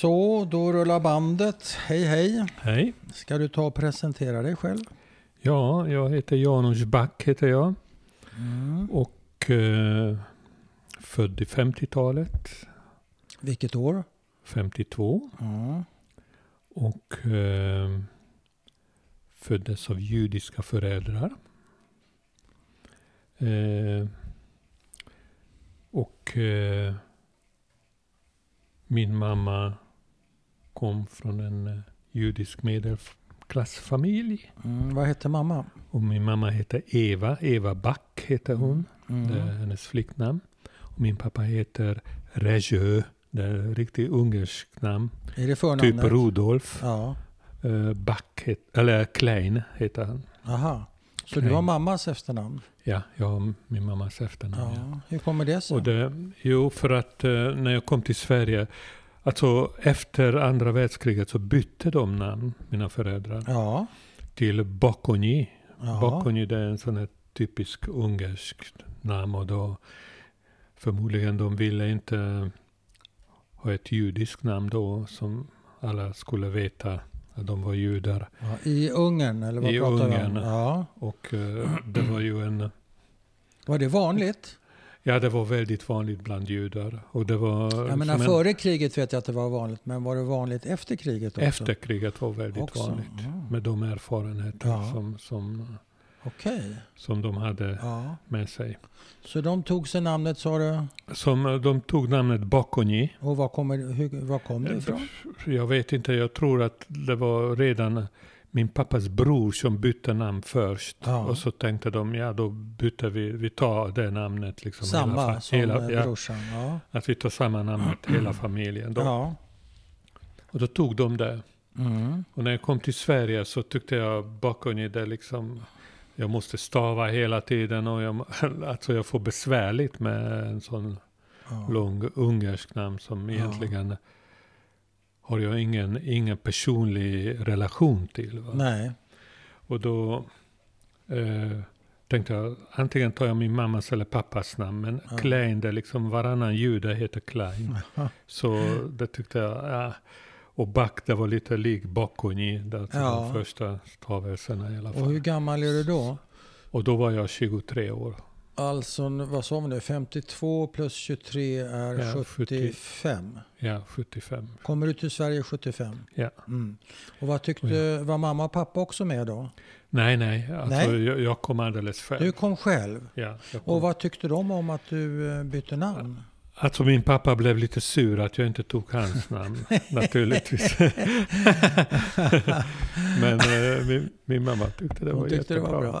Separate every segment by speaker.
Speaker 1: Så, då rullar bandet. Hej hej.
Speaker 2: Hej.
Speaker 1: Ska du ta och presentera dig själv?
Speaker 2: Ja, jag heter Janusz Back heter jag.
Speaker 1: Mm.
Speaker 2: Och eh, född i 50-talet.
Speaker 1: Vilket år?
Speaker 2: 52.
Speaker 1: Ja.
Speaker 2: Och eh, föddes av judiska föräldrar. Eh, och eh, min mamma kom från en eh, judisk medelklassfamilj.
Speaker 1: Mm. Vad hette mamma?
Speaker 2: Och min mamma heter Eva. Eva Back heter hon.
Speaker 1: Mm.
Speaker 2: Det är hennes flicknamn. Och min pappa heter Rejö. Det är ett riktigt ungerskt namn.
Speaker 1: Är det förnamnet?
Speaker 2: Typ Rudolf.
Speaker 1: Ja.
Speaker 2: Uh, Back, het, eller Klein heter han.
Speaker 1: Aha. Så
Speaker 2: Klein.
Speaker 1: du har mammas efternamn?
Speaker 2: Ja, jag har min mammas efternamn.
Speaker 1: Ja.
Speaker 2: Ja.
Speaker 1: Hur kommer det sig?
Speaker 2: Och det, jo, för att eh, när jag kom till Sverige, alltså efter andra världskriget så bytte de namn, mina föräldrar,
Speaker 1: Ja.
Speaker 2: till Bakonyi.
Speaker 1: Ja.
Speaker 2: Bakonyi det är en sån här typisk ungersk namn och då förmodligen de ville inte ha ett judiskt namn då som alla skulle veta att de var judar.
Speaker 1: Ja. I Ungern? Eller vad
Speaker 2: I
Speaker 1: pratar vi
Speaker 2: Ungern.
Speaker 1: Ja.
Speaker 2: Och eh, det var ju en
Speaker 1: Var det vanligt?
Speaker 2: Ja, det var väldigt vanligt bland judar. Och det var
Speaker 1: Jag menar
Speaker 2: en-
Speaker 1: före kriget vet jag att det var vanligt. Men var det vanligt efter kriget också?
Speaker 2: efter kriget var väldigt
Speaker 1: Också?
Speaker 2: vanligt.
Speaker 1: Ja.
Speaker 2: Med de erfarenheter
Speaker 1: Ja.
Speaker 2: som, som,
Speaker 1: Okej.
Speaker 2: som de hade
Speaker 1: Ja.
Speaker 2: med sig.
Speaker 1: Så de tog sig namnet sa du?
Speaker 2: Som, eh, de tog namnet Bakonyi.
Speaker 1: Och var, kommer, hur, var kom det ifrån?
Speaker 2: Jag vet inte, jag tror att det var redan min pappas bror som bytte namn först.
Speaker 1: Ja.
Speaker 2: Och så tänkte de, ja då bytte vi, vi tar det namnet. Liksom
Speaker 1: Samma
Speaker 2: hela,
Speaker 1: som
Speaker 2: hela,
Speaker 1: eh,
Speaker 2: ja,
Speaker 1: brorsan? Ja.
Speaker 2: Att vi tar samma namnet, hela familjen. Då.
Speaker 1: ja.
Speaker 2: Och då tog de det.
Speaker 1: Mm.
Speaker 2: Och när jag kom till Sverige så tyckte jag Bakonyi, det liksom, jag måste stava hela tiden och jag, alltså jag får besvärligt med en sån
Speaker 1: Ja.
Speaker 2: lång ungersk namn som
Speaker 1: Ja.
Speaker 2: Har jag ingen, ingen personlig relation till. Va?
Speaker 1: Nej.
Speaker 2: Och då eh, tänkte jag, antingen tar jag min mammas eller pappas namn, men
Speaker 1: Ja.
Speaker 2: Klein, det är liksom varannan jude heter Klein. Så det tyckte jag, ja. Och Back, det var lite lik Bakonyi, det är alltså
Speaker 1: Ja.
Speaker 2: de första stavelserna i alla
Speaker 1: Och
Speaker 2: fall.
Speaker 1: hur gammal är du då?
Speaker 2: Och då var jag 23 år.
Speaker 1: Alltså, vad sa vi nu? 52 plus 23 är
Speaker 2: Ja,
Speaker 1: 75.
Speaker 2: Ja, 75.
Speaker 1: Kommer du till Sverige 75?
Speaker 2: Ja.
Speaker 1: Mm. Och vad tyckte, var mamma och pappa också med då?
Speaker 2: Nej, nej, alltså
Speaker 1: Nej.
Speaker 2: Jag, jag kom alldeles själv.
Speaker 1: Du kom själv.
Speaker 2: Ja, kom.
Speaker 1: Och vad tyckte de om att du eh, bytte namn?
Speaker 2: Alltså min pappa blev lite sur att jag inte tog hans namn, naturligtvis. Men eh, min, min mamma tyckte det
Speaker 1: Hon
Speaker 2: var
Speaker 1: tyckte det
Speaker 2: jättebra.
Speaker 1: var bra.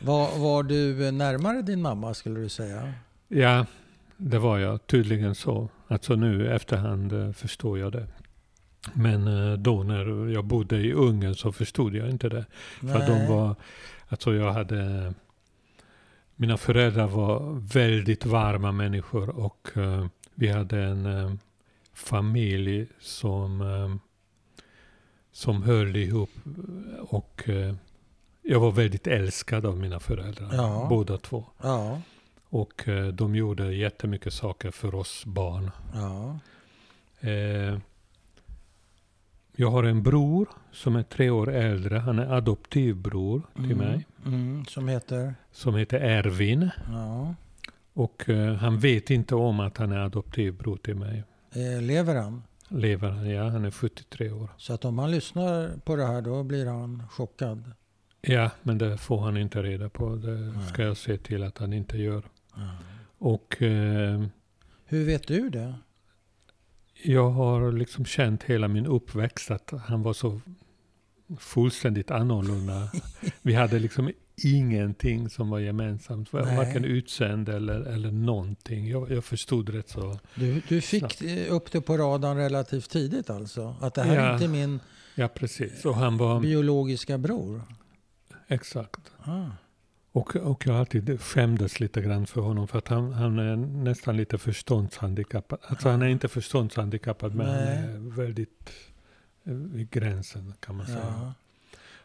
Speaker 1: var, var du närmare din mamma skulle du säga?
Speaker 2: Ja, det var jag tydligen så. Alltså nu efterhand eh, förstår jag det. Men eh, då när jag bodde i Ungern så förstod jag inte det. För att de
Speaker 1: Nej.
Speaker 2: var, alltså jag hade, mina föräldrar var väldigt varma människor och eh, vi hade en eh, familj som, eh, som höll ihop och jag var väldigt älskad av mina föräldrar,
Speaker 1: Ja.
Speaker 2: båda två.
Speaker 1: Ja,
Speaker 2: Och de gjorde jättemycket saker för oss barn.
Speaker 1: ja.
Speaker 2: Jag har en bror som är tre år äldre. Han är adoptivbror till
Speaker 1: Mm,
Speaker 2: mig.
Speaker 1: Mm, som heter?
Speaker 2: Som heter Ervin.
Speaker 1: Ja.
Speaker 2: Och eh, han vet inte om att han är adoptivbror till mig.
Speaker 1: Eh, lever han?
Speaker 2: Lever han? Ja, han är 73 år.
Speaker 1: Så att om han lyssnar på det här då blir han chockad.
Speaker 2: Ja, men det får han inte reda på. Det
Speaker 1: Nej.
Speaker 2: ska jag se till att han inte gör.
Speaker 1: Ja.
Speaker 2: Och eh,
Speaker 1: Hur vet du det?
Speaker 2: jag har liksom känt hela min uppväxt att han var så fullständigt annorlunda. Vi hade liksom ingenting som var gemensamt.
Speaker 1: Nej.
Speaker 2: Varken utseende eller, eller någonting. Jag, jag förstod rätt så.
Speaker 1: Du, du fick eh, upp det på radarn relativt tidigt alltså? Att det här är
Speaker 2: Ja.
Speaker 1: inte min
Speaker 2: Ja, precis. Och han var...
Speaker 1: biologiska bror?
Speaker 2: Exakt.
Speaker 1: Ah.
Speaker 2: Och, och jag alltid skämdes lite grann för honom för att han, han är nästan lite förståndshandikappad. Alltså han är inte förståndshandikappad men han
Speaker 1: Nej.
Speaker 2: är väldigt vid gränsen kan man säga.
Speaker 1: Ja.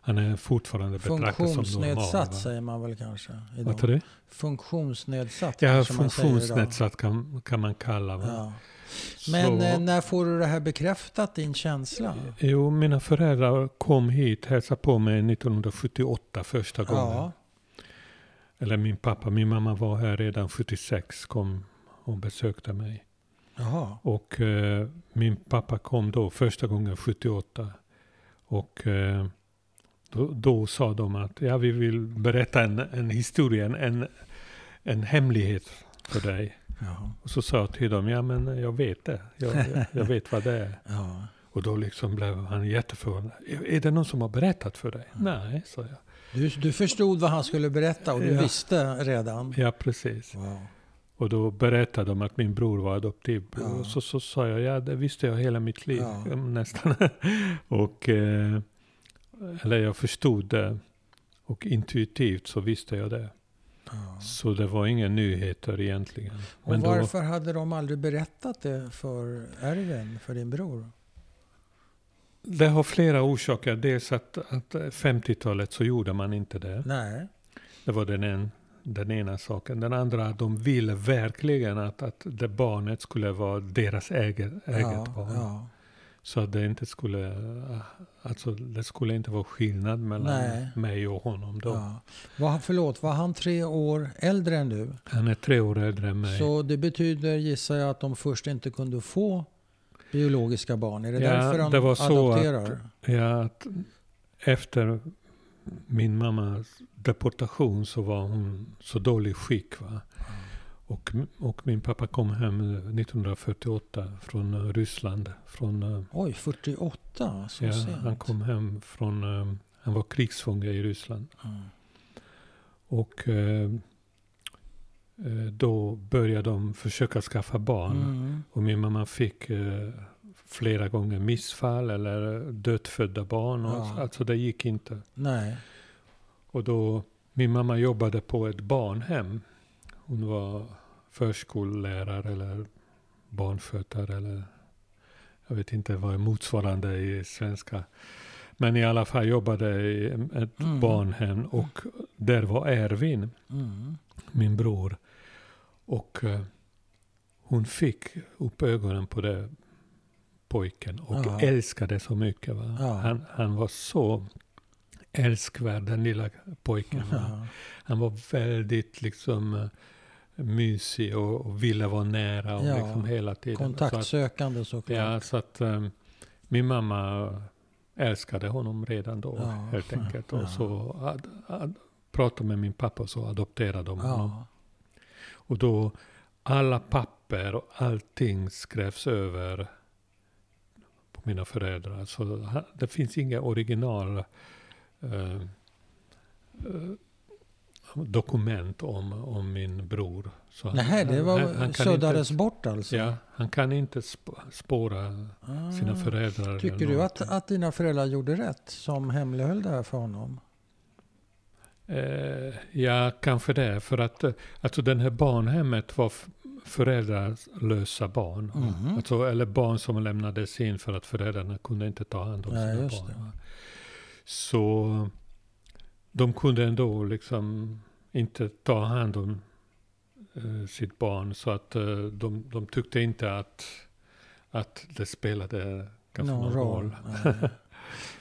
Speaker 2: Han är fortfarande betraktas som normal.
Speaker 1: Funktionsnedsatt säger man väl kanske
Speaker 2: Vad
Speaker 1: idag?
Speaker 2: tror du?
Speaker 1: Funktionsnedsatt
Speaker 2: Ja, funktionsnedsatt kan, kan man kalla va?
Speaker 1: Ja. Men
Speaker 2: Så-
Speaker 1: eh, när får du det här bekräftat, din känsla?
Speaker 2: Jo, mina föräldrar kom hit, hälsade på mig 1978 första gången.
Speaker 1: Ja,
Speaker 2: Eller min pappa, min mamma var här redan 76, kom och besökte mig.
Speaker 1: Jaha.
Speaker 2: Och eh, min pappa kom då första gången 78. Och eh, då, då sa de att ja, vi vill berätta en, en historia, en- en, hemlighet för dig.
Speaker 1: Ja,
Speaker 2: Och så sa jag till dem, ja men jag vet det. Jag, jag, jag vet vad det är.
Speaker 1: ja.
Speaker 2: Och då liksom blev han jätteförvånad. Är det någon som har berättat för dig? Nej, sa jag.
Speaker 1: Du, du förstod vad han skulle berätta och du
Speaker 2: Ja.
Speaker 1: visste redan?
Speaker 2: Ja, precis.
Speaker 1: Wow.
Speaker 2: Och då berättade de att min bror var adoptiv.
Speaker 1: Ja.
Speaker 2: Och så, så sa jag, ja det visste jag hela mitt liv.
Speaker 1: Ja.
Speaker 2: Nästan. och, eh, eller jag förstod det. Och intuitivt så visste jag det.
Speaker 1: Ja.
Speaker 2: Så det var inga nyheter egentligen.
Speaker 1: Och
Speaker 2: Men då,
Speaker 1: varför hade de aldrig berättat det för Erwin, för din bror?
Speaker 2: det har flera orsaker. Dels att, att 50-talet så gjorde man inte det.
Speaker 1: Nej.
Speaker 2: Det var den, en, den ena saken. Den andra, att de ville verkligen att, att det barnet skulle vara deras eget, eget
Speaker 1: ja,
Speaker 2: barn.
Speaker 1: ja.
Speaker 2: Så att det inte skulle, alltså det skulle inte vara skillnad mellan
Speaker 1: Nej.
Speaker 2: mig och honom då.
Speaker 1: ja. Var, förlåt, var han tre år äldre än du?
Speaker 2: Han är tre år äldre än mig.
Speaker 1: Så det betyder, gissar jag, att de först inte kunde få biologiska barn. Är det
Speaker 2: Ja,
Speaker 1: därför de
Speaker 2: det var så att-
Speaker 1: adopterar?
Speaker 2: Ja, att efter min mammas deportation så var hon så dålig skick. Va? Och, och min pappa kom hem 1948 från Ryssland. Från, eh,
Speaker 1: Oj, 48? Så
Speaker 2: ja,
Speaker 1: sent?
Speaker 2: han kom hem från, eh, han var krigsfånge i Ryssland.
Speaker 1: Mm.
Speaker 2: Och eh, eh, då började de försöka skaffa barn.
Speaker 1: Mm.
Speaker 2: Och min mamma fick eh, flera gånger missfall eller dödfödda barn. Och,
Speaker 1: Ja.
Speaker 2: Alltså det gick inte.
Speaker 1: Nej.
Speaker 2: Och då, min mamma jobbade på ett barnhem. Hon var förskollärare eller barnskötare eller jag vet inte vad är motsvarande i svenska. Men i alla fall jobbade i ett
Speaker 1: Mm.
Speaker 2: barnhem och där var Ervin,
Speaker 1: Mm.
Speaker 2: min bror. Och eh, hon fick upp ögonen på det pojken och
Speaker 1: Ja.
Speaker 2: älskade så mycket.
Speaker 1: Ja.
Speaker 2: Han, han var så älskvärd, den lilla pojken. Va? Han var väldigt liksom eh, mysig och, och ville vara nära och
Speaker 1: Ja,
Speaker 2: liksom hela tiden. Så att,
Speaker 1: Kontaktsökande såklart.
Speaker 2: ja, så att um, min mamma älskade honom redan då
Speaker 1: Ja,
Speaker 2: helt enkelt. Och så ad, ad, pratade med min pappa och så adopterade de honom. Och då alla papper och allting skrevs över mina föräldrar. Så det finns inga original eh, eh, dokument om, om min bror. Så han-
Speaker 1: Nej, det var,
Speaker 2: han, han
Speaker 1: suddades
Speaker 2: inte,
Speaker 1: bort alltså?
Speaker 2: Ja, han kan inte sp- spåra
Speaker 1: Ah.
Speaker 2: sina föräldrar.
Speaker 1: Tycker du att, att dina föräldrar gjorde rätt som hemlighöll det här för honom?
Speaker 2: Eh, ja, kanske det. För att eh, alltså den här barnhemmet var föräldralösa barn.
Speaker 1: Mhm.
Speaker 2: Alltså, eller barn som lämnades in för att föräldrarna kunde inte ta hand om sina
Speaker 1: just
Speaker 2: barn.
Speaker 1: det.
Speaker 2: Så de kunde ändå liksom inte ta hand om eh, sitt barn. Så att eh, de, de tyckte inte att, att det spelade kanske någon, roll.
Speaker 1: Nej.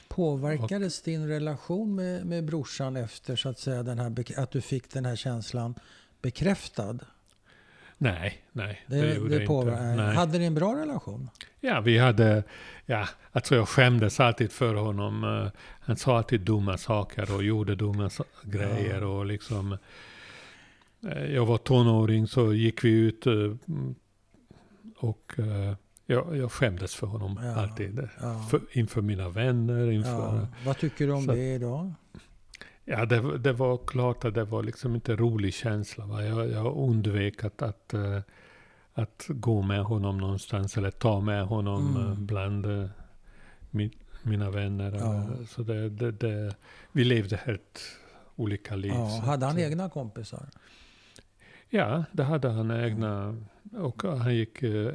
Speaker 1: Påverkades din relation med, med brorsan efter så att säga den här, att du fick den här känslan bekräftad?
Speaker 2: Nej, nej.
Speaker 1: Det,
Speaker 2: Det, gjorde det
Speaker 1: påver-
Speaker 2: inte. Nej.
Speaker 1: Hade ni en bra relation?
Speaker 2: Ja, vi hade, ja, alltså jag skämdes alltid för honom. Eh, Han sa alltid dumma saker och gjorde dumma grejer och liksom. eh, Jag var tonåring så gick vi ut eh, mm, och eh, jag, jag skämdes för honom
Speaker 1: Ja,
Speaker 2: alltid.
Speaker 1: Ja.
Speaker 2: För, inför mina vänner, inför...
Speaker 1: Ja. Vad tycker du om
Speaker 2: Så-
Speaker 1: det idag?
Speaker 2: Ja, det, det var klart att det var liksom inte en rolig känsla. Va? Jag, jag undvek att, att, eh, att gå med honom någonstans eller ta med honom
Speaker 1: Mm.
Speaker 2: eh, bland eh, mi, mina vänner.
Speaker 1: Ja.
Speaker 2: Så det, det, det, vi levde helt olika liv.
Speaker 1: Ja, hade han
Speaker 2: att,
Speaker 1: egna kompisar?
Speaker 2: Ja, det hade han egna. Och han gick eh,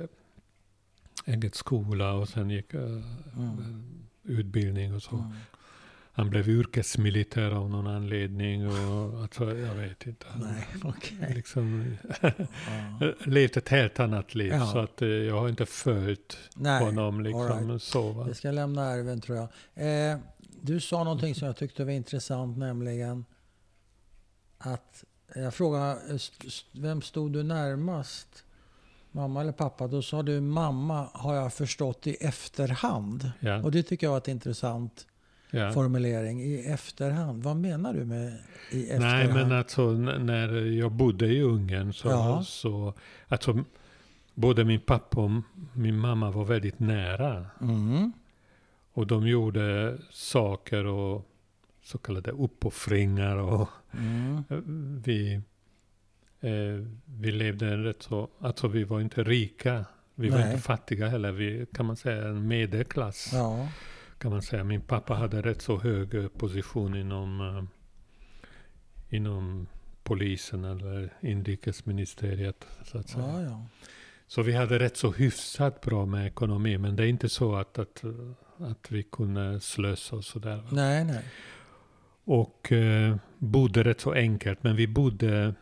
Speaker 2: eget skola och sen gick
Speaker 1: Mm.
Speaker 2: utbildning och så.
Speaker 1: Mm.
Speaker 2: Han blev yrkesmilitär av någon anledning. Och, alltså, jag vet inte.
Speaker 1: Nej, okej.
Speaker 2: Liksom, levt ett helt annat liv.
Speaker 1: Ja.
Speaker 2: Så att eh, jag har inte följt
Speaker 1: Nej,
Speaker 2: honom liksom
Speaker 1: all
Speaker 2: så. Va?
Speaker 1: Vi ska lämna ärven tror jag. Eh, du sa någonting som jag tyckte var intressant, nämligen att jag frågade eh, vem stod du närmast? Mamma eller pappa? Då sa du mamma har jag förstått i efterhand.
Speaker 2: Ja,
Speaker 1: Och det tycker jag var ett intressant
Speaker 2: ja.
Speaker 1: formulering. I efterhand. Vad menar du med i efterhand?
Speaker 2: Nej, men alltså när jag bodde i Ungern så,
Speaker 1: Ja.
Speaker 2: så alltså, både min pappa och min mamma var väldigt nära.
Speaker 1: Mm.
Speaker 2: Och de gjorde saker och så kallade uppoffringar. Och
Speaker 1: Mm.
Speaker 2: vi, eh, vi levde en rätt så, alltså vi var inte rika. Vi var
Speaker 1: Nej.
Speaker 2: inte fattiga heller. Vi kan man säga en medelklass.
Speaker 1: Ja.
Speaker 2: Kan man säga. Min pappa hade rätt så hög eh, position inom, eh, inom polisen eller inrikesministeriet. Så att säga.
Speaker 1: Ja, ja.
Speaker 2: Så vi hade rätt så hyfsat bra med ekonomi. Men det är inte så att, att, att vi kunde slösa och sådär.
Speaker 1: Nej, nej.
Speaker 2: Och eh, bodde rätt så enkelt. Men vi bodde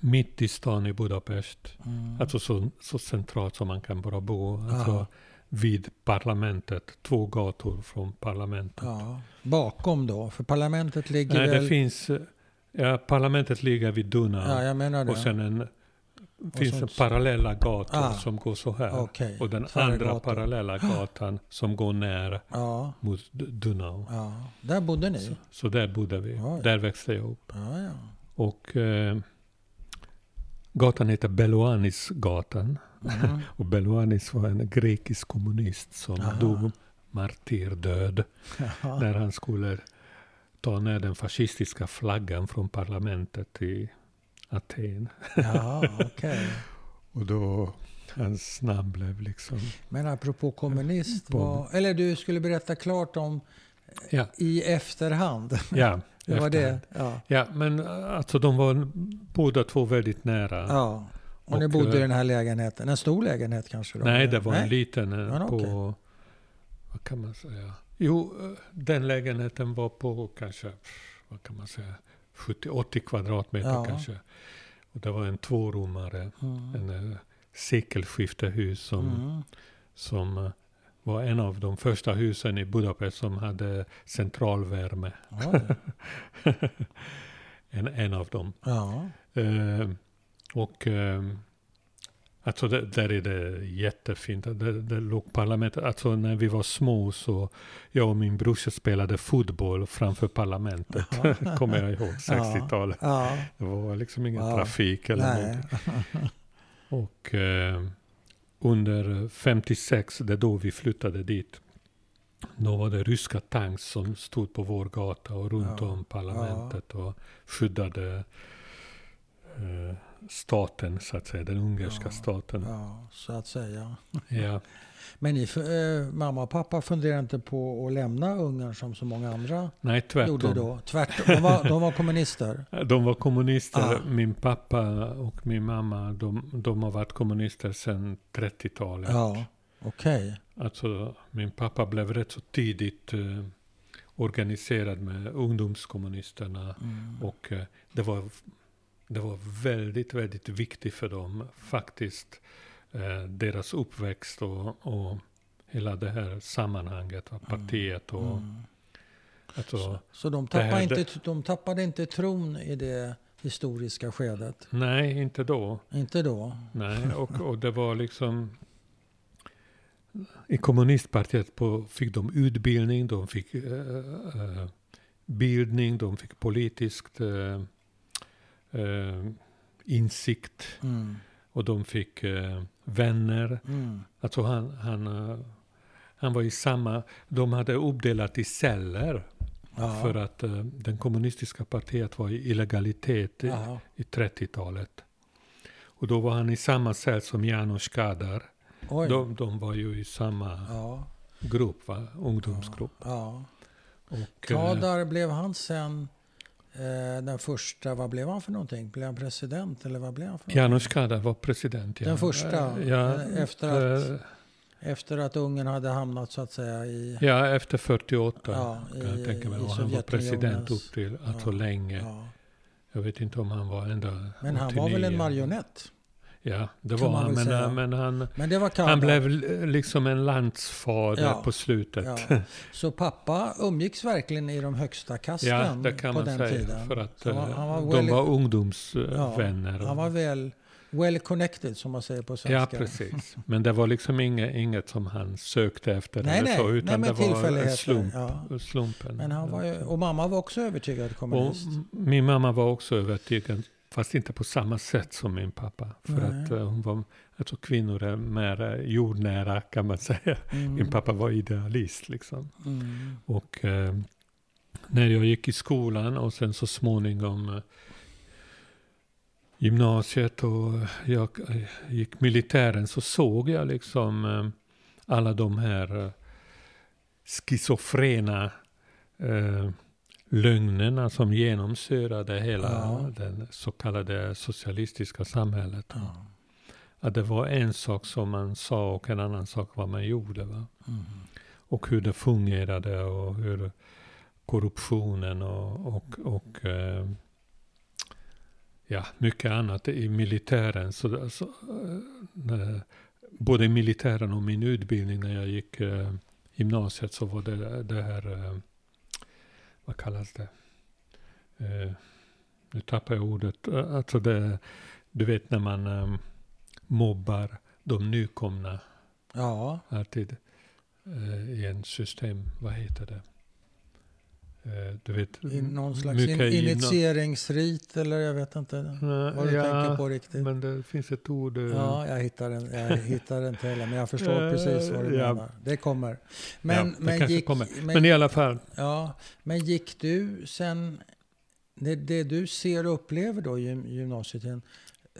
Speaker 2: mitt i stan i Budapest.
Speaker 1: Mm.
Speaker 2: Alltså så, så centralt som man kan bara bo. Alltså. Vid parlamentet. Två gator från parlamentet.
Speaker 1: Ja. Bakom då? För parlamentet ligger
Speaker 2: Nej,
Speaker 1: väl...
Speaker 2: det finns... Ja, parlamentet ligger vid Dunau.
Speaker 1: Ja,
Speaker 2: och sen en, finns
Speaker 1: så-
Speaker 2: det parallella gator
Speaker 1: Ah.
Speaker 2: som går så här.
Speaker 1: Okej.
Speaker 2: Och den andra parallella gatan som går ner
Speaker 1: Ja,
Speaker 2: mot D- Dunau.
Speaker 1: ja. Där bodde ni?
Speaker 2: Så, så där bodde vi.
Speaker 1: Oj.
Speaker 2: Där växte jag upp. Och eh, gatan heter Beloanis-gatan.
Speaker 1: Mm.
Speaker 2: Och Beloanis var en grekisk kommunist som
Speaker 1: Aha.
Speaker 2: dog martyrdöd när han skulle ta ner den fascistiska flaggan från parlamentet i Aten.
Speaker 1: Ja, okej.
Speaker 2: Och då hans namn blev liksom...
Speaker 1: Men apropå kommunist, var, eller du skulle berätta klart om
Speaker 2: Ja,
Speaker 1: i efterhand.
Speaker 2: ja.
Speaker 1: Det var
Speaker 2: efterhand.
Speaker 1: det? Ja.
Speaker 2: Ja, men alltså de var båda två väldigt nära.
Speaker 1: ja. Och, ni
Speaker 2: Och,
Speaker 1: bodde i
Speaker 2: eh,
Speaker 1: den här lägenheten? En stor lägenhet kanske? Då?
Speaker 2: Nej, det var en
Speaker 1: Nej?
Speaker 2: liten eh,
Speaker 1: Ja,
Speaker 2: på...
Speaker 1: okej.
Speaker 2: Vad kan man säga? Jo, eh, den lägenheten var på kanske, vad kan man säga, 70-80 kvadratmeter
Speaker 1: Ja.
Speaker 2: kanske. Och det var en tvårummare,
Speaker 1: Mm.
Speaker 2: en uh, sekelskiftehus som,
Speaker 1: Mm.
Speaker 2: som var en av de första husen i Budapest som hade centralvärme. En, en av dem.
Speaker 1: Ja.
Speaker 2: Eh, och eh, alltså där är det jättefint. Det, det låg parlamentet. Alltså när vi var små så jag och min brorsa spelade fotboll framför parlamentet.
Speaker 1: Jaha.
Speaker 2: Kommer jag ihåg, 60-talet.
Speaker 1: Ja.
Speaker 2: Det var liksom ingen
Speaker 1: Wow.
Speaker 2: trafik eller
Speaker 1: Nej.
Speaker 2: någonting. Och eh, under 56, det är då vi flyttade dit. Då var det ryska tanks som stod på vår gata och runt
Speaker 1: Ja.
Speaker 2: om parlamentet och skyddade eh, staten, så att säga, den ungerska
Speaker 1: Ja.
Speaker 2: staten.
Speaker 1: ja, så att säga.
Speaker 2: Ja.
Speaker 1: Men ni, eh, mamma och pappa funderar inte på att lämna Ungern som så många andra
Speaker 2: Nej,
Speaker 1: gjorde
Speaker 2: tvärtom.
Speaker 1: då? Tvärtom. De var, de var kommunister?
Speaker 2: De var kommunister.
Speaker 1: Ah.
Speaker 2: Min pappa och min mamma, de, de har varit kommunister sedan 30-talet.
Speaker 1: Ja, okej.
Speaker 2: Alltså, min pappa blev rätt så tidigt eh, organiserad med ungdomskommunisterna.
Speaker 1: Mm.
Speaker 2: Och eh, det, var, det var väldigt, väldigt viktigt för dem faktiskt. Eh, deras uppväxt och, och hela det här sammanhanget, va, partiet och...
Speaker 1: Mm.
Speaker 2: Alltså,
Speaker 1: Så de
Speaker 2: Det
Speaker 1: tappade,
Speaker 2: här-
Speaker 1: inte, de tappade inte tron i det historiska skedet?
Speaker 2: nej, inte då.
Speaker 1: Inte då?
Speaker 2: Nej, och, och det var liksom... I kommunistpartiet på, fick de utbildning, de fick eh, eh, bildning, de fick politiskt eh, eh, insikt
Speaker 1: Mm.
Speaker 2: och de fick eh, vänner.
Speaker 1: Mm.
Speaker 2: Alltså han, han, eh, han var i samma... De hade uppdelat i celler
Speaker 1: Ja.
Speaker 2: för att eh, den kommunistiska partiet var i illegalitet i, i 30-talet. Och då var han i samma cell som Janos Kadar. De, de var ju i samma
Speaker 1: Ja.
Speaker 2: grupp, va? ungdomsgrupp.
Speaker 1: ja.
Speaker 2: Och, eh,
Speaker 1: Kadar, blev han sen den första, vad blev han för någonting? Blev han president eller vad blev han för?
Speaker 2: Janos Kadar var president. Ja.
Speaker 1: Den första,
Speaker 2: Eh, Ja,
Speaker 1: eh, efter att-
Speaker 2: eh,
Speaker 1: Efter att Ungern hade hamnat så att säga i...
Speaker 2: Ja, efter 48
Speaker 1: Ja,
Speaker 2: kan jag tänka mig. han var president upp till alltså
Speaker 1: Ja,
Speaker 2: länge.
Speaker 1: Ja.
Speaker 2: Jag vet inte om han var ända
Speaker 1: Men han var väl en
Speaker 2: 89.
Speaker 1: marionett?
Speaker 2: Ja, det var han. Men, men han,
Speaker 1: Men det var
Speaker 2: han blev liksom en landsfader
Speaker 1: Ja,
Speaker 2: på slutet.
Speaker 1: Ja. Så pappa umgicks verkligen i de högsta kasten
Speaker 2: Ja, det kan
Speaker 1: på
Speaker 2: man
Speaker 1: den
Speaker 2: säga.
Speaker 1: tiden.
Speaker 2: För att
Speaker 1: han,
Speaker 2: eh,
Speaker 1: han var
Speaker 2: de
Speaker 1: well,
Speaker 2: var ungdomsvänner.
Speaker 1: han var väl well connected som man säger på
Speaker 2: Ja,
Speaker 1: svenska.
Speaker 2: precis. Men det var liksom inget, inget som han sökte efter
Speaker 1: Nej,
Speaker 2: eller
Speaker 1: nej,
Speaker 2: så,
Speaker 1: nej,
Speaker 2: utan
Speaker 1: men
Speaker 2: det var slump,
Speaker 1: Ja.
Speaker 2: slumpen.
Speaker 1: Men han var ju, och mamma var också övertygad
Speaker 2: och
Speaker 1: kommunist.
Speaker 2: min mamma var också övertygad, fast inte på samma sätt som min pappa. För
Speaker 1: Nej.
Speaker 2: att eh, hon var, alltså kvinnor är mer jordnära kan man säga.
Speaker 1: Mm.
Speaker 2: Min pappa var idealist liksom.
Speaker 1: Mm.
Speaker 2: Och eh, när jag gick i skolan och sen så småningom eh, gymnasiet och jag eh, gick militären så såg jag liksom eh, alla de här eh, schizofrena lögnerna som genomsyrade hela
Speaker 1: Ja.
Speaker 2: det så kallade socialistiska samhället.
Speaker 1: Ja.
Speaker 2: Att det var en sak som man sa och en annan sak vad man gjorde. Va?
Speaker 1: Mm.
Speaker 2: och hur det fungerade och hur korruptionen och, och, och eh, ja, mycket annat i militären. Så, så, eh, när- både i militären och min utbildning när jag gick eh, gymnasiet så var det det här, eh, vad kallas det? Eh, nu tappar jag ordet. Eh, Alltså det, du vet när man eh, mobbar de nykomna
Speaker 1: ja,
Speaker 2: alltid eh, i en system, vad heter det? Eh, du vet,
Speaker 1: i någon slags in, initieringsrit eller jag vet inte
Speaker 2: Nej,
Speaker 1: vad du
Speaker 2: ja,
Speaker 1: tänker på riktigt.
Speaker 2: Men det finns ett ord. eh,
Speaker 1: Ja, jag hittar, den, jag hittar den heller, men jag förstår
Speaker 2: Eh,
Speaker 1: precis vad du
Speaker 2: ja.
Speaker 1: menar. Det kommer.
Speaker 2: ja,
Speaker 1: Men,
Speaker 2: det
Speaker 1: men, gick,
Speaker 2: kommer.
Speaker 1: men,
Speaker 2: Men i alla fall,
Speaker 1: ja, men gick du sen, det, det du ser och upplever då i gym- gymnasietiden,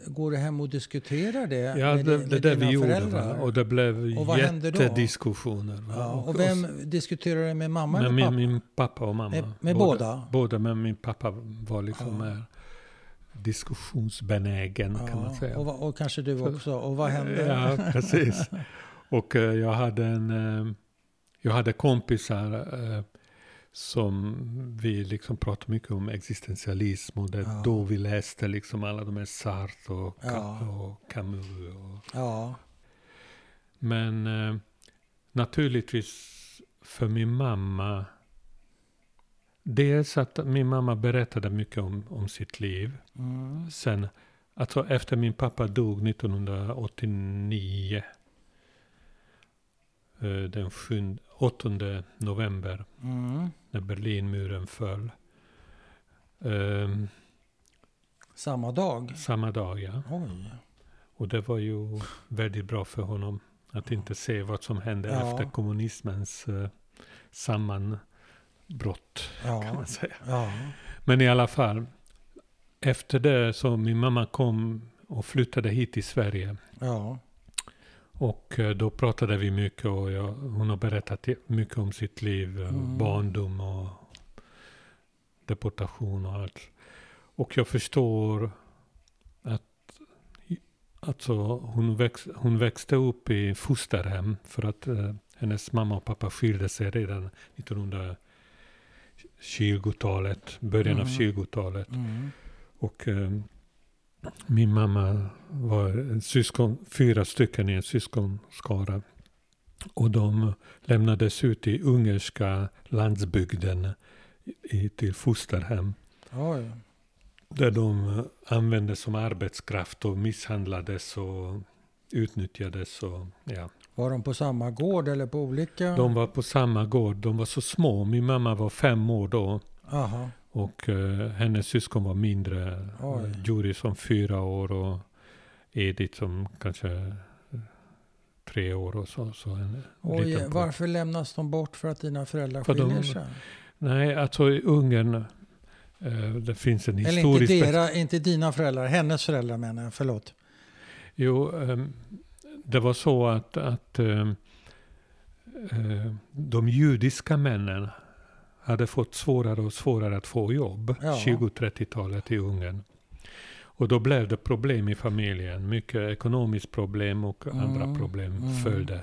Speaker 1: går du hem och diskuterar det
Speaker 2: ja,
Speaker 1: med,
Speaker 2: det, det
Speaker 1: med
Speaker 2: där
Speaker 1: dina
Speaker 2: vi gjorde.
Speaker 1: föräldrar?
Speaker 2: Va? Och det blev
Speaker 1: Och
Speaker 2: jättediskussioner.
Speaker 1: Ja, och vem diskuterar du med mamma
Speaker 2: med
Speaker 1: eller
Speaker 2: min,
Speaker 1: pappa?
Speaker 2: min pappa och mamma.
Speaker 1: Med- med båda?
Speaker 2: Båda, men min pappa var liksom
Speaker 1: Ja.
Speaker 2: mer diskussionsbenägen kan man säga.
Speaker 1: och, och kanske du också. Och vad hände?
Speaker 2: Ja, precis. Och eh, jag hade en... eh, jag hade kompisar eh, som vi liksom pratade mycket om existentialism och det
Speaker 1: Ja.
Speaker 2: då vi läste liksom alla de här Sartre och,
Speaker 1: Ja.
Speaker 2: och Camus. Och,
Speaker 1: Ja,
Speaker 2: men eh, naturligtvis för min mamma Dels att min mamma berättade mycket om, om sitt liv.
Speaker 1: mm.
Speaker 2: Sen, alltså efter min pappa dog 1989, eh, den 7, 8 november,
Speaker 1: Mm.
Speaker 2: när Berlinmuren föll. Ehm,
Speaker 1: Samma dag?
Speaker 2: samma dag, ja.
Speaker 1: Oj.
Speaker 2: Och det var ju väldigt bra för honom att inte se vad som hände
Speaker 1: Ja.
Speaker 2: efter kommunismens eh, sammanbrott, kan
Speaker 1: Ja.
Speaker 2: man säga.
Speaker 1: ja.
Speaker 2: Men i alla fall, efter det så min mamma kom och flyttade hit till Sverige.
Speaker 1: Ja.
Speaker 2: Och eh, då pratade vi mycket och jag, hon har berättat mycket om sitt liv, eh,
Speaker 1: Mm.
Speaker 2: barndom och deportation och allt. Och jag förstår att alltså, hon, väx, hon växte upp i fosterhem för att eh, hennes mamma och pappa skilde sig redan 1920-talet, början av
Speaker 1: Mm.
Speaker 2: 20-talet.
Speaker 1: Mm.
Speaker 2: Och eh, min mamma var en syskon, fyra stycken i en syskonskara. Och de lämnades ut i ungerska landsbygden i, till fosterhem.
Speaker 1: Oj.
Speaker 2: Där de användes som arbetskraft och misshandlades och utnyttjades. Och, ja.
Speaker 1: Var de på samma gård eller på olika?
Speaker 2: De var på samma gård, de var så små. Min mamma var fem år då.
Speaker 1: Aha.
Speaker 2: Och eh, hennes syskon var mindre.
Speaker 1: Oj.
Speaker 2: Juri som fyra år och Edith som kanske eh, tre år och så. så en
Speaker 1: Oj, varför lämnas de bort för att dina föräldrar
Speaker 2: För de-
Speaker 1: skiljer sig?
Speaker 2: Nej, alltså i Ungern, eh, det finns en
Speaker 1: Eller inte,
Speaker 2: historisk...
Speaker 1: dera, inte dina föräldrar, hennes föräldrar menar jag, förlåt.
Speaker 2: Jo, ehm, det var så att, att ehm, eh, de judiska männen hade fått svårare och svårare att få jobb,
Speaker 1: Ja.
Speaker 2: 20-30-talet i Ungern. Och då blev det problem i familjen. Mycket ekonomiskt problem och andra
Speaker 1: Mm,
Speaker 2: problem
Speaker 1: mm.
Speaker 2: följde.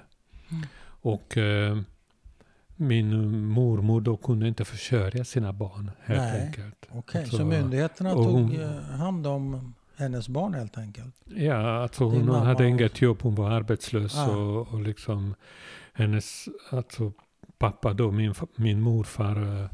Speaker 2: Och eh, min mormor då kunde inte försörja sina barn helt
Speaker 1: Nej.
Speaker 2: enkelt.
Speaker 1: Okej,
Speaker 2: Alltså,
Speaker 1: så myndigheterna
Speaker 2: och
Speaker 1: tog
Speaker 2: hon-
Speaker 1: eh, hand om hennes barn helt enkelt?
Speaker 2: Ja, alltså hon
Speaker 1: mamma
Speaker 2: hade
Speaker 1: och-
Speaker 2: inget jobb, hon var arbetslös
Speaker 1: Ah.
Speaker 2: och, och liksom hennes, alltså pappa då, min, min morfar, eh,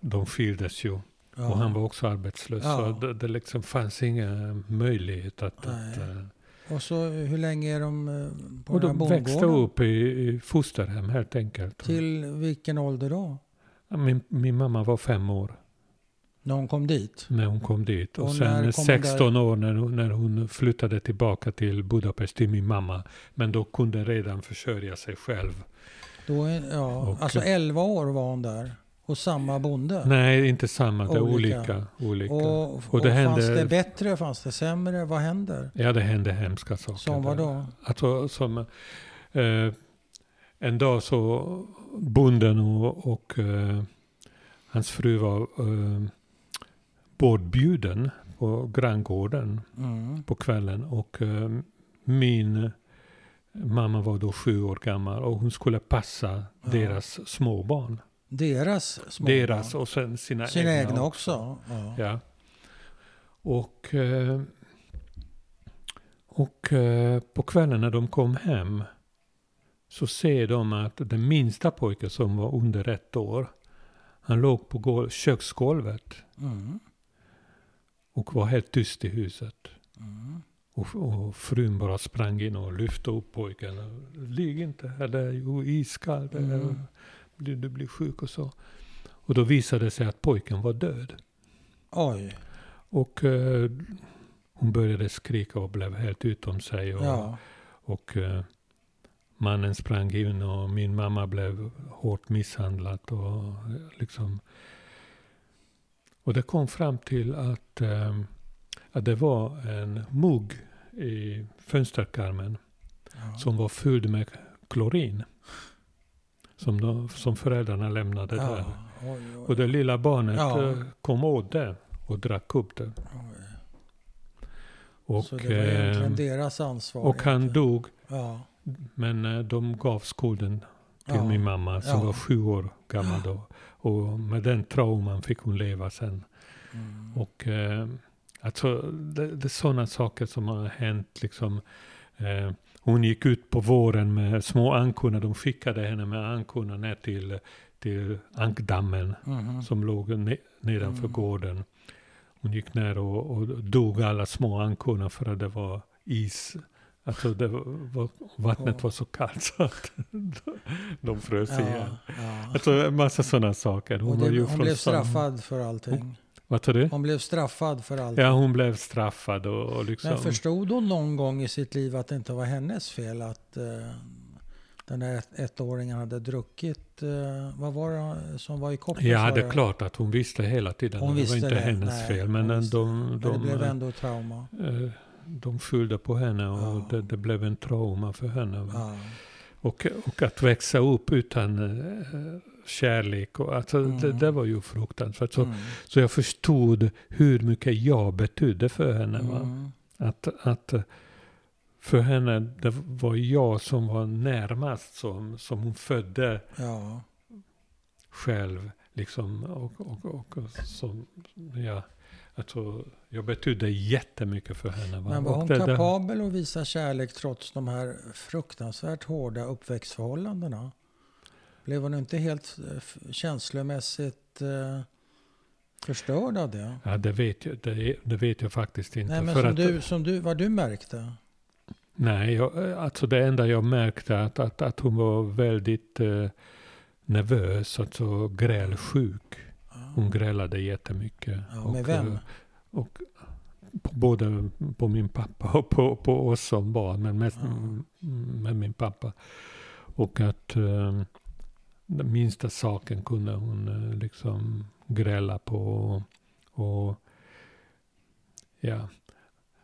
Speaker 2: de skildes ju.
Speaker 1: Ja.
Speaker 2: Och han var också arbetslös.
Speaker 1: Ja.
Speaker 2: Så det, det liksom fanns ingen möjlighet att... Att eh,
Speaker 1: Och så hur länge är de eh, på
Speaker 2: och
Speaker 1: den här
Speaker 2: de växte upp i, i fosterhem helt enkelt.
Speaker 1: Till vilken ålder då?
Speaker 2: Min, min mamma var fem år
Speaker 1: När hon kom dit?
Speaker 2: när hon kom dit. Och,
Speaker 1: Och
Speaker 2: sen
Speaker 1: kom hon
Speaker 2: 16 år när, när hon flyttade tillbaka till Budapest till min mamma. Men då kunde redan försörja sig själv.
Speaker 1: Då är, ja,
Speaker 2: Och-
Speaker 1: alltså 11 år var hon där. Hos samma bonde?
Speaker 2: Nej, inte samma. Det är
Speaker 1: Olika.
Speaker 2: olika. olika.
Speaker 1: Och, och,
Speaker 2: Och det
Speaker 1: fanns
Speaker 2: hände-
Speaker 1: det bättre? Fanns det sämre? Vad händer?
Speaker 2: Ja, det hände hemska saker.
Speaker 1: Som vadå?
Speaker 2: Alltså, som, eh, en dag så bonden och, och eh, hans fru var eh, båtbjuden på granngården
Speaker 1: Mm.
Speaker 2: på kvällen. Och eh, min mamma var då sju år gammal och hon skulle passa
Speaker 1: Ja.
Speaker 2: deras småbarn.
Speaker 1: Deras små
Speaker 2: Deras och sen sina,
Speaker 1: Sina egna också? Ja.
Speaker 2: Ja. Och, eh, och eh, på kvällen när de kom hem så ser de att den minsta pojken som var under ett år, han låg på gol- köksgolvet
Speaker 1: Mm.
Speaker 2: och var helt tyst i huset.
Speaker 1: Mm.
Speaker 2: Och, och frun bara sprang in och lyfte upp pojken. Ligg inte här, det är ju iskallt.
Speaker 1: Mm.
Speaker 2: Du, du blir sjuk och så. Och då visade det sig att pojken var död.
Speaker 1: Oj.
Speaker 2: Och eh, hon började skrika och blev helt utom sig. Och,
Speaker 1: Ja.
Speaker 2: och eh, mannen sprang in och min mamma blev hårt misshandlad. Och, liksom. och det kom fram till att, eh, att det var en mugg i fönsterkarmen
Speaker 1: ja.
Speaker 2: som var fylld med klorin. Som, de, som föräldrarna lämnade där.
Speaker 1: ja. Oj, oj,
Speaker 2: Och det lilla barnet eh, kom åt det och drack upp det. Och,
Speaker 1: Så det var egentligen
Speaker 2: eh,
Speaker 1: deras ansvar.
Speaker 2: och han dog. Men eh, de gav skulden till min mamma som var sju år gammal då. Och med den trauman fick hon leva sen.
Speaker 1: Mm.
Speaker 2: Och eh, alltså det, det är sådana saker som har hänt liksom. Eh, hon gick ut på våren med små ankorna. De skickade henne med ankorna ner till, till ankdammen
Speaker 1: Mhm.
Speaker 2: som låg ne nedanför
Speaker 1: Mm.
Speaker 2: gården. Hon gick ner och, och dog alla små ankorna för att det var is. Alltså det var, vattnet var så kallt så att de frös.
Speaker 1: Ja, ja.
Speaker 2: Alltså en massa sådana saker. Hon,
Speaker 1: det, hon blev straffad för allting.
Speaker 2: Vad sa du?
Speaker 1: Hon blev straffad för allting.
Speaker 2: Ja, hon blev straffad och, och liksom...
Speaker 1: Men förstod hon någon gång i sitt liv att det inte var hennes fel att eh, den där ett, ettåringen hade druckit? Eh, vad var det som var i koppen?
Speaker 2: Ja, det är klart att hon visste hela tiden.
Speaker 1: Hon
Speaker 2: det var inte
Speaker 1: det.
Speaker 2: hennes
Speaker 1: Nej,
Speaker 2: fel. Men de,
Speaker 1: Men
Speaker 2: de,
Speaker 1: det blev ändå trauma.
Speaker 2: eh, de skyllde på henne och
Speaker 1: Ja.
Speaker 2: det, det blev en trauma för henne.
Speaker 1: Ja.
Speaker 2: Och, och att växa upp utan kärlek. Och, alltså, det,
Speaker 1: Mm.
Speaker 2: det var ju fruktansvärt. Så,
Speaker 1: Mm.
Speaker 2: så jag förstod hur mycket jag betydde för henne.
Speaker 1: Mm.
Speaker 2: Att, att eh, för henne, det var jag som var närmast som, som hon födde
Speaker 1: Ja.
Speaker 2: själv. Liksom, och, och, och, och som, ja, alltså, jag betydde jättemycket för henne. Va?
Speaker 1: Men var hon
Speaker 2: det- det-
Speaker 1: kapabel att visa kärlek trots de här fruktansvärt hårda uppväxtförhållandena? Blev hon inte helt eh, känslomässigt eh, förstörd av det?
Speaker 2: Ja, det vet, jag, det, det vet jag faktiskt inte.
Speaker 1: Nej, men
Speaker 2: för
Speaker 1: som,
Speaker 2: att,
Speaker 1: du, som du, vad du märkte?
Speaker 2: Nej, jag, alltså det enda jag märkte att, att, att hon var väldigt eh, nervös, alltså grälsjuk. Hon
Speaker 1: Ja.
Speaker 2: grälade jättemycket.
Speaker 1: Ja, med
Speaker 2: Och,
Speaker 1: vem?
Speaker 2: eh, Och på, både på min pappa och på, på oss som barn, men mest
Speaker 1: Ja.
Speaker 2: mm, med min pappa. Och att eh, den minsta saken kunde hon eh, liksom gräla på. Och, ja.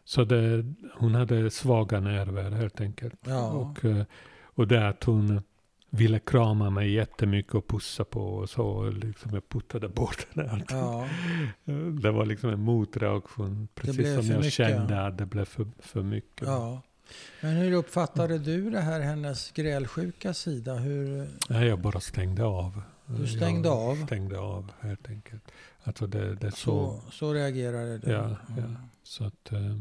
Speaker 2: Så det, hon hade svaga nerver helt enkelt.
Speaker 1: Ja.
Speaker 2: Och, eh, och det att hon ville krama mig jättemycket och pussa på och så. Liksom jag puttade bort henne.
Speaker 1: Ja.
Speaker 2: Det var liksom en motreaktion. Precis som jag
Speaker 1: mycket.
Speaker 2: kände att det blev för, för mycket.
Speaker 1: ja. Men hur uppfattade du det här, hennes grälsjuka sida? Hur,
Speaker 2: Nej, jag bara stängde av.
Speaker 1: Du stängde
Speaker 2: jag
Speaker 1: av?
Speaker 2: stängde av helt enkelt. Alltså det, det så.
Speaker 1: så, så reagerade du?
Speaker 2: Ja, ja.
Speaker 1: Mm.
Speaker 2: Så att, eh,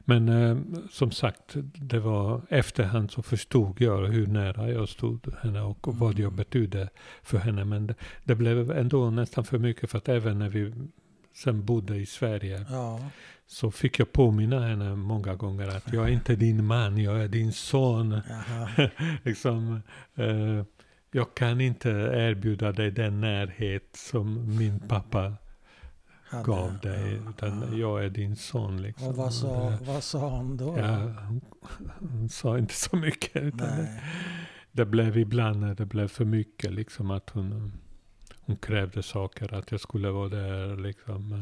Speaker 2: men eh, som sagt, det var efterhand så förstod jag hur nära jag stod henne och vad
Speaker 1: Mm.
Speaker 2: jag betydde för henne. Men det, det blev ändå nästan för mycket för att även när vi sen bodde i Sverige
Speaker 1: Ja,
Speaker 2: så fick jag påminna henne många gånger att jag är inte din man, jag är din son. liksom, eh, jag kan inte erbjuda dig den närhet som min pappa
Speaker 1: Hade.
Speaker 2: gav dig.
Speaker 1: Ja, ja.
Speaker 2: jag är din son. Liksom.
Speaker 1: Och vad sa,
Speaker 2: Det-
Speaker 1: vad sa han då?
Speaker 2: Ja, hon, hon sa inte så mycket. Utan det, det blev ibland när det blev för mycket. Liksom att hon, hon krävde saker. Att jag skulle vara där liksom, eh,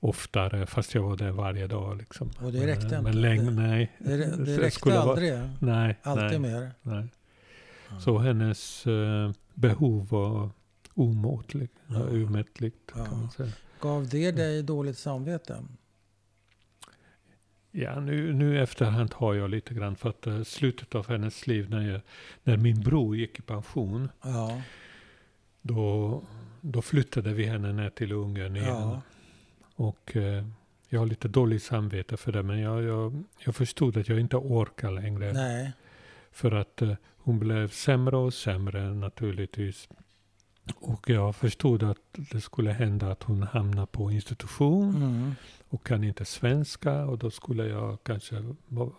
Speaker 2: oftare. Fast jag var där varje dag. Liksom.
Speaker 1: Och det räckte
Speaker 2: men,
Speaker 1: inte?
Speaker 2: Men länge, nej.
Speaker 1: Det, det
Speaker 2: Det
Speaker 1: räckte
Speaker 2: skulle vara-
Speaker 1: aldrig?
Speaker 2: Nej,
Speaker 1: Alltid
Speaker 2: nej,
Speaker 1: mer?
Speaker 2: nej. Så hennes eh, behov var omåtligt.
Speaker 1: Ja.
Speaker 2: Omättligt
Speaker 1: Ja.
Speaker 2: kan man säga.
Speaker 1: Gav det dig dåligt samvete?
Speaker 2: Ja, nu, nu efterhand har jag lite grann. För att eh, slutet av hennes liv när, jag, när min bror gick i pension.
Speaker 1: Ja.
Speaker 2: Då, då flyttade vi henne ner till Ungern igen.
Speaker 1: ja.
Speaker 2: Och eh, jag har lite dåligt samvete för det. Men jag, jag, jag förstod att jag inte orkar längre.
Speaker 1: Nej.
Speaker 2: För att eh, hon blev sämre och sämre naturligtvis. Och jag förstod att det skulle hända att hon hamnade på institution.
Speaker 1: Mm.
Speaker 2: och kan inte svenska. Och då skulle jag kanske vara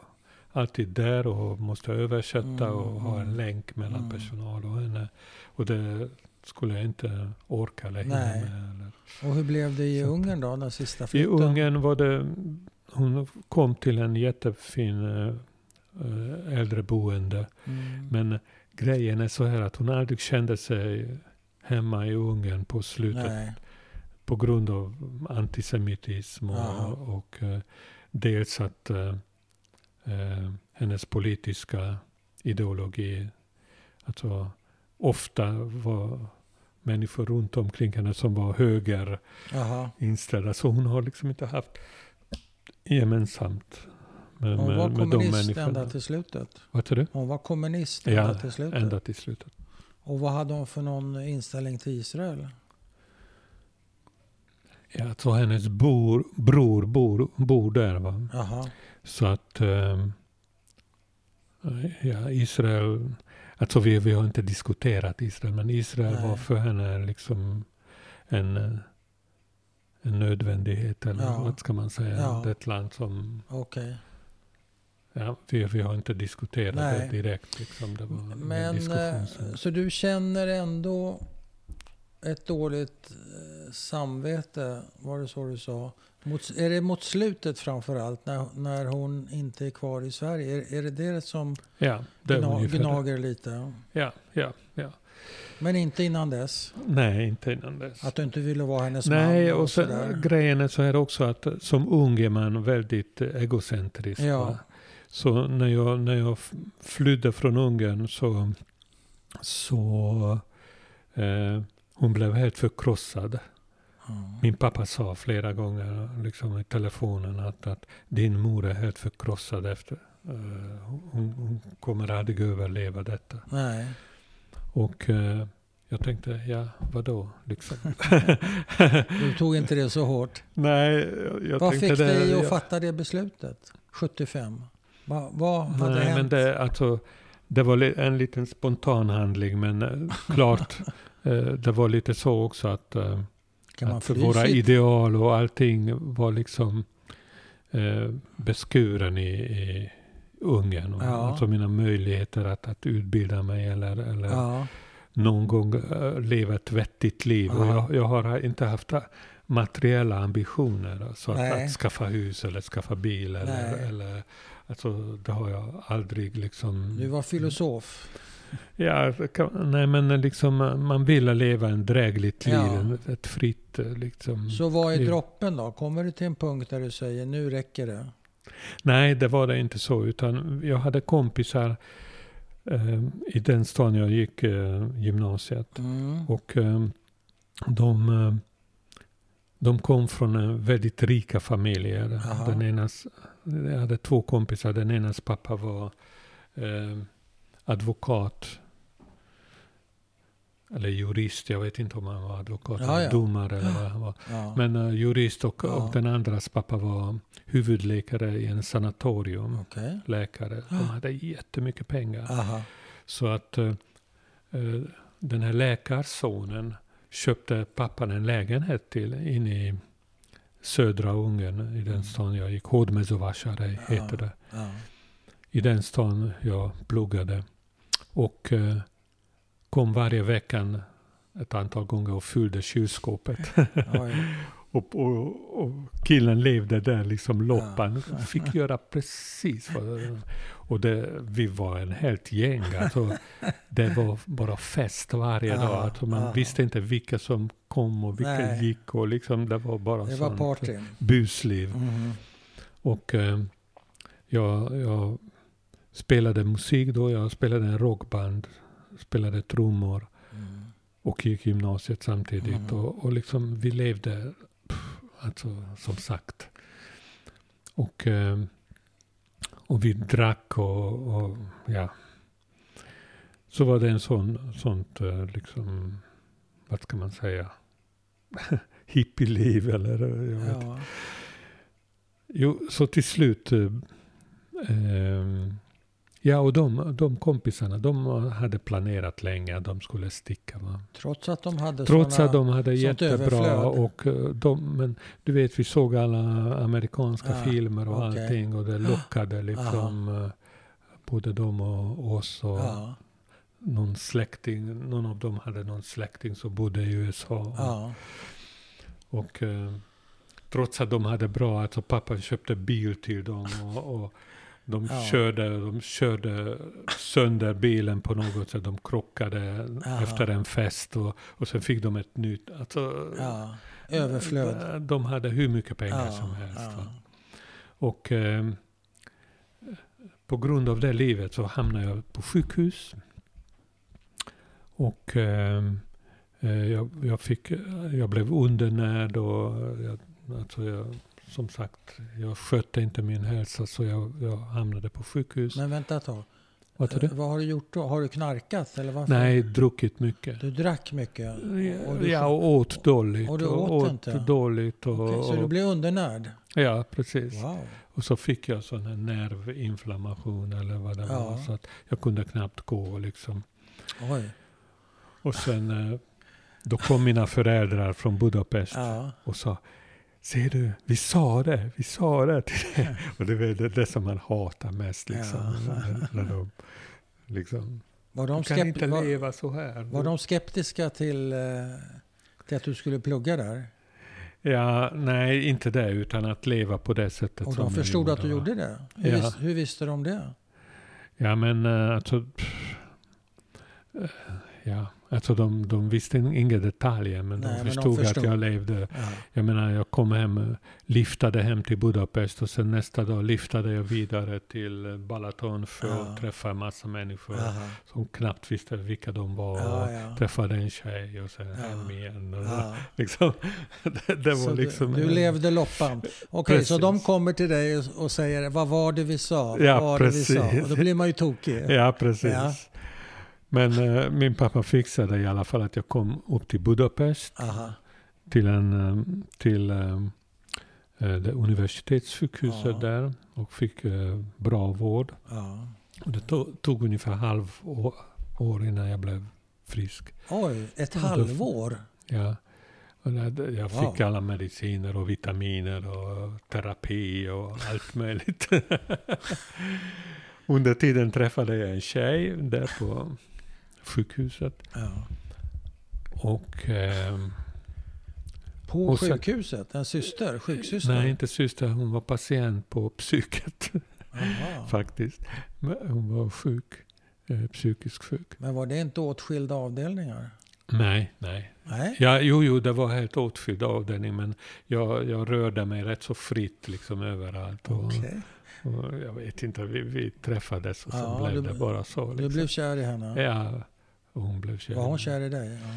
Speaker 2: alltid där och måste översätta
Speaker 1: Mm,
Speaker 2: och ha en
Speaker 1: mm.
Speaker 2: länk mellan
Speaker 1: Mm.
Speaker 2: personal och henne. Och det skulle jag inte orka eller hinna
Speaker 1: Nej.
Speaker 2: med. Eller.
Speaker 1: Och hur blev det i
Speaker 2: Så
Speaker 1: Ungern då, den sista
Speaker 2: I
Speaker 1: flytten?
Speaker 2: Ungern var det, hon kom till en jättefin eh, eh, äldreboende.
Speaker 1: Mm.
Speaker 2: Men grejen är så här att hon aldrig kände sig hemma i Ungern på slutet.
Speaker 1: Nej.
Speaker 2: på grund av antisemitism
Speaker 1: Aha.
Speaker 2: och, och eh, dels att eh, hennes politiska ideologi, alltså ofta var människor runt omkring henne som var höger
Speaker 1: Jaha.
Speaker 2: inställda. Så hon har liksom inte haft gemensamt med,
Speaker 1: Hon var
Speaker 2: med, med de
Speaker 1: kommunist ända
Speaker 2: människorna.
Speaker 1: till slutet.
Speaker 2: Vad du?
Speaker 1: Hon var kommunist ända
Speaker 2: Ja,
Speaker 1: till slutet.
Speaker 2: ända till slutet.
Speaker 1: Och vad hade hon för någon inställning till Israel?
Speaker 2: Ja, så hennes bor, bror bor, bor där. Va?
Speaker 1: Jaha.
Speaker 2: Så att ehm, ja, Israel, alltså vi, vi har inte diskuterat Israel, men Israel
Speaker 1: Nej.
Speaker 2: var för henne liksom en, eh, en nödvändighet, eller
Speaker 1: Ja.
Speaker 2: vad ska man säga.
Speaker 1: Ja.
Speaker 2: Det är ett land som,
Speaker 1: Okej.
Speaker 2: ja, vi, vi har inte diskuterat
Speaker 1: Nej.
Speaker 2: det direkt. Liksom. Det var en
Speaker 1: Men eh, så du känner ändå ett dåligt eh, samvete, var det så du sa? Mot, är det mot slutet framför allt, när, när hon inte är kvar i Sverige? Är, är det det som
Speaker 2: Ja, det
Speaker 1: gna, gnager lite?
Speaker 2: Ja, ja, ja.
Speaker 1: Men inte innan dess?
Speaker 2: Nej, inte innan dess.
Speaker 1: Att du inte ville vara hennes
Speaker 2: Nej,
Speaker 1: man?
Speaker 2: och sen, grejen är så här också att som ung är man väldigt eh, egocentrisk.
Speaker 1: Ja.
Speaker 2: va? Så när jag, när jag flydde från Ungern så, så eh, hon blev helt förkrossad. Min pappa sa flera gånger liksom, i telefonen att, att din mor är helt förkrossad efter. Eh, hon, hon kommer aldrig överleva detta.
Speaker 1: Nej.
Speaker 2: Och eh, jag tänkte, ja vadå liksom.
Speaker 1: Du tog inte det så hårt.
Speaker 2: Nej, jag, jag
Speaker 1: Vad fick
Speaker 2: det,
Speaker 1: dig att
Speaker 2: jag-
Speaker 1: fatta det beslutet? 75? Va, vad hade
Speaker 2: Nej,
Speaker 1: hänt?
Speaker 2: men det, alltså, det var en liten spontan handling, men eh, klart, det var lite så också att,
Speaker 1: kan man
Speaker 2: att våra ideal och allting var liksom eh, beskuren i, i Ungern. Och,
Speaker 1: Ja.
Speaker 2: Alltså mina möjligheter att, att utbilda mig eller, eller
Speaker 1: Ja,
Speaker 2: någon gång eh, leva ett vettigt liv. Och
Speaker 1: Ja.
Speaker 2: jag, jag har inte haft materiella ambitioner. Alltså att, att skaffa hus eller skaffa bil. Eller,
Speaker 1: Nej.
Speaker 2: eller, alltså, det har jag aldrig liksom...
Speaker 1: du var filosof.
Speaker 2: Ja, nej men liksom man vill leva en drägligt liv.
Speaker 1: Ja.
Speaker 2: Ett fritt eh, liksom.
Speaker 1: Så vad är droppen då? Kommer du till en punkt där du säger nu räcker det?
Speaker 2: Nej, det var det inte så. Utan jag hade kompisar eh, i den stan jag gick eh, gymnasiet.
Speaker 1: Mm.
Speaker 2: Och eh, de, de kom från eh, väldigt rika familjer.
Speaker 1: Aha.
Speaker 2: Den enas, jag hade två kompisar. Den enas pappa var eh, advokat. Eller jurist. Jag vet inte om han var advokat
Speaker 1: Ja,
Speaker 2: eller
Speaker 1: ja.
Speaker 2: domare eller vad han var.
Speaker 1: Ja.
Speaker 2: Men eh, jurist och, och den andras pappa var huvudläkare i en sanatorium.
Speaker 1: Okej.
Speaker 2: Läkare. De hade jättemycket pengar.
Speaker 1: Aha.
Speaker 2: Så att eh, eh, den här läkarsonen köpte pappan en lägenhet till inne i södra Ungern, i den stan jag gick. Hodmezovasare heter det. I den stan jag pluggade. Och eh, kom varje vecka ett antal gånger och fyllde kylskåpet. Och, och, och killen levde där liksom loppan.
Speaker 1: Ja.
Speaker 2: Fick göra precis vad... Och det, vi var en helt gäng. Alltså, det var bara fest varje
Speaker 1: Ja,
Speaker 2: dag. Alltså, man
Speaker 1: ja.
Speaker 2: visste inte vilka som kom och vilka
Speaker 1: Nej.
Speaker 2: gick. Och liksom, det var bara
Speaker 1: Det var
Speaker 2: sånt
Speaker 1: party.
Speaker 2: busliv.
Speaker 1: Mhm.
Speaker 2: Och eh, jag, jag spelade musik då. Jag spelade en rockband. Spelade trummor.
Speaker 1: Mm.
Speaker 2: Och gick gymnasiet samtidigt.
Speaker 1: Mhm.
Speaker 2: Och, och liksom vi levde, pff, alltså som sagt. Och, eh, och vi drack och, och ja. Så var det en sån, sånt eh, liksom, vad ska man säga, hippieliv eller eh, jag vet.
Speaker 1: Ja.
Speaker 2: Jo, så till slut, eh, ja och de, de kompisarna, de hade planerat länge att de skulle sticka. Va?
Speaker 1: Trots att de hade
Speaker 2: Trots
Speaker 1: såna,
Speaker 2: att de hade jättebra
Speaker 1: överflöd.
Speaker 2: och eh, de, men du vet vi såg alla amerikanska
Speaker 1: Ah,
Speaker 2: filmer och
Speaker 1: okej.
Speaker 2: allting och det lockade liksom eh, både dem och oss och
Speaker 1: Ja,
Speaker 2: någon släkting, någon av dem hade någon släkting som bodde i USA.
Speaker 1: ja,
Speaker 2: Och eh, trots att de hade bra, alltså pappa köpte bil till dem och, och de,
Speaker 1: Ja.
Speaker 2: körde, de körde sönder bilen på något sätt. De krockade
Speaker 1: Aha.
Speaker 2: efter en fest och, och sen fick de ett nytt. Alltså,
Speaker 1: ja. Överflöd.
Speaker 2: De hade hur mycket pengar
Speaker 1: Ja,
Speaker 2: som helst.
Speaker 1: ja.
Speaker 2: Och eh, på grund av det livet så hamnade jag på sjukhus. Och eh, eh, jag, jag, fick, jag blev undernärd och jag, alltså jag, som sagt, jag skötte inte min hälsa så jag, jag hamnade på sjukhus.
Speaker 1: Men vänta ett tag.
Speaker 2: Vad du?
Speaker 1: Eh, Vad har du gjort då? Har du knarkat eller varför?
Speaker 2: Nej, druckit mycket.
Speaker 1: Du drack mycket? och du-
Speaker 2: ja, och åt dåligt.
Speaker 1: Och du åt inte?
Speaker 2: dåligt. Och,
Speaker 1: Okej, så du
Speaker 2: och-
Speaker 1: blev undernärd?
Speaker 2: Ja, precis.
Speaker 1: Wow.
Speaker 2: Och så fick jag sån här nervinflammation eller vad det
Speaker 1: Ja.
Speaker 2: var. Så att jag kunde knappt gå liksom.
Speaker 1: Oj.
Speaker 2: Och sen eh, då kom mina föräldrar från Budapest
Speaker 1: Ja.
Speaker 2: och sa Ser du, vi sa det, vi sa det till dig. Och det är det, det som man hatar mest liksom. När, när de liksom,
Speaker 1: Var,
Speaker 2: du
Speaker 1: de
Speaker 2: kan
Speaker 1: skept-
Speaker 2: inte leva så här.
Speaker 1: var de skeptiska till, eh, till att du skulle plugga där?
Speaker 2: Ja, nej, inte det, utan att leva på det sättet
Speaker 1: Och de förstod att du gjorde det? Hur,
Speaker 2: Ja.
Speaker 1: vis, hur visste de det?
Speaker 2: Ja, men eh, alltså... eh, Ja, alltså de, de visste inga detaljer, men
Speaker 1: Nej,
Speaker 2: de
Speaker 1: men de
Speaker 2: förstod,
Speaker 1: förstod.
Speaker 2: att jag levde.
Speaker 1: Ja.
Speaker 2: Jag menar, jag kom hem, liftade hem till Budapest och sen nästa dag liftade jag vidare till Balaton för
Speaker 1: Ja.
Speaker 2: att träffa en massa människor
Speaker 1: Aha.
Speaker 2: som knappt visste vilka de var.
Speaker 1: Ja, ja.
Speaker 2: Träffade en tjej och sen
Speaker 1: Ja.
Speaker 2: hem igen. Och
Speaker 1: Ja.
Speaker 2: liksom, det, det var
Speaker 1: Så
Speaker 2: liksom...
Speaker 1: du, du levde loppan. Okej, så
Speaker 2: Precis.
Speaker 1: de kommer till dig och, och säger vad var det vi sa? Vad
Speaker 2: Ja,
Speaker 1: var det vi sa?
Speaker 2: precis.
Speaker 1: Och då blir man ju tokig.
Speaker 2: Ja, precis. Men eh, min pappa fixade i alla fall att jag kom upp till Budapest.
Speaker 1: Aha.
Speaker 2: till, en, eh, till eh, eh, universitetssjukhuset
Speaker 1: Ja.
Speaker 2: där och fick eh, bra vård.
Speaker 1: Ja.
Speaker 2: Och det tog, tog ungefär halv år, innan jag blev frisk.
Speaker 1: Oj, ett
Speaker 2: då-
Speaker 1: halvår?
Speaker 2: Ja. Och där- jag
Speaker 1: Wow.
Speaker 2: fick alla mediciner och vitaminer och terapi och allt möjligt. Under tiden träffade jag en tjej där på sjukhuset.
Speaker 1: Ja.
Speaker 2: Och ehm,
Speaker 1: På
Speaker 2: Och
Speaker 1: sjukhuset? En syster? Sjuksyster?
Speaker 2: nej, inte syster, hon var patient på psyket. Faktiskt. Hon var sjuk, eh, psykiskt sjuk.
Speaker 1: Men var det inte åtskilda avdelningar?
Speaker 2: Nej, nej.
Speaker 1: Nej?
Speaker 2: Ja, jo, jo, det var helt åtskild avdelning, men jag, jag rörde mig rätt så fritt liksom överallt. Och,
Speaker 1: Okej.
Speaker 2: och jag vet inte, vi, vi träffades och så
Speaker 1: Ja,
Speaker 2: blev
Speaker 1: du-
Speaker 2: det bara så.
Speaker 1: Du
Speaker 2: Liksom.
Speaker 1: blev kär i henne?
Speaker 2: Ja, och hon blev kär.
Speaker 1: Var hon kär i dig? Ja.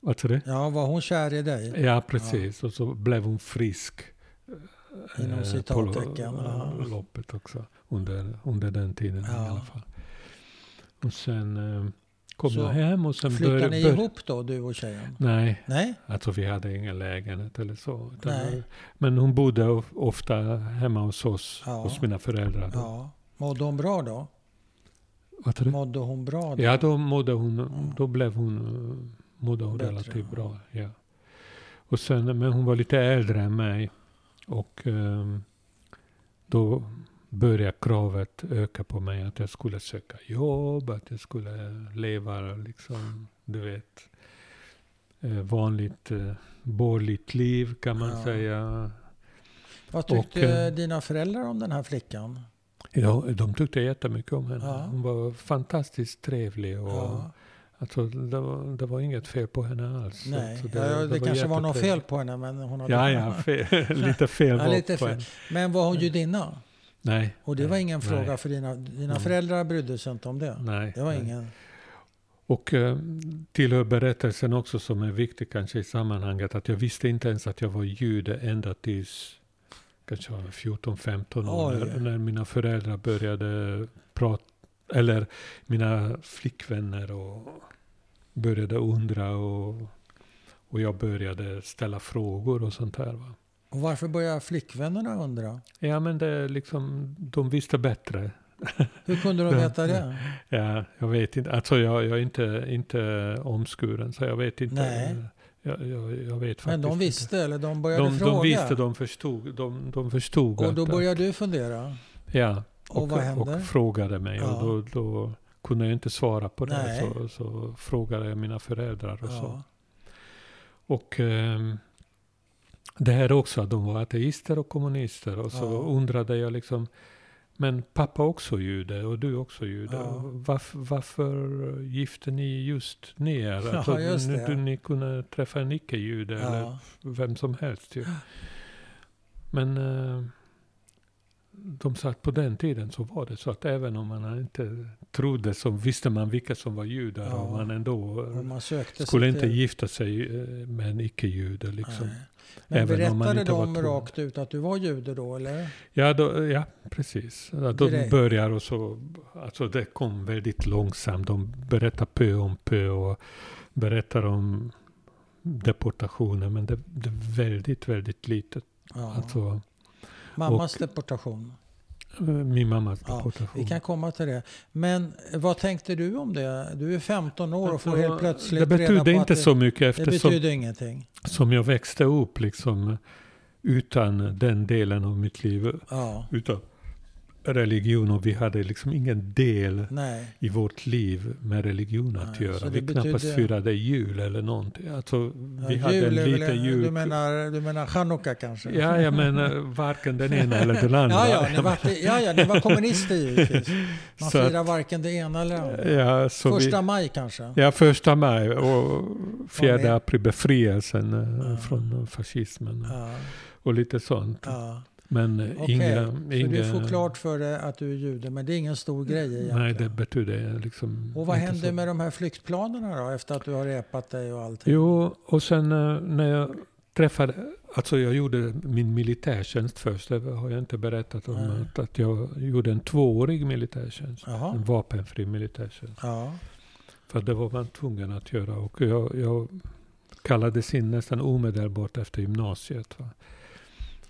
Speaker 2: Vad sa du?
Speaker 1: Ja, var hon kär i dig?
Speaker 2: Ja, precis. Och så blev hon frisk. eh,
Speaker 1: Inom
Speaker 2: på
Speaker 1: citattecken, ja.
Speaker 2: loppet också. Under, under den tiden
Speaker 1: Ja.
Speaker 2: i alla fall. Och sen eh, kom
Speaker 1: Så
Speaker 2: jag hem och sen
Speaker 1: Flyttade
Speaker 2: började...
Speaker 1: ni
Speaker 2: bör-
Speaker 1: ihop då, du och tjejen?
Speaker 2: Nej,
Speaker 1: Nej?
Speaker 2: alltså vi hade ingen lägenhet eller så.
Speaker 1: Nej.
Speaker 2: Men hon bodde of- ofta hemma hos oss,
Speaker 1: Ja.
Speaker 2: hos mina föräldrar. Då.
Speaker 1: Ja. Mådde hon bra då?
Speaker 2: Vad?
Speaker 1: Mådde hon bra då?
Speaker 2: Ja, då mådde hon,
Speaker 1: Mm.
Speaker 2: då blev hon, eh, mådde hon
Speaker 1: Bättre,
Speaker 2: relativt bra. Ja. Och sen, men hon var lite äldre än mig. Och ehm, då började kravet öka på mig att jag skulle söka jobb, att jag skulle leva liksom, du vet, eh, vanligt eh, borgerligt liv kan man
Speaker 1: Ja.
Speaker 2: säga.
Speaker 1: Vad tyckte
Speaker 2: Och,
Speaker 1: dina föräldrar om den här flickan?
Speaker 2: Ja, de tyckte jättemycket om henne.
Speaker 1: Ja.
Speaker 2: Hon var fantastiskt trevlig. Och,
Speaker 1: Ja.
Speaker 2: Alltså, det, var, det var inget fel på henne alls.
Speaker 1: Nej,
Speaker 2: Alltså,
Speaker 1: ja, det, kanske var något fel på henne. Men hon hade...
Speaker 2: Ja, ja, fel, lite fel
Speaker 1: Ja,
Speaker 2: var
Speaker 1: lite
Speaker 2: på
Speaker 1: fel.
Speaker 2: henne.
Speaker 1: Men var hon judinna?
Speaker 2: Nej.
Speaker 1: Och det var
Speaker 2: nej,
Speaker 1: ingen
Speaker 2: nej,
Speaker 1: fråga för dina, dina
Speaker 2: Nej.
Speaker 1: föräldrar brydde sig inte om det?
Speaker 2: Nej.
Speaker 1: Det var
Speaker 2: nej.
Speaker 1: ingen...
Speaker 2: Och eh, tillhör berättelsen också som är viktig kanske i sammanhanget att jag visste inte ens att jag var jude ända tills kanske var 14-15 år
Speaker 1: Oj.
Speaker 2: när, när mina föräldrar började prata, eller mina flickvänner och började undra och, och jag började ställa frågor och sånt här. Va?
Speaker 1: Och varför började flickvännerna undra?
Speaker 2: Ja men det är liksom, de visste bättre.
Speaker 1: Hur kunde de veta det?
Speaker 2: Ja, jag vet inte. Alltså jag, jag är inte, inte omskuren så jag vet inte.
Speaker 1: Nej.
Speaker 2: Jag, jag, jag vet
Speaker 1: Men de visste, eller de
Speaker 2: inte.
Speaker 1: började
Speaker 2: De,
Speaker 1: fråga?
Speaker 2: de visste, de förstod. De, de förstod
Speaker 1: och då
Speaker 2: att-
Speaker 1: började du fundera?
Speaker 2: Ja,
Speaker 1: Och,
Speaker 2: och,
Speaker 1: vad hände?
Speaker 2: och frågade mig.
Speaker 1: Ja.
Speaker 2: Och då, då kunde jag inte svara på det.
Speaker 1: Nej.
Speaker 2: Så, så frågade jag mina föräldrar och så.
Speaker 1: ja.
Speaker 2: Och ehm, det här också, att de var ateister och kommunister. Och så
Speaker 1: Ja.
Speaker 2: undrade jag liksom, men pappa också jude och du också jude.
Speaker 1: Ja.
Speaker 2: Varför, varför gifte ni just ni er?
Speaker 1: Ja,
Speaker 2: Alltså,
Speaker 1: just
Speaker 2: ni, ni kunde träffa en icke-jude eller
Speaker 1: Ja.
Speaker 2: vem som helst. Ju. Men eh, de sa att på den tiden så var det så att även om man inte trodde så visste man vilka som var judar
Speaker 1: Ja.
Speaker 2: och man ändå
Speaker 1: Och man
Speaker 2: skulle inte
Speaker 1: till-
Speaker 2: gifta sig eh, med en icke-jude. Liksom.
Speaker 1: Nej. Men
Speaker 2: Även
Speaker 1: berättade de rakt ut att du var jude då, eller?
Speaker 2: Ja, då, ja, precis. Ja, De
Speaker 1: Direkt.
Speaker 2: börjar och så, alltså det kom väldigt långsamt. De berättar pö om pö och berättar om deportationer. Men det, det är väldigt, väldigt litet.
Speaker 1: Ja.
Speaker 2: Alltså,
Speaker 1: Mammas deportation.
Speaker 2: Eh, min mammas
Speaker 1: Ja. Vi kan komma till det. Men vad tänkte du om det? Du är 15 år och får
Speaker 2: Alltså,
Speaker 1: helt plötsligt
Speaker 2: det
Speaker 1: reda
Speaker 2: betydde
Speaker 1: på
Speaker 2: inte
Speaker 1: att det,
Speaker 2: så mycket
Speaker 1: det
Speaker 2: eftersom
Speaker 1: betyder ingenting.
Speaker 2: som jag växte upp liksom utan den delen av mitt liv.
Speaker 1: Ja,
Speaker 2: Utan religion och vi hade liksom ingen del
Speaker 1: nej.
Speaker 2: i vårt liv med religion att
Speaker 1: Nej,
Speaker 2: göra. Vi knappast
Speaker 1: betyder-
Speaker 2: firade jul eller någonting. Alltså, vi
Speaker 1: Ja,
Speaker 2: hade en liten
Speaker 1: en-
Speaker 2: jul.
Speaker 1: Du menar, du menar chanukka kanske?
Speaker 2: Ja, jag menar varken den ena eller den andra.
Speaker 1: Ja, ja, ni var, ja, ja, ni var kommunister givetvis. Man
Speaker 2: Så att-
Speaker 1: firar varken det ena eller andra.
Speaker 2: Ja,
Speaker 1: Första
Speaker 2: vi,
Speaker 1: maj kanske?
Speaker 2: ja, första maj och fjärde april befrielsen eh,
Speaker 1: Ja.
Speaker 2: från fascismen
Speaker 1: Ja,
Speaker 2: och lite sånt.
Speaker 1: ja.
Speaker 2: Men eh,
Speaker 1: Okej,
Speaker 2: inga...
Speaker 1: så
Speaker 2: inga
Speaker 1: du får klart för dig att du är jude, men det är ingen stor grej egentligen.
Speaker 2: Nej, det betyder liksom
Speaker 1: Och vad
Speaker 2: inte
Speaker 1: hände
Speaker 2: så.
Speaker 1: med de här flyktplanerna då, efter att du har repat dig och allting?
Speaker 2: Jo, och sen eh, när jag träffade, alltså jag gjorde min militärtjänst först, det har jag inte berättat om,
Speaker 1: Nej.
Speaker 2: att, att jag gjorde en tvåårig militärtjänst. En
Speaker 1: Jaha.
Speaker 2: vapenfri militärtjänst.
Speaker 1: Ja.
Speaker 2: För det var man tvungen att göra. Och jag, jag kallades in nästan omedelbart efter gymnasiet. Va?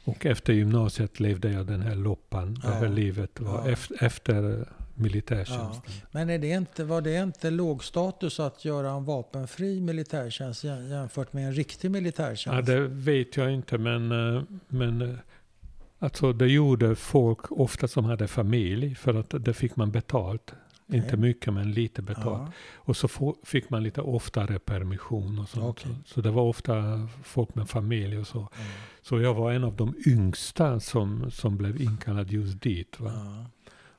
Speaker 2: Och efter gymnasiet levde jag den här loppan, det här
Speaker 1: Ja.
Speaker 2: livet var
Speaker 1: Ja.
Speaker 2: efter, efter militärtjänsten.
Speaker 1: Men är det inte, var det inte låg status att göra en vapenfri militärtjänst jä- jämfört med en riktig
Speaker 2: Ja,
Speaker 1: militärtjänst?
Speaker 2: det vet jag inte, men, eh, men eh, alltså det gjorde folk ofta som hade familj, för att det fick man betalt. Inte
Speaker 1: Okej.
Speaker 2: mycket, men lite betalt.
Speaker 1: Ja.
Speaker 2: Och så få, fick man lite oftare permission och sånt.
Speaker 1: Okej.
Speaker 2: Så, så det var ofta folk med familj och så.
Speaker 1: Ja.
Speaker 2: Så jag var en av de yngsta som, som blev inkallad just dit. Va?
Speaker 1: Ja.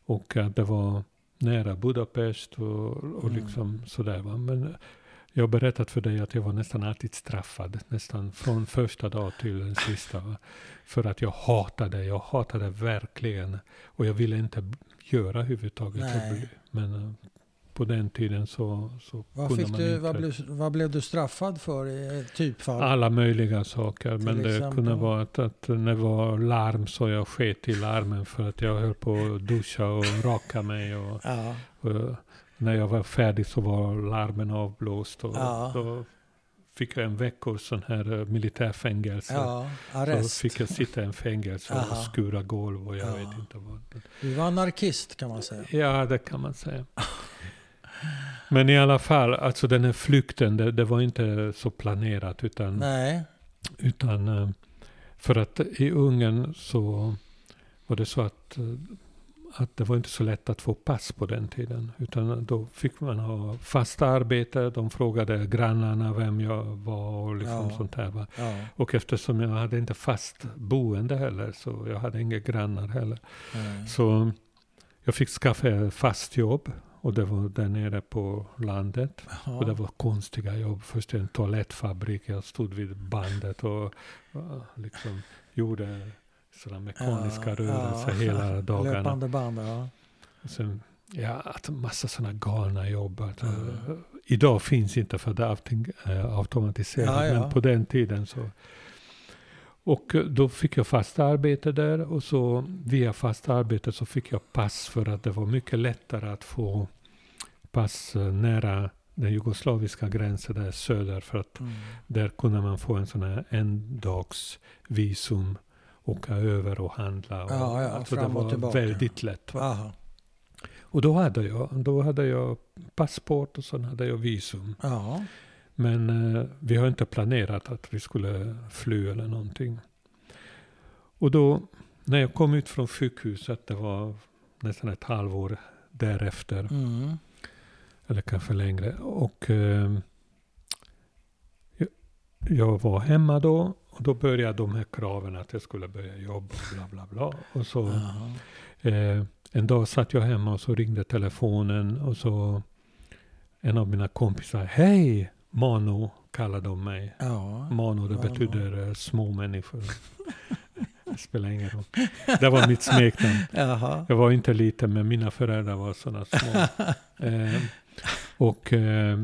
Speaker 2: Och att det var nära Budapest och, och
Speaker 1: Mm.
Speaker 2: liksom sådär. Va? Men jag har berättat för dig att jag var nästan alltid straffad. Nästan från första dag till den sista. Va? För att jag hatade, jag hatade verkligen. Och jag ville inte göra överhuvudtaget.
Speaker 1: Nej.
Speaker 2: Men eh, på den tiden så, så
Speaker 1: Vad,
Speaker 2: kunde
Speaker 1: fick
Speaker 2: man
Speaker 1: du,
Speaker 2: inte...
Speaker 1: vad, blev, vad blev du straffad för i typfall?
Speaker 2: Alla möjliga saker. Men det
Speaker 1: exempel?
Speaker 2: kunde vara att, att när det var larm så jag sket i larmen för att jag höll på att duscha och raka mig. Och,
Speaker 1: Ja,
Speaker 2: och när jag var färdig så var larmen avblåst. Och
Speaker 1: Ja.
Speaker 2: Då fick jag en veckors sån här eh, militärfängelse.
Speaker 1: ja,
Speaker 2: Så
Speaker 1: arrest.
Speaker 2: fick jag sitta i en fängelse och
Speaker 1: Aha.
Speaker 2: skura golv och jag
Speaker 1: Ja.
Speaker 2: vet inte vad.
Speaker 1: Du var anarkist kan man säga.
Speaker 2: Ja, det kan man säga. Men i alla fall, alltså den här flykten, det, det var inte så planerat. Utan,
Speaker 1: Nej,
Speaker 2: utan eh, för att i Ungern så var det så att, eh, att det var inte så lätt att få pass på den tiden. Utan då fick man ha fasta arbete. De frågade grannarna vem jag var och liksom
Speaker 1: Ja.
Speaker 2: sånt här. Va?
Speaker 1: ja,
Speaker 2: Och eftersom jag hade inte fast boende heller, så jag hade inga grannar heller.
Speaker 1: nej.
Speaker 2: Så jag fick skaffa fast jobb. Och det var där nere på landet. Och det var konstiga jobb. Först en toalettfabrik. Jag stod vid bandet och uh, liksom gjorde sådana mekaniska
Speaker 1: Ja,
Speaker 2: rörelser
Speaker 1: ja.
Speaker 2: hela dagarna.
Speaker 1: Löpande band, ja.
Speaker 2: Sen, ja, att massa sådana galna jobb. Att,
Speaker 1: Ja.
Speaker 2: uh, idag finns inte för det är allting uh, automatiserat.
Speaker 1: Ja.
Speaker 2: Men på den tiden så. Och uh, då fick jag fast arbete där. Och så via fast arbete så fick jag pass. För att det var mycket lättare att få pass nära den jugoslaviska gränsen där söder. För att
Speaker 1: Mm.
Speaker 2: där kunde man få en sån här endagsvisum. Åka över och handla. Och,
Speaker 1: Ja, ja,
Speaker 2: alltså det var
Speaker 1: tillbaka.
Speaker 2: väldigt lätt. Och då hade jag, då hade jag passport och sen hade jag visum.
Speaker 1: Ja,
Speaker 2: Men eh, vi har inte planerat att vi skulle fly eller någonting. Och då, när jag kom ut från sjukhuset, det var nästan ett halvår därefter,
Speaker 1: mm.
Speaker 2: eller kanske längre. Och eh, jag, jag var hemma då, och då började de här kraven att jag skulle börja jobba, bla bla bla. Och så... Eh, en dag satt jag hemma och så ringde telefonen och så en av mina kompisar, hej Mano kallade de mig.
Speaker 1: Ja.
Speaker 2: Mano det
Speaker 1: Mano.
Speaker 2: betyder eh, små människor. det spelar ingen roll. Det var mitt smeknamn. Jag var inte liten men mina föräldrar var sådana små. eh, och eh,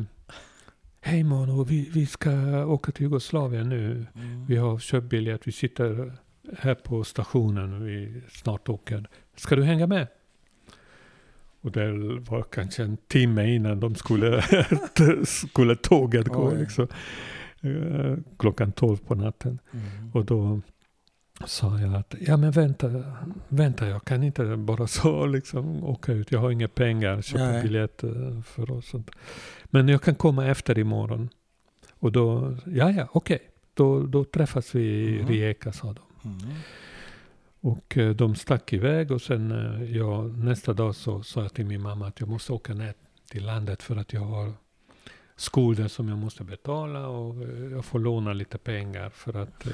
Speaker 2: hej Mano, vi, vi ska åka till Jugoslavien nu.
Speaker 1: Mm.
Speaker 2: Vi har köpt biljett, vi sitter här på stationen, vi snart åker. Ska du hänga med? Och det var kanske en timme innan de skulle, skulle tåget gå. Liksom. Eh, Klockan tolv på natten.
Speaker 1: Mm.
Speaker 2: Och då sa jag att, ja men vänta, vänta jag kan inte bara så liksom åka ut. Jag har inga pengar, köpa
Speaker 1: Nej.
Speaker 2: biljett eh, för oss. Men jag kan komma efter imorgon. Och då, ja ja, okej. Då, då träffas vi i
Speaker 1: Mhm.
Speaker 2: Rijeka, sa de.
Speaker 1: Mm.
Speaker 2: Och eh, de stack iväg och sen eh, jag, nästa dag så sa jag till min mamma att jag måste åka ner till landet för att jag har skulder som jag måste betala och jag får låna lite pengar för att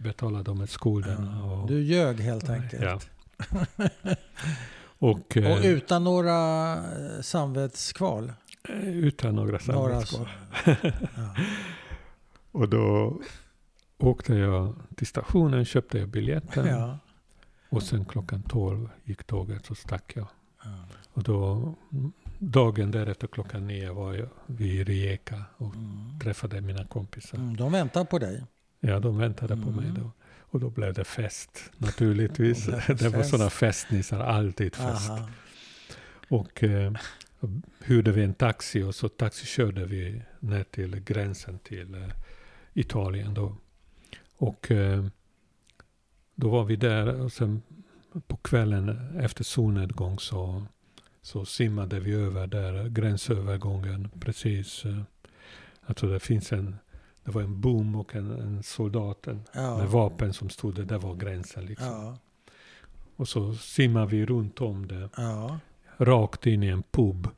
Speaker 2: betala de här skulderna.
Speaker 1: Ja.
Speaker 2: Och,
Speaker 1: Du ljög helt
Speaker 2: Ja.
Speaker 1: enkelt.
Speaker 2: och, eh,
Speaker 1: Och utan några eh, samvetskval?
Speaker 2: eh, utan några
Speaker 1: Några
Speaker 2: samvetskval.
Speaker 1: Ja.
Speaker 2: Och då åkte jag till stationen, köpte jag biljetten
Speaker 1: Ja.
Speaker 2: och sen klockan 12 gick tåget så stack jag.
Speaker 1: Ja.
Speaker 2: Och då, dagen därefter klockan nio var jag vid Rijeka och
Speaker 1: Mm.
Speaker 2: träffade mina kompisar.
Speaker 1: Mm, de väntar på dig.
Speaker 2: Ja, de väntade på mig
Speaker 1: Mm.
Speaker 2: då. Och då blev det fest, naturligtvis.
Speaker 1: Det
Speaker 2: det var sådana festnissar, alltid fest.
Speaker 1: Aha.
Speaker 2: Och eh, hyrde vi en taxi och så taxikörde vi ner till gränsen till eh, Italien då. Och eh, då var vi där och sen på kvällen efter solnedgång så, så simmade vi över där gränsövergången precis. Alltså det finns en, det var en bom och en, en soldat en, med
Speaker 1: Ja.
Speaker 2: vapen som stod där, det var gränsen liksom.
Speaker 1: Ja.
Speaker 2: Och så simmade vi runt om det
Speaker 1: Ja.
Speaker 2: rakt in i en pub.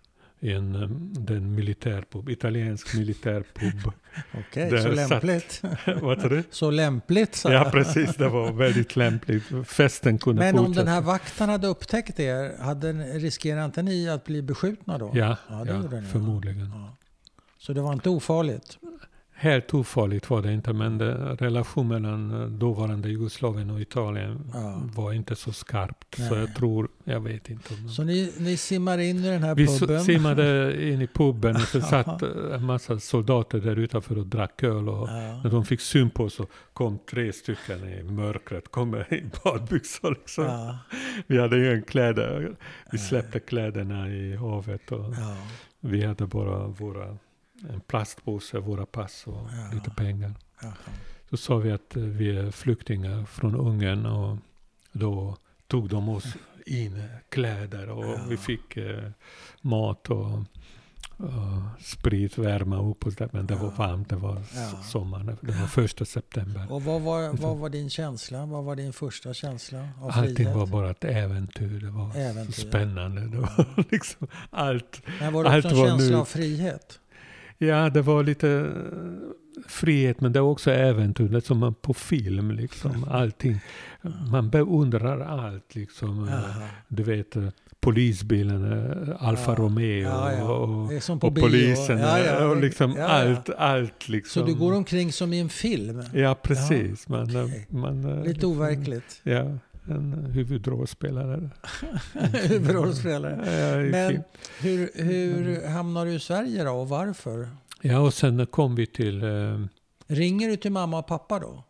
Speaker 2: I en, den militärpub, italiensk militärpub.
Speaker 1: Okej,
Speaker 2: Där
Speaker 1: så lämpligt.
Speaker 2: Vad du?
Speaker 1: Så lämpligt sa
Speaker 2: Ja, precis. Det var väldigt lämpligt. Festen kunde
Speaker 1: Men om
Speaker 2: fortsätta.
Speaker 1: den här vakten hade upptäckt er, hade, riskerar inte ni att bli beskjutna då?
Speaker 2: Ja,
Speaker 1: Ja,
Speaker 2: ja,
Speaker 1: ja.
Speaker 2: förmodligen.
Speaker 1: Ja. Så det var inte ofarligt?
Speaker 2: Helt ofarligt var det inte, men det, relationen mellan eh, dåvarande Jugoslavien och Italien
Speaker 1: Ja.
Speaker 2: var inte så skarpt. Så
Speaker 1: Nej.
Speaker 2: jag tror, jag vet inte. Om
Speaker 1: Så ni, ni simmar in i den här
Speaker 2: vi
Speaker 1: puben?
Speaker 2: s- simmade in i puben och så satt eh, en massa soldater där utanför och drack öl. Och
Speaker 1: Ja.
Speaker 2: när de fick syn på oss så kom tre stycken i mörkret, kom i badbyxor. Liksom.
Speaker 1: Ja.
Speaker 2: Vi hade ju en kläder, vi släppte kläderna i havet och vi hade bara våra, en plastpåse, våra pass och
Speaker 1: Ja.
Speaker 2: lite pengar.
Speaker 1: Jaha.
Speaker 2: Så sa vi att eh, vi är flyktingar från Ungern och då tog de oss in kläder och
Speaker 1: Ja.
Speaker 2: vi fick eh, mat och, och sprit, värma upp oss där. Men det var
Speaker 1: Ja.
Speaker 2: varmt, det var
Speaker 1: Ja.
Speaker 2: s- sommar, det var första september.
Speaker 1: Och vad var, vad var din känsla? Vad var din första känsla av
Speaker 2: Allting
Speaker 1: frihet?
Speaker 2: var bara ett äventyr, det var
Speaker 1: Äventyr.
Speaker 2: spännande. Det var liksom allt.
Speaker 1: Men var det
Speaker 2: allt
Speaker 1: också en känsla
Speaker 2: nu.
Speaker 1: av frihet?
Speaker 2: Ja, det var lite eh, frihet, men det var också äventyr. Det är som man på film, liksom. Allting. Man beundrar allt, liksom. Du vet, eh, polisbilen, eh, Alfa
Speaker 1: Ja.
Speaker 2: Romeo
Speaker 1: Ja, ja.
Speaker 2: och, och polisen. Och liksom allt, allt liksom.
Speaker 1: Så du går omkring som i en film?
Speaker 2: Ja, precis. Man,
Speaker 1: okej.
Speaker 2: man,
Speaker 1: Lite
Speaker 2: liksom-
Speaker 1: overkligt.
Speaker 2: Ja, en huvudrollspelare. Ja, i
Speaker 1: Men hur, hur hamnar du i Sverige då och varför?
Speaker 2: ja, och sen kom vi till, eh,
Speaker 1: Ringer du till mamma och pappa då?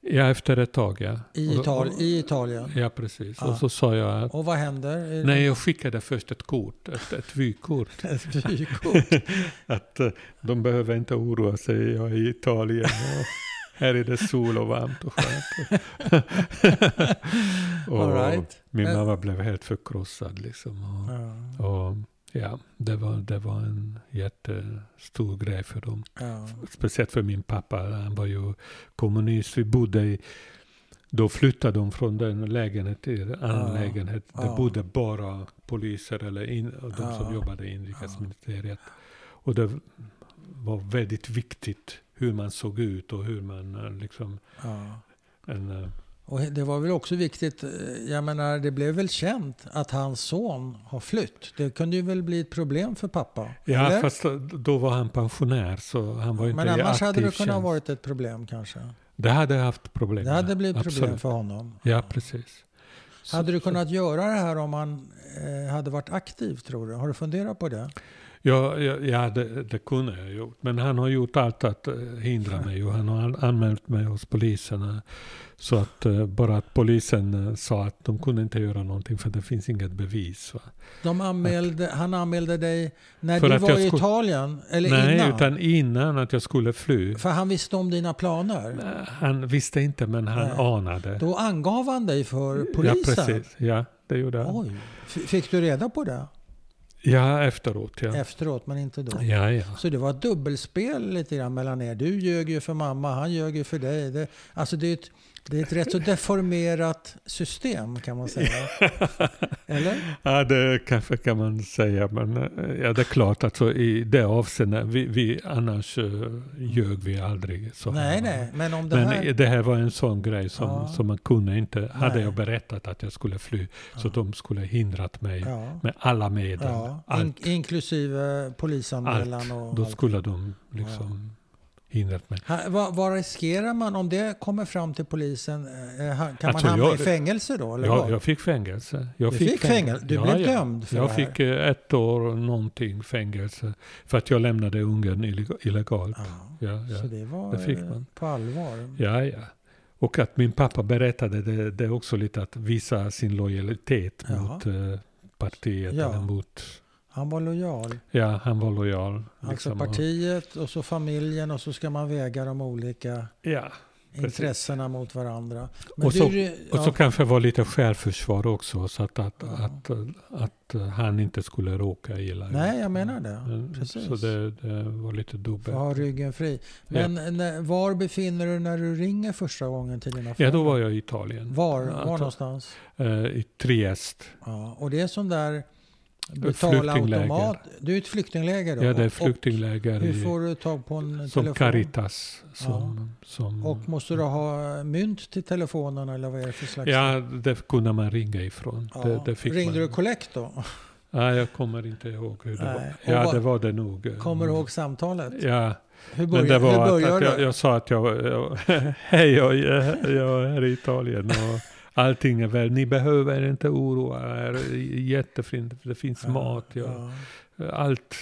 Speaker 2: ja efter ett tag ja.
Speaker 1: I, Ital
Speaker 2: och-
Speaker 1: i Italien?
Speaker 2: Ja, precis.
Speaker 1: Ja.
Speaker 2: Och så sa jag att
Speaker 1: Och vad händer?
Speaker 2: Nej, jag skickade först ett kort, ett, ett vykort.
Speaker 1: Ett vykort?
Speaker 2: Att eh, de behöver inte oroa sig, jag är i Italien och här är det sol och varmt och skönt. och
Speaker 1: right.
Speaker 2: min mamma blev helt förkrossad liksom. Och,
Speaker 1: Ja.
Speaker 2: och ja, det var, det var en jättestor grej för dem.
Speaker 1: Ja.
Speaker 2: Speciellt för min pappa, han var ju kommunist. Vi bodde i, då flyttade de från den lägenheten till en annan
Speaker 1: Ja.
Speaker 2: lägenhet. Det
Speaker 1: Ja.
Speaker 2: bodde bara poliser eller in, de som
Speaker 1: Ja.
Speaker 2: jobbade i inrikesministeriet. Och det var väldigt viktigt hur man såg ut och hur man eh, liksom...
Speaker 1: Ja.
Speaker 2: En, eh,
Speaker 1: Och det var väl också viktigt, eh, jag menar det blev väl känt att hans son har flytt. Det kunde ju väl bli ett problem för pappa?
Speaker 2: ja,
Speaker 1: eller?
Speaker 2: fast då- var han pensionär så han var inte
Speaker 1: Men annars hade det kunnat varit ett problem kanske?
Speaker 2: Det hade haft problem.
Speaker 1: Det hade blivit problem
Speaker 2: Absolut.
Speaker 1: för honom.
Speaker 2: Ja, precis. Så-
Speaker 1: Hade du kunnat göra det här om han eh, hade varit aktiv tror du? Har du funderat på det?
Speaker 2: Ja, ja, ja det, det kunde jag gjort. Men han har gjort allt att eh, hindra mig och han har an- anmält mig hos polisen. Så att eh, bara att polisen eh, sa att de kunde inte göra någonting för det finns inget bevis.
Speaker 1: Anmälde, han anmälde dig när du
Speaker 2: att
Speaker 1: var i Italien? Eller
Speaker 2: Nej,
Speaker 1: innan?
Speaker 2: utan innan att jag skulle fly.
Speaker 1: För han visste om dina planer?
Speaker 2: Han visste inte men han
Speaker 1: Nej.
Speaker 2: anade.
Speaker 1: Då angav han dig för polisen?
Speaker 2: Ja, precis. Ja, det gjorde han.
Speaker 1: Oj. Fick du reda på det?
Speaker 2: Ja, efteråt. Ja,
Speaker 1: Efteråt, men inte då?
Speaker 2: ja. ja.
Speaker 1: Så det var ett dubbelspel lite grann mellan er. Du ljög ju för mamma, han ljög ju för dig. Det, alltså det är, ett, det är ett rätt så deformerat system kan man säga. Eller?
Speaker 2: Ja, det kanske kan man säga. Men eh, ja, det är klart, alltså, i det avseendet, vi, vi, annars uh, ljög vi aldrig. Så
Speaker 1: Nej, nej. Men om det
Speaker 2: Men
Speaker 1: här...
Speaker 2: det här var en sån grej som,
Speaker 1: Ja.
Speaker 2: som man kunde inte. Hade
Speaker 1: Nej.
Speaker 2: jag berättat att jag skulle fly så
Speaker 1: Ja.
Speaker 2: de skulle hindrat mig
Speaker 1: Ja.
Speaker 2: med alla medel.
Speaker 1: Ja, in,
Speaker 2: allt,
Speaker 1: inklusive polisanmälan och
Speaker 2: då
Speaker 1: allt.
Speaker 2: skulle de liksom hindrat mig.
Speaker 1: Vad, vad riskerar man om det kommer fram till polisen? Eh, ha- Kan
Speaker 2: Alltså,
Speaker 1: man hamna
Speaker 2: jag-
Speaker 1: i fängelse då? Eller
Speaker 2: Jag, jag fick fängelse. Jag
Speaker 1: Du fick fängelse? Du blev dömd för
Speaker 2: Jag
Speaker 1: det här?
Speaker 2: fick eh, ett år någonting fängelse för att jag lämnade Ungern illeg- illegalt.
Speaker 1: Ja,
Speaker 2: Ja, ja.
Speaker 1: Så det var
Speaker 2: det fick
Speaker 1: eh,
Speaker 2: man.
Speaker 1: på allvar?
Speaker 2: Ja, ja. Och att min pappa berättade det, det är också lite att visa sin lojalitet
Speaker 1: Ja.
Speaker 2: mot eh, partiet.
Speaker 1: Ja.
Speaker 2: Eller mot,
Speaker 1: Han var lojal.
Speaker 2: ja, han var lojal.
Speaker 1: Alltså
Speaker 2: liksom,
Speaker 1: partiet och så familjen och så ska man väga de olika
Speaker 2: ja. Precis.
Speaker 1: intressena mot varandra.
Speaker 2: Och så-
Speaker 1: du,
Speaker 2: och så kanske var lite självförsvar också. Så att, att,
Speaker 1: Ja.
Speaker 2: att, att, att han inte skulle råka illa ut.
Speaker 1: Nej, jag menar det.
Speaker 2: Mm,
Speaker 1: Precis.
Speaker 2: Så det, det var lite dubbelt.
Speaker 1: ha ryggen fri.
Speaker 2: Ja.
Speaker 1: Men när, var befinner du när du ringer första gången till dina
Speaker 2: Ja,
Speaker 1: föräldrar?
Speaker 2: då var jag i Italien.
Speaker 1: Var, var
Speaker 2: Alltså,
Speaker 1: någonstans?
Speaker 2: eh, I Triest.
Speaker 1: Ja, och det är sån där
Speaker 2: flyktingläger.
Speaker 1: betalautomat. Du är ett flyktingläger då?
Speaker 2: Ja, det är flyktingläger
Speaker 1: och Hur får du tag på en
Speaker 2: som
Speaker 1: telefon?
Speaker 2: Caritas. Som, som,
Speaker 1: Och måste du ha mynt till telefonen eller vad är det för slags?
Speaker 2: Ja, det kunde man ringa ifrån.
Speaker 1: Ja.
Speaker 2: Det, det
Speaker 1: Ringde
Speaker 2: man.
Speaker 1: du kollekt då?
Speaker 2: Nej, jag kommer inte ihåg hur det
Speaker 1: Nej.
Speaker 2: var. Ja,
Speaker 1: vad-
Speaker 2: det var det nog.
Speaker 1: Kommer du ihåg samtalet?
Speaker 2: Ja,
Speaker 1: Hur
Speaker 2: men
Speaker 1: börjar,
Speaker 2: det var
Speaker 1: hur
Speaker 2: att, att jag, jag sa att jag, jag hej, jag, jag, jag är i Italien och allting är väl, ni behöver inte oroa er, jättefint, det finns mat, jag,
Speaker 1: ja,
Speaker 2: allt,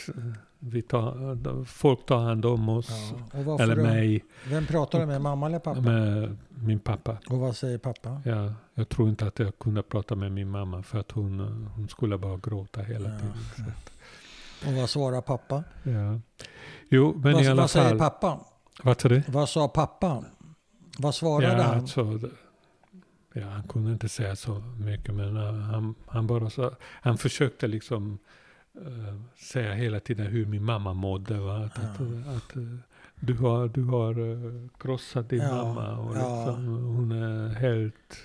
Speaker 2: vi tar, folk tar hand om oss,
Speaker 1: ja.
Speaker 2: Eller mig,
Speaker 1: Vem pratar du med? Mamma eller pappa?
Speaker 2: med min pappa.
Speaker 1: Och vad säger pappa?
Speaker 2: Ja, jag tror inte att jag kunde prata med min mamma för att hon, hon skulle bara gråta hela
Speaker 1: Ja.
Speaker 2: tiden.
Speaker 1: Och vad svarar pappa?
Speaker 2: ja. Jo, men
Speaker 1: vad,
Speaker 2: i alla
Speaker 1: vad säger
Speaker 2: fall.
Speaker 1: pappa?
Speaker 2: Vad sa du?
Speaker 1: Vad sa pappa? Vad svarade
Speaker 2: ja,
Speaker 1: han?
Speaker 2: Alltså, ja, han kunde inte säga så mycket, men uh, han, han bara sa, han försökte liksom uh, säga hela tiden hur min mamma mådde. Va? Att, att,
Speaker 1: Ja.
Speaker 2: att, uh, du har, du har uh, krossat din
Speaker 1: Ja,
Speaker 2: mamma och liksom, hon är helt...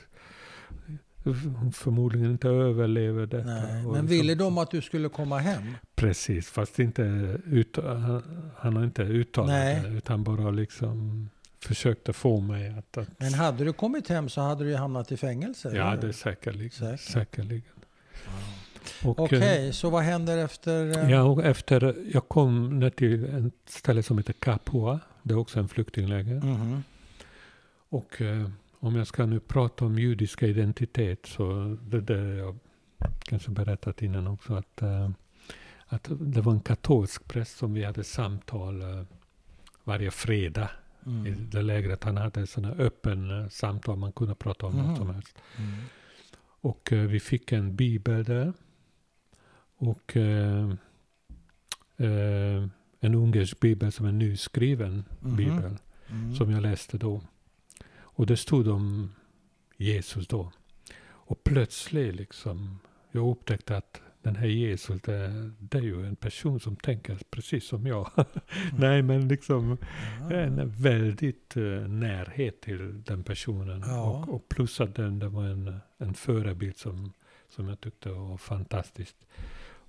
Speaker 2: Hon förmodligen inte överlever detta.
Speaker 1: Nej, men
Speaker 2: liksom-
Speaker 1: ville de att du skulle komma hem?
Speaker 2: Precis, fast inte ut, han, han har inte uttalat
Speaker 1: Nej.
Speaker 2: det, utan bara liksom försökte få mig att... att
Speaker 1: Men hade du kommit hem så hade du ju hamnat i fängelse.
Speaker 2: Ja,
Speaker 1: eller?
Speaker 2: det är säkerligen.
Speaker 1: Säkert.
Speaker 2: säkerligen. Och,
Speaker 1: Okej,
Speaker 2: eh,
Speaker 1: så vad händer efter? eh,
Speaker 2: Ja, och efter, jag kom ner till ett ställe som heter Capua. Det är också en flyktingläger.
Speaker 1: mhm.
Speaker 2: Och eh, om jag ska nu prata om judiska identitet så det det jag kanske berättat innan också. Att, att det var en katolsk präst som vi hade samtal varje fredag i
Speaker 1: Mm.
Speaker 2: det lägret. Han hade sådana öppen eh, samtal, man kunde prata om
Speaker 1: Mhm.
Speaker 2: vad som helst.
Speaker 1: Mm.
Speaker 2: Och eh, vi fick en bibel där. Och eh, eh, en ungersk bibel som är nyskriven
Speaker 1: Mhm.
Speaker 2: bibel.
Speaker 1: Mm.
Speaker 2: Som jag läste då. Och det stod om Jesus då. Och plötsligt liksom, jag upptäckte att den här Jesus, det, det är ju en person som tänker precis som jag. Nej, men liksom
Speaker 1: Ja.
Speaker 2: en väldigt eh, närhet till den personen.
Speaker 1: Ja.
Speaker 2: Och, och plus att den, det var en, en förebild som, som jag tyckte var fantastisk.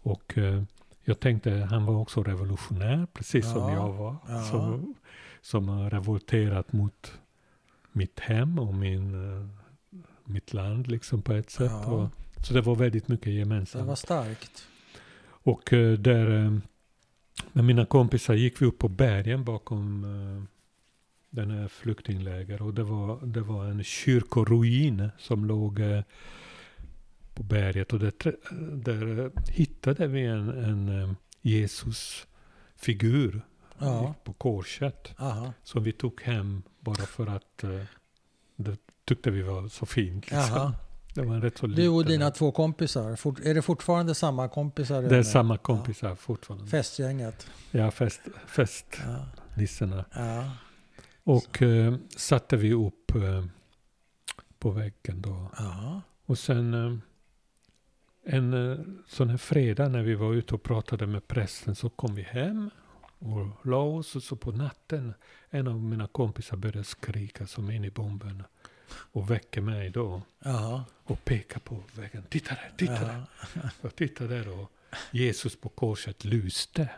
Speaker 2: Och eh, jag tänkte, han var också revolutionär, precis som
Speaker 1: Ja.
Speaker 2: jag var. Som, som har revolterat mot mitt hem och min, eh, mitt land liksom på ett sätt. Och, så det var väldigt mycket
Speaker 1: Det
Speaker 2: gemensamt.
Speaker 1: var starkt.
Speaker 2: Och eh, där eh, med mina kompisar gick vi upp på bergen bakom eh, den här flyktingläger. Och det var, det var en kyrkoruin som låg eh, på berget. Och där, där eh, hittade vi en, en eh, Jesus-figur
Speaker 1: Ja.
Speaker 2: på korset.
Speaker 1: Aha.
Speaker 2: Som vi tog hem bara för att eh, det tyckte vi var så fint. Liksom. Det var en rätt så
Speaker 1: Du och
Speaker 2: liten-
Speaker 1: dina två kompisar. Fort, är det fortfarande samma kompisar?
Speaker 2: Det är samma kompisar fortfarande.
Speaker 1: Festgänget.
Speaker 2: Ja, fest, fest.
Speaker 1: Ja. Ja.
Speaker 2: Och eh, satte vi upp eh, på väggen då.
Speaker 1: Ja.
Speaker 2: Och sen eh, en eh, sån här fredag när vi var ute och pratade med prästen så kom vi hem och la oss och så på natten en av mina kompisar började skrika som in i bomben och väcker mig då
Speaker 1: Jaha.
Speaker 2: och pekar på väggen. Titta där, titta där. Jag tittade där och Jesus på korset lyste.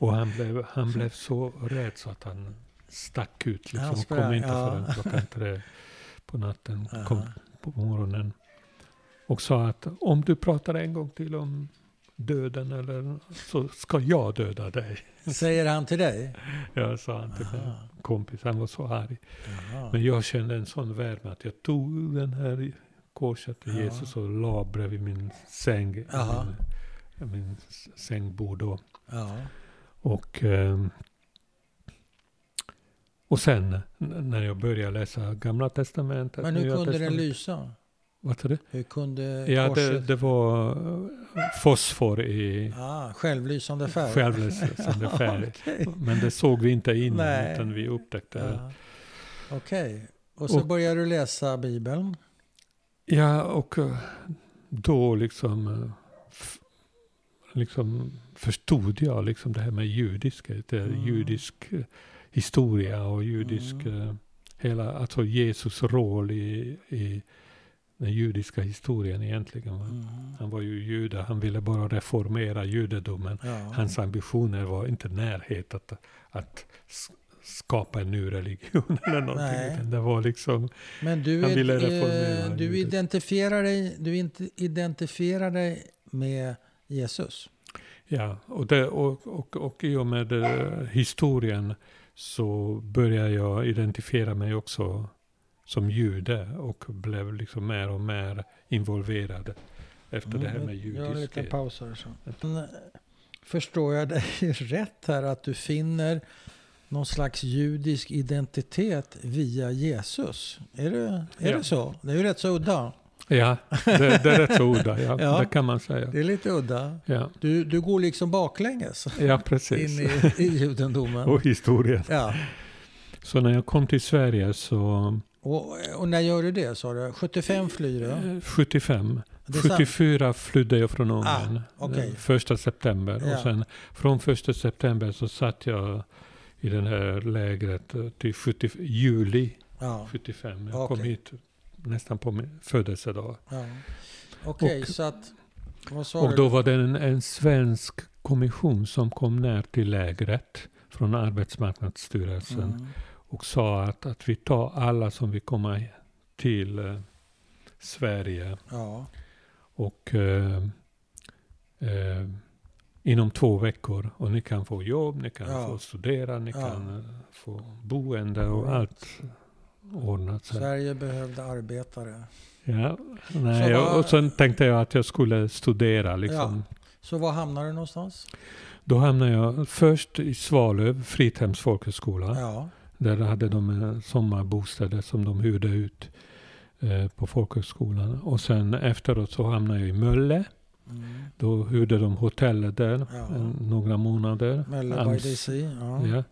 Speaker 2: Och han blev, han blev så rädd så att han stack ut. Liksom, och kom inte
Speaker 1: ja.
Speaker 2: förrän klockan tre på natten.
Speaker 1: Aha.
Speaker 2: Kom på morgonen. Och sa att om du pratar en gång till om döden eller så ska jag döda dig.
Speaker 1: Säger han till dig?
Speaker 2: Jag sa han till min
Speaker 1: Aha.
Speaker 2: kompis. Han var så arg.
Speaker 1: Jaha.
Speaker 2: Men jag kände en sån värme att jag tog den här korset till
Speaker 1: Ja.
Speaker 2: Jesus och la bredvid min säng.
Speaker 1: Aha.
Speaker 2: Min, min sängbord då.
Speaker 1: Ja.
Speaker 2: Och, ehm, och sen när jag började läsa Gamla Testamentet.
Speaker 1: Men hur kunde den lysa?
Speaker 2: Vad sa du?
Speaker 1: Hur kunde
Speaker 2: Ja, det,
Speaker 1: korset...
Speaker 2: det var eh, fosfor i
Speaker 1: Ah, självlysande färg?
Speaker 2: självlysande färg.
Speaker 1: Okej.
Speaker 2: Men det såg vi inte innan
Speaker 1: Nej.
Speaker 2: utan vi upptäckte det.
Speaker 1: Ja. Okej. Och så
Speaker 2: Och-
Speaker 1: börjar du läsa Bibeln?
Speaker 2: Ja, och eh, då liksom, eh, liksom förstod jag liksom det här med judiska, det är
Speaker 1: Mm.
Speaker 2: judisk historia och judisk,
Speaker 1: Mm.
Speaker 2: hela, alltså Jesus roll i, i den judiska historien egentligen. va.
Speaker 1: Mm.
Speaker 2: Han var ju jude, han ville bara reformera judedomen.
Speaker 1: Ja.
Speaker 2: Hans ambitioner var inte närhet att, att skapa en ny religion eller någonting. Det var liksom,
Speaker 1: Men du,
Speaker 2: Han ville
Speaker 1: eh,
Speaker 2: reformera
Speaker 1: du
Speaker 2: judet.
Speaker 1: identifierar dig, du inte identifierar dig med Jesus.
Speaker 2: Ja, och, det, och, och, och i och med eh, historien så började jag identifiera mig också som jude och blev liksom mer och mer involverad efter det här med
Speaker 1: Mm, liten
Speaker 2: judisk...
Speaker 1: paus här. Så. Men, eh, Förstår jag dig rätt här att du finner någon slags judisk identitet via Jesus? Är det, är
Speaker 2: Ja.
Speaker 1: det så? Det är ju rätt så udda.
Speaker 2: Ja, det, det är rätt så udda, ja,
Speaker 1: Ja.
Speaker 2: det kan man säga.
Speaker 1: Det är lite udda.
Speaker 2: Ja,
Speaker 1: Du, du går liksom baklänges
Speaker 2: ja
Speaker 1: in
Speaker 2: precis.
Speaker 1: i, i judendomen.
Speaker 2: Och historien.
Speaker 1: Ja.
Speaker 2: Så när jag kom till Sverige så,
Speaker 1: Och, och när gör du det sa du? 75 flyr du?
Speaker 2: eh, 75,
Speaker 1: Det är sant.
Speaker 2: 74 flydde jag från Ungern.
Speaker 1: Ah, okej.
Speaker 2: den Första september.
Speaker 1: Ja.
Speaker 2: Och sen från första september så satt jag i det här lägret eh, till 70, juli
Speaker 1: Ja.
Speaker 2: 75. Jag kom
Speaker 1: Okej.
Speaker 2: hit nästan på min födelsedag.
Speaker 1: ja. Okej,
Speaker 2: Och-
Speaker 1: så att... Vad sa
Speaker 2: Och
Speaker 1: du?
Speaker 2: då var det en, en svensk kommission som kom ner till lägret från Arbetsmarknadsstyrelsen
Speaker 1: Mm.
Speaker 2: Och sa att, att vi tar alla som vill komma till eh, Sverige
Speaker 1: Ja.
Speaker 2: och eh, eh, inom två veckor och ni kan få jobb, ni kan
Speaker 1: Ja.
Speaker 2: få studera, ni
Speaker 1: Ja.
Speaker 2: kan eh, få boende och
Speaker 1: Right.
Speaker 2: allt ordnat sig.
Speaker 1: Sverige behövde arbetare.
Speaker 2: Ja, nej,
Speaker 1: Så vad-
Speaker 2: och sen tänkte jag att jag skulle studera liksom.
Speaker 1: Så var hamnade du någonstans?
Speaker 2: Då hamnade jag först i Svalöv, Frithems folkhögskola.
Speaker 1: Ja.
Speaker 2: Där hade de eh, sommarbostäder som de hyrde ut eh, på folkhögskolan. Och sen efteråt så hamnade jag i Mölle.
Speaker 1: Mm.
Speaker 2: Då hyrde de hotellet där
Speaker 1: Ja.
Speaker 2: eh, några månader.
Speaker 1: Mölle by DC. Ja.
Speaker 2: Ja.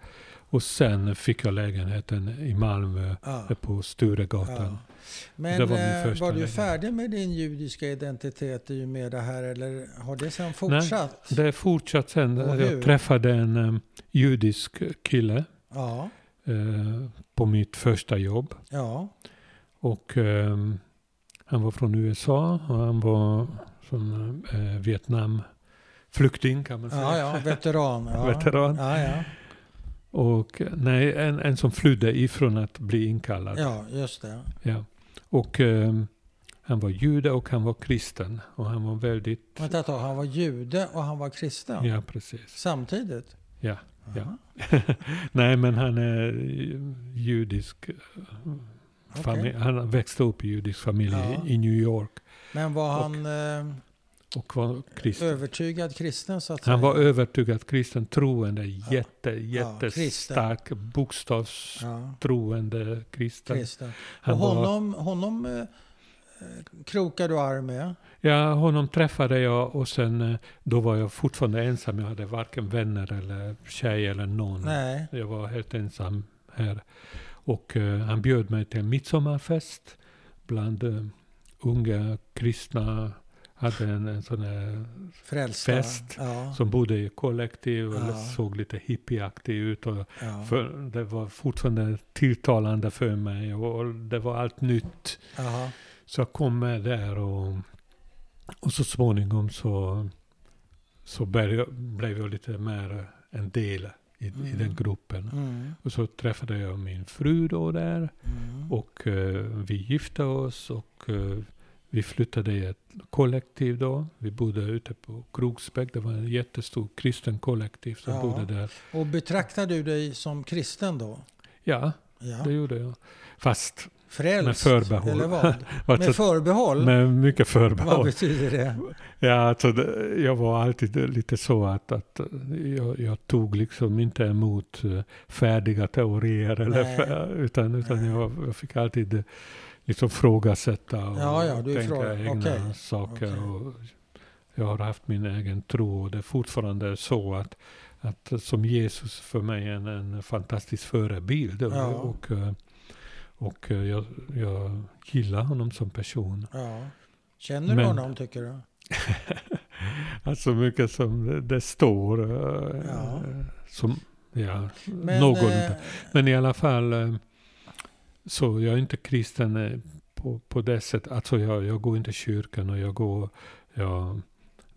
Speaker 2: Och sen fick jag lägenheten i Malmö
Speaker 1: Ja.
Speaker 2: eh, på Sturegatan.
Speaker 1: Men
Speaker 2: Det var
Speaker 1: var du färdig med din judiska identitet i och med det här eller har det sen fortsatt?
Speaker 2: Det fortsatte sen.
Speaker 1: Och hur?
Speaker 2: Jag träffade en eh, judisk kille
Speaker 1: Ja.
Speaker 2: Eh, på mitt första jobb.
Speaker 1: Ja.
Speaker 2: Och ehm, han var från USA och han var från eh, Vietnamflykting kan man säga.
Speaker 1: Ja, ja, veteran. Ja.
Speaker 2: Veteran.
Speaker 1: Ja, ja.
Speaker 2: Och nej, en, en som flydde ifrån att bli inkallad.
Speaker 1: ja, just det.
Speaker 2: Ja. Och ehm, han var jude och han var kristen. Och han var väldigt...
Speaker 1: Vänta ett tag, han var jude och han var kristen
Speaker 2: Ja, precis.
Speaker 1: samtidigt?
Speaker 2: Ja, ja. Nej, men han är judisk. eh, Familj. Han växte upp i judisk familj
Speaker 1: Ja.
Speaker 2: i, New York.
Speaker 1: Men var han eh,
Speaker 2: Och var kristen.
Speaker 1: övertygad kristen så att
Speaker 2: Han
Speaker 1: säga?
Speaker 2: var övertygad kristen, troende, jätte,
Speaker 1: kristen.
Speaker 2: jättestark,
Speaker 1: Ja,
Speaker 2: bokstavstroende kristen.
Speaker 1: kristen. Och
Speaker 2: Han var,
Speaker 1: honom, honom eh, krokar du arm med?
Speaker 2: Ja, honom träffade jag och sen eh, då var jag fortfarande ensam. Jag hade varken vänner eller tjej eller någon.
Speaker 1: Nej.
Speaker 2: Jag var helt ensam här. Och eh, han bjöd mig till en midsommarfest bland eh, unga kristna. Hade en, en sån här
Speaker 1: Frälsta.
Speaker 2: Fest.
Speaker 1: Ja,
Speaker 2: som bodde i kollektiv och
Speaker 1: Ja.
Speaker 2: såg lite hippieaktig ut. Och
Speaker 1: ja.
Speaker 2: För det var fortfarande tilltalande för mig och det var allt nytt. Så jag kom med där och, och så småningom så, så blev jag, blev jag lite mer en del i, i
Speaker 1: Mm.
Speaker 2: den gruppen.
Speaker 1: Mm.
Speaker 2: Och så träffade jag min fru då där
Speaker 1: Mm.
Speaker 2: och eh, vi gifte oss och eh, vi flyttade i ett kollektiv då. Vi bodde ute på Kroksbäck. Det var en jättestor kristen kollektiv som
Speaker 1: Ja.
Speaker 2: bodde där.
Speaker 1: Och betraktar du dig som kristen då?
Speaker 2: Ja,
Speaker 1: Ja.
Speaker 2: det gjorde jag. Fast
Speaker 1: Frälst?
Speaker 2: med förbehåll.
Speaker 1: Eller vad? Med förbehåll?
Speaker 2: med mycket
Speaker 1: Vad
Speaker 2: förbehåll.
Speaker 1: betyder det?
Speaker 2: Ja, alltså, jag var alltid lite så att, att jag, jag tog liksom inte emot eh, färdiga teorier. Eller, utan utan jag, jag fick alltid eh, liksom frågasätta och
Speaker 1: Ja, ja,
Speaker 2: tänka
Speaker 1: frågar-
Speaker 2: egna
Speaker 1: okej,
Speaker 2: saker.
Speaker 1: okej.
Speaker 2: Och jag har haft min egen tro och det är fortfarande så att, att som Jesus för mig är en, en fantastisk förebild. Och,
Speaker 1: Ja.
Speaker 2: och, eh, och eh, jag, jag gillar honom som person.
Speaker 1: Ja. Känner du
Speaker 2: Men-
Speaker 1: honom tycker du?
Speaker 2: Alltså mycket som det, står. eh,
Speaker 1: Ja.
Speaker 2: Som, ja,
Speaker 1: Men,
Speaker 2: någon.
Speaker 1: eh,
Speaker 2: Men i alla fall eh, så jag är inte kristen på, på det sättet. Alltså jag, jag går inte i kyrkan och jag går, jag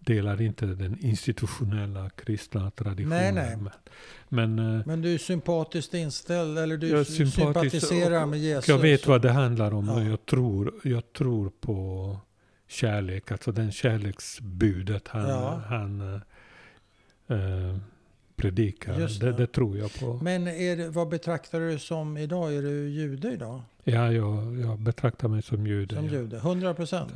Speaker 2: delar inte den institutionella kristna traditionen.
Speaker 1: Nej, nej.
Speaker 2: Men, men eh,
Speaker 1: men du är sympatiskt inställd eller du sympatiserar
Speaker 2: och-
Speaker 1: med Jesus?
Speaker 2: jag vet vad det handlar om och
Speaker 1: Ja.
Speaker 2: jag tror, jag tror på kärlek, alltså den kärleksbudet han,
Speaker 1: Ja.
Speaker 2: han eh, eh, predikar. Det,
Speaker 1: det.
Speaker 2: det tror jag på.
Speaker 1: Men är det, vad betraktar du som idag? Är du jude idag?
Speaker 2: Ja, jag, jag betraktar mig som jude.
Speaker 1: Som jude? 100 procent?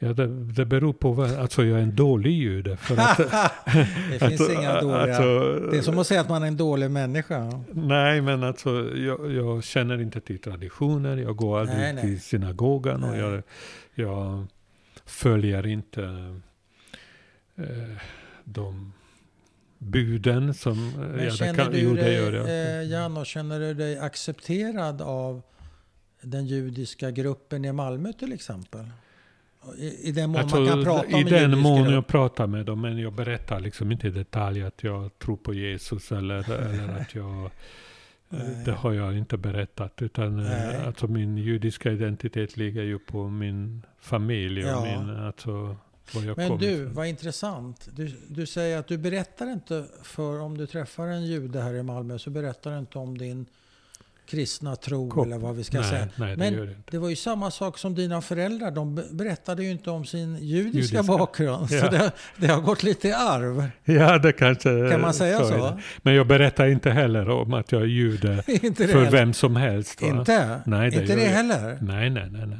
Speaker 2: Ja, det, det beror på vad, alltså jag är en dålig jude. För att,
Speaker 1: det finns
Speaker 2: alltså,
Speaker 1: inga dåliga.
Speaker 2: alltså,
Speaker 1: det är som att säga att man är en dålig människa.
Speaker 2: Nej, men alltså jag, jag känner inte till traditioner. Jag går aldrig
Speaker 1: Nej, nej.
Speaker 2: till synagogan och
Speaker 1: Nej.
Speaker 2: jag, jag följer inte eh, de buden som...
Speaker 1: Men
Speaker 2: ja, det
Speaker 1: känner
Speaker 2: kan-
Speaker 1: du
Speaker 2: jo,
Speaker 1: dig,
Speaker 2: gör jag.
Speaker 1: eh, Jan, och känner du dig accepterad av den judiska gruppen i Malmö till exempel? I, i den mån
Speaker 2: Alltså,
Speaker 1: man kan prata om
Speaker 2: I
Speaker 1: en
Speaker 2: den mån jag pratar med dem, men jag berättar liksom inte i detalj att jag tror på Jesus eller, eller att jag...
Speaker 1: Nej.
Speaker 2: Det har jag inte berättat. Utan eh,
Speaker 1: Nej.
Speaker 2: alltså min judiska identitet ligger ju på min familj och
Speaker 1: Ja.
Speaker 2: min, alltså, var jag
Speaker 1: Men du,
Speaker 2: ifrån.
Speaker 1: vad intressant. Du, du säger att du berättar inte för om du träffar en jude här i Malmö så berättar du inte om din kristna tro
Speaker 2: Kop-
Speaker 1: eller vad vi ska
Speaker 2: nej,
Speaker 1: säga.
Speaker 2: Nej, det
Speaker 1: Men
Speaker 2: inte.
Speaker 1: Det var ju samma sak som dina föräldrar. De be- berättade ju inte om sin judiska,
Speaker 2: Judiska.
Speaker 1: bakgrund. Så
Speaker 2: Ja.
Speaker 1: det, det har gått lite i arv.
Speaker 2: Ja, det kanske...
Speaker 1: Kan man säga
Speaker 2: är
Speaker 1: så?
Speaker 2: det. Men jag berättar inte heller om att jag är jude
Speaker 1: det
Speaker 2: för
Speaker 1: heller.
Speaker 2: vem som helst. Va?
Speaker 1: Inte?
Speaker 2: Nej, det
Speaker 1: inte det
Speaker 2: jag.
Speaker 1: heller?
Speaker 2: Nej, nej, nej. nej.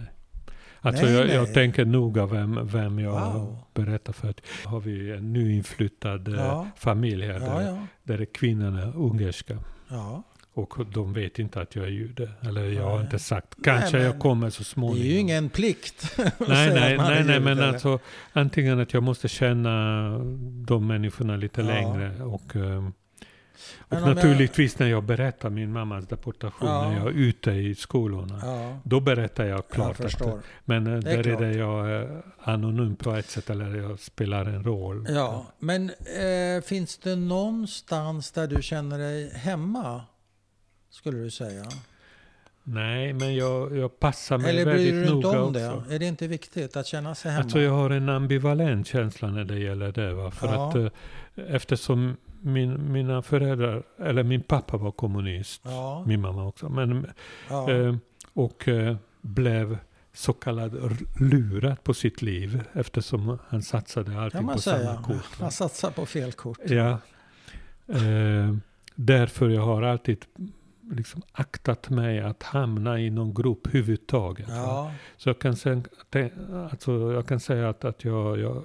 Speaker 2: Alltså
Speaker 1: Nej,
Speaker 2: jag,
Speaker 1: nej.
Speaker 2: jag tänker noga vem, vem jag
Speaker 1: Wow.
Speaker 2: berättar för. Har vi en nyinflyttad eh,
Speaker 1: Ja.
Speaker 2: familj här
Speaker 1: Ja,
Speaker 2: där,
Speaker 1: ja.
Speaker 2: där är kvinnorna ungerska.
Speaker 1: ja.
Speaker 2: Och de vet inte att jag är jude. Eller jag har
Speaker 1: Nej.
Speaker 2: inte sagt. Kanske
Speaker 1: men
Speaker 2: jag kommer så
Speaker 1: Det
Speaker 2: småningom.
Speaker 1: är ju ingen plikt att
Speaker 2: Nej, nej,
Speaker 1: att
Speaker 2: nej,
Speaker 1: är
Speaker 2: nej, men
Speaker 1: eller?
Speaker 2: alltså antingen att jag måste känna de människorna lite
Speaker 1: Ja.
Speaker 2: längre och, ehm, och
Speaker 1: om jag-
Speaker 2: naturligtvis när jag berättar min mammas deportation,
Speaker 1: Ja.
Speaker 2: när jag är ute i skolorna,
Speaker 1: Ja,
Speaker 2: då berättar jag
Speaker 1: jag
Speaker 2: klart att
Speaker 1: förstår.
Speaker 2: men eh,
Speaker 1: är
Speaker 2: där är
Speaker 1: klart.
Speaker 2: det jag är anonym på ett sätt, eller jag spelar en roll.
Speaker 1: Ja, men eh, finns det någonstans där du känner dig hemma? Skulle du säga?
Speaker 2: Nej, men jag, jag passar mig
Speaker 1: Eller bryr du
Speaker 2: väldigt
Speaker 1: dig inte
Speaker 2: noga
Speaker 1: om det?
Speaker 2: också.
Speaker 1: Är det inte viktigt att känna sig hemma?
Speaker 2: Alltså jag har en ambivalent känsla när det gäller det. Va? För
Speaker 1: Ja.
Speaker 2: att eh, eftersom min, mina föräldrar, eller min pappa var kommunist,
Speaker 1: ja,
Speaker 2: min mamma också, men,
Speaker 1: ja.
Speaker 2: eh, och eh, blev så kallad lurad på sitt liv eftersom han satsade
Speaker 1: man
Speaker 2: på
Speaker 1: säga.
Speaker 2: samma kort. va?
Speaker 1: Man satsar på fel kort.
Speaker 2: Ja. Eh, därför jag har alltid liksom aktat mig att hamna i någon grupp överhuvudtaget.
Speaker 1: Ja,
Speaker 2: Så jag kan säga, te- alltså jag kan säga att, att jag, jag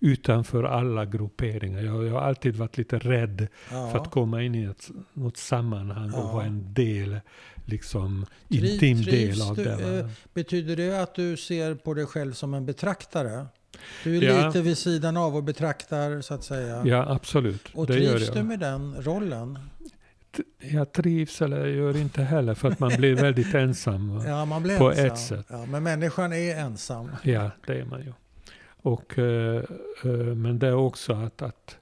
Speaker 2: utanför alla grupperingar. Jag, jag har alltid varit lite rädd
Speaker 1: ja.
Speaker 2: för att komma in i ett, något sammanhang och
Speaker 1: Ja.
Speaker 2: vara en del, liksom
Speaker 1: Tri-
Speaker 2: intim del av
Speaker 1: du,
Speaker 2: det.
Speaker 1: eh, Betyder det att du ser på dig själv som en betraktare? Du är
Speaker 2: Ja.
Speaker 1: lite vid sidan av och betraktar så att säga.
Speaker 2: Ja, absolut.
Speaker 1: och
Speaker 2: det gör
Speaker 1: trivs du med den rollen?
Speaker 2: Jag trivs eller gör inte heller för att man blir väldigt ensam.
Speaker 1: Ja, man blir
Speaker 2: På
Speaker 1: ensam.
Speaker 2: ett sätt.
Speaker 1: Ja, men människan är ensam.
Speaker 2: Ja, det är man ju. Och, eh, eh, men det är också att, att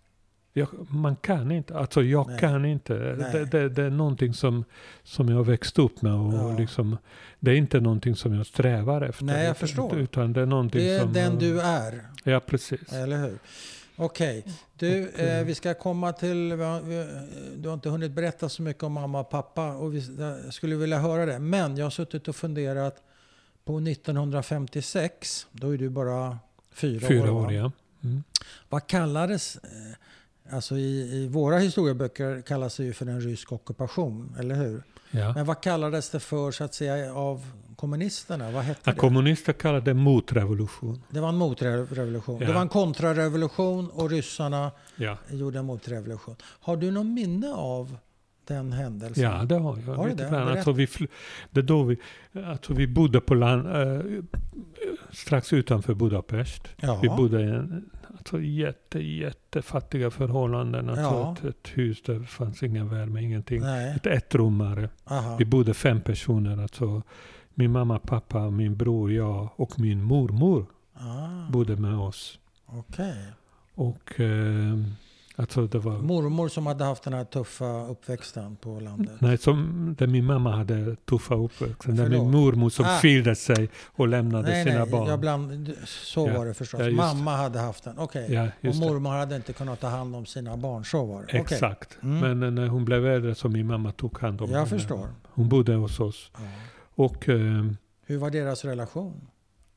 Speaker 2: jag, man kan inte, alltså jag
Speaker 1: Nej.
Speaker 2: kan inte. Det, det, det är någonting som, som jag växt upp med och
Speaker 1: Ja.
Speaker 2: liksom, det är inte någonting som jag strävar efter.
Speaker 1: Nej, jag
Speaker 2: utan,
Speaker 1: förstår.
Speaker 2: Utan det är någonting
Speaker 1: Det är
Speaker 2: som...
Speaker 1: den du är,
Speaker 2: Ja, precis.
Speaker 1: eller hur? Okej, du,
Speaker 2: Och, eh,
Speaker 1: eh, vi ska komma till... vi- Du har inte hunnit berätta så mycket om mamma och pappa och vi, jag skulle vilja höra det. Men jag har suttit och funderat på 1956, då är du bara fyra,
Speaker 2: Fyra
Speaker 1: år.
Speaker 2: år, ja. Mm.
Speaker 1: Vad kallades... eh, Alltså i, i våra historieböcker kallas det ju för en rysk ockupation, eller hur?
Speaker 2: Ja.
Speaker 1: Men vad kallades det för så att säga av kommunisterna? Vad hette
Speaker 2: Ja,
Speaker 1: det?
Speaker 2: kommunister kallar det motrevolution.
Speaker 1: Det var en motrevolution.
Speaker 2: Ja.
Speaker 1: Det var en kontrarevolution och ryssarna
Speaker 2: Ja.
Speaker 1: gjorde en motrevolution. Har du någon minne av den händelsen?
Speaker 2: Ja, det har jag.
Speaker 1: Har du det?
Speaker 2: Alltså, vi, det då vi, alltså, vi bodde på land, eh, strax utanför Budapest.
Speaker 1: Ja.
Speaker 2: Vi bodde i en, alltså, jätte, jättefattiga förhållanden. Alltså,
Speaker 1: Ja.
Speaker 2: ett, ett hus där fanns ingen värme, ingenting.
Speaker 1: Nej.
Speaker 2: Ett ettrummare.
Speaker 1: Aha.
Speaker 2: Vi bodde fem personer. Alltså, min mamma, pappa, min bror, jag och min mormor
Speaker 1: Ah,
Speaker 2: bodde med oss.
Speaker 1: Okej.
Speaker 2: Och eh, alltså det var...
Speaker 1: Mormor som hade haft den här tuffa uppväxten på landet.
Speaker 2: Nej, som där min mamma hade tuffa uppväxten. Där min mormor som
Speaker 1: Ah.
Speaker 2: skilde sig och lämnade
Speaker 1: nej,
Speaker 2: sina
Speaker 1: nej,
Speaker 2: barn.
Speaker 1: Jag bland, så
Speaker 2: Ja.
Speaker 1: var det förstås.
Speaker 2: Ja, just det.
Speaker 1: Mamma hade haft den. Okej.
Speaker 2: Ja,
Speaker 1: Och
Speaker 2: just det.
Speaker 1: mormor hade inte kunnat ta hand om sina barn. Så var det. Okej.
Speaker 2: Exakt.
Speaker 1: Mm.
Speaker 2: Men eh, när hon blev äldre så min mamma tog hand om
Speaker 1: Jag
Speaker 2: henne.
Speaker 1: förstår.
Speaker 2: Hon bodde hos oss. Och eh,
Speaker 1: Hur var deras relation?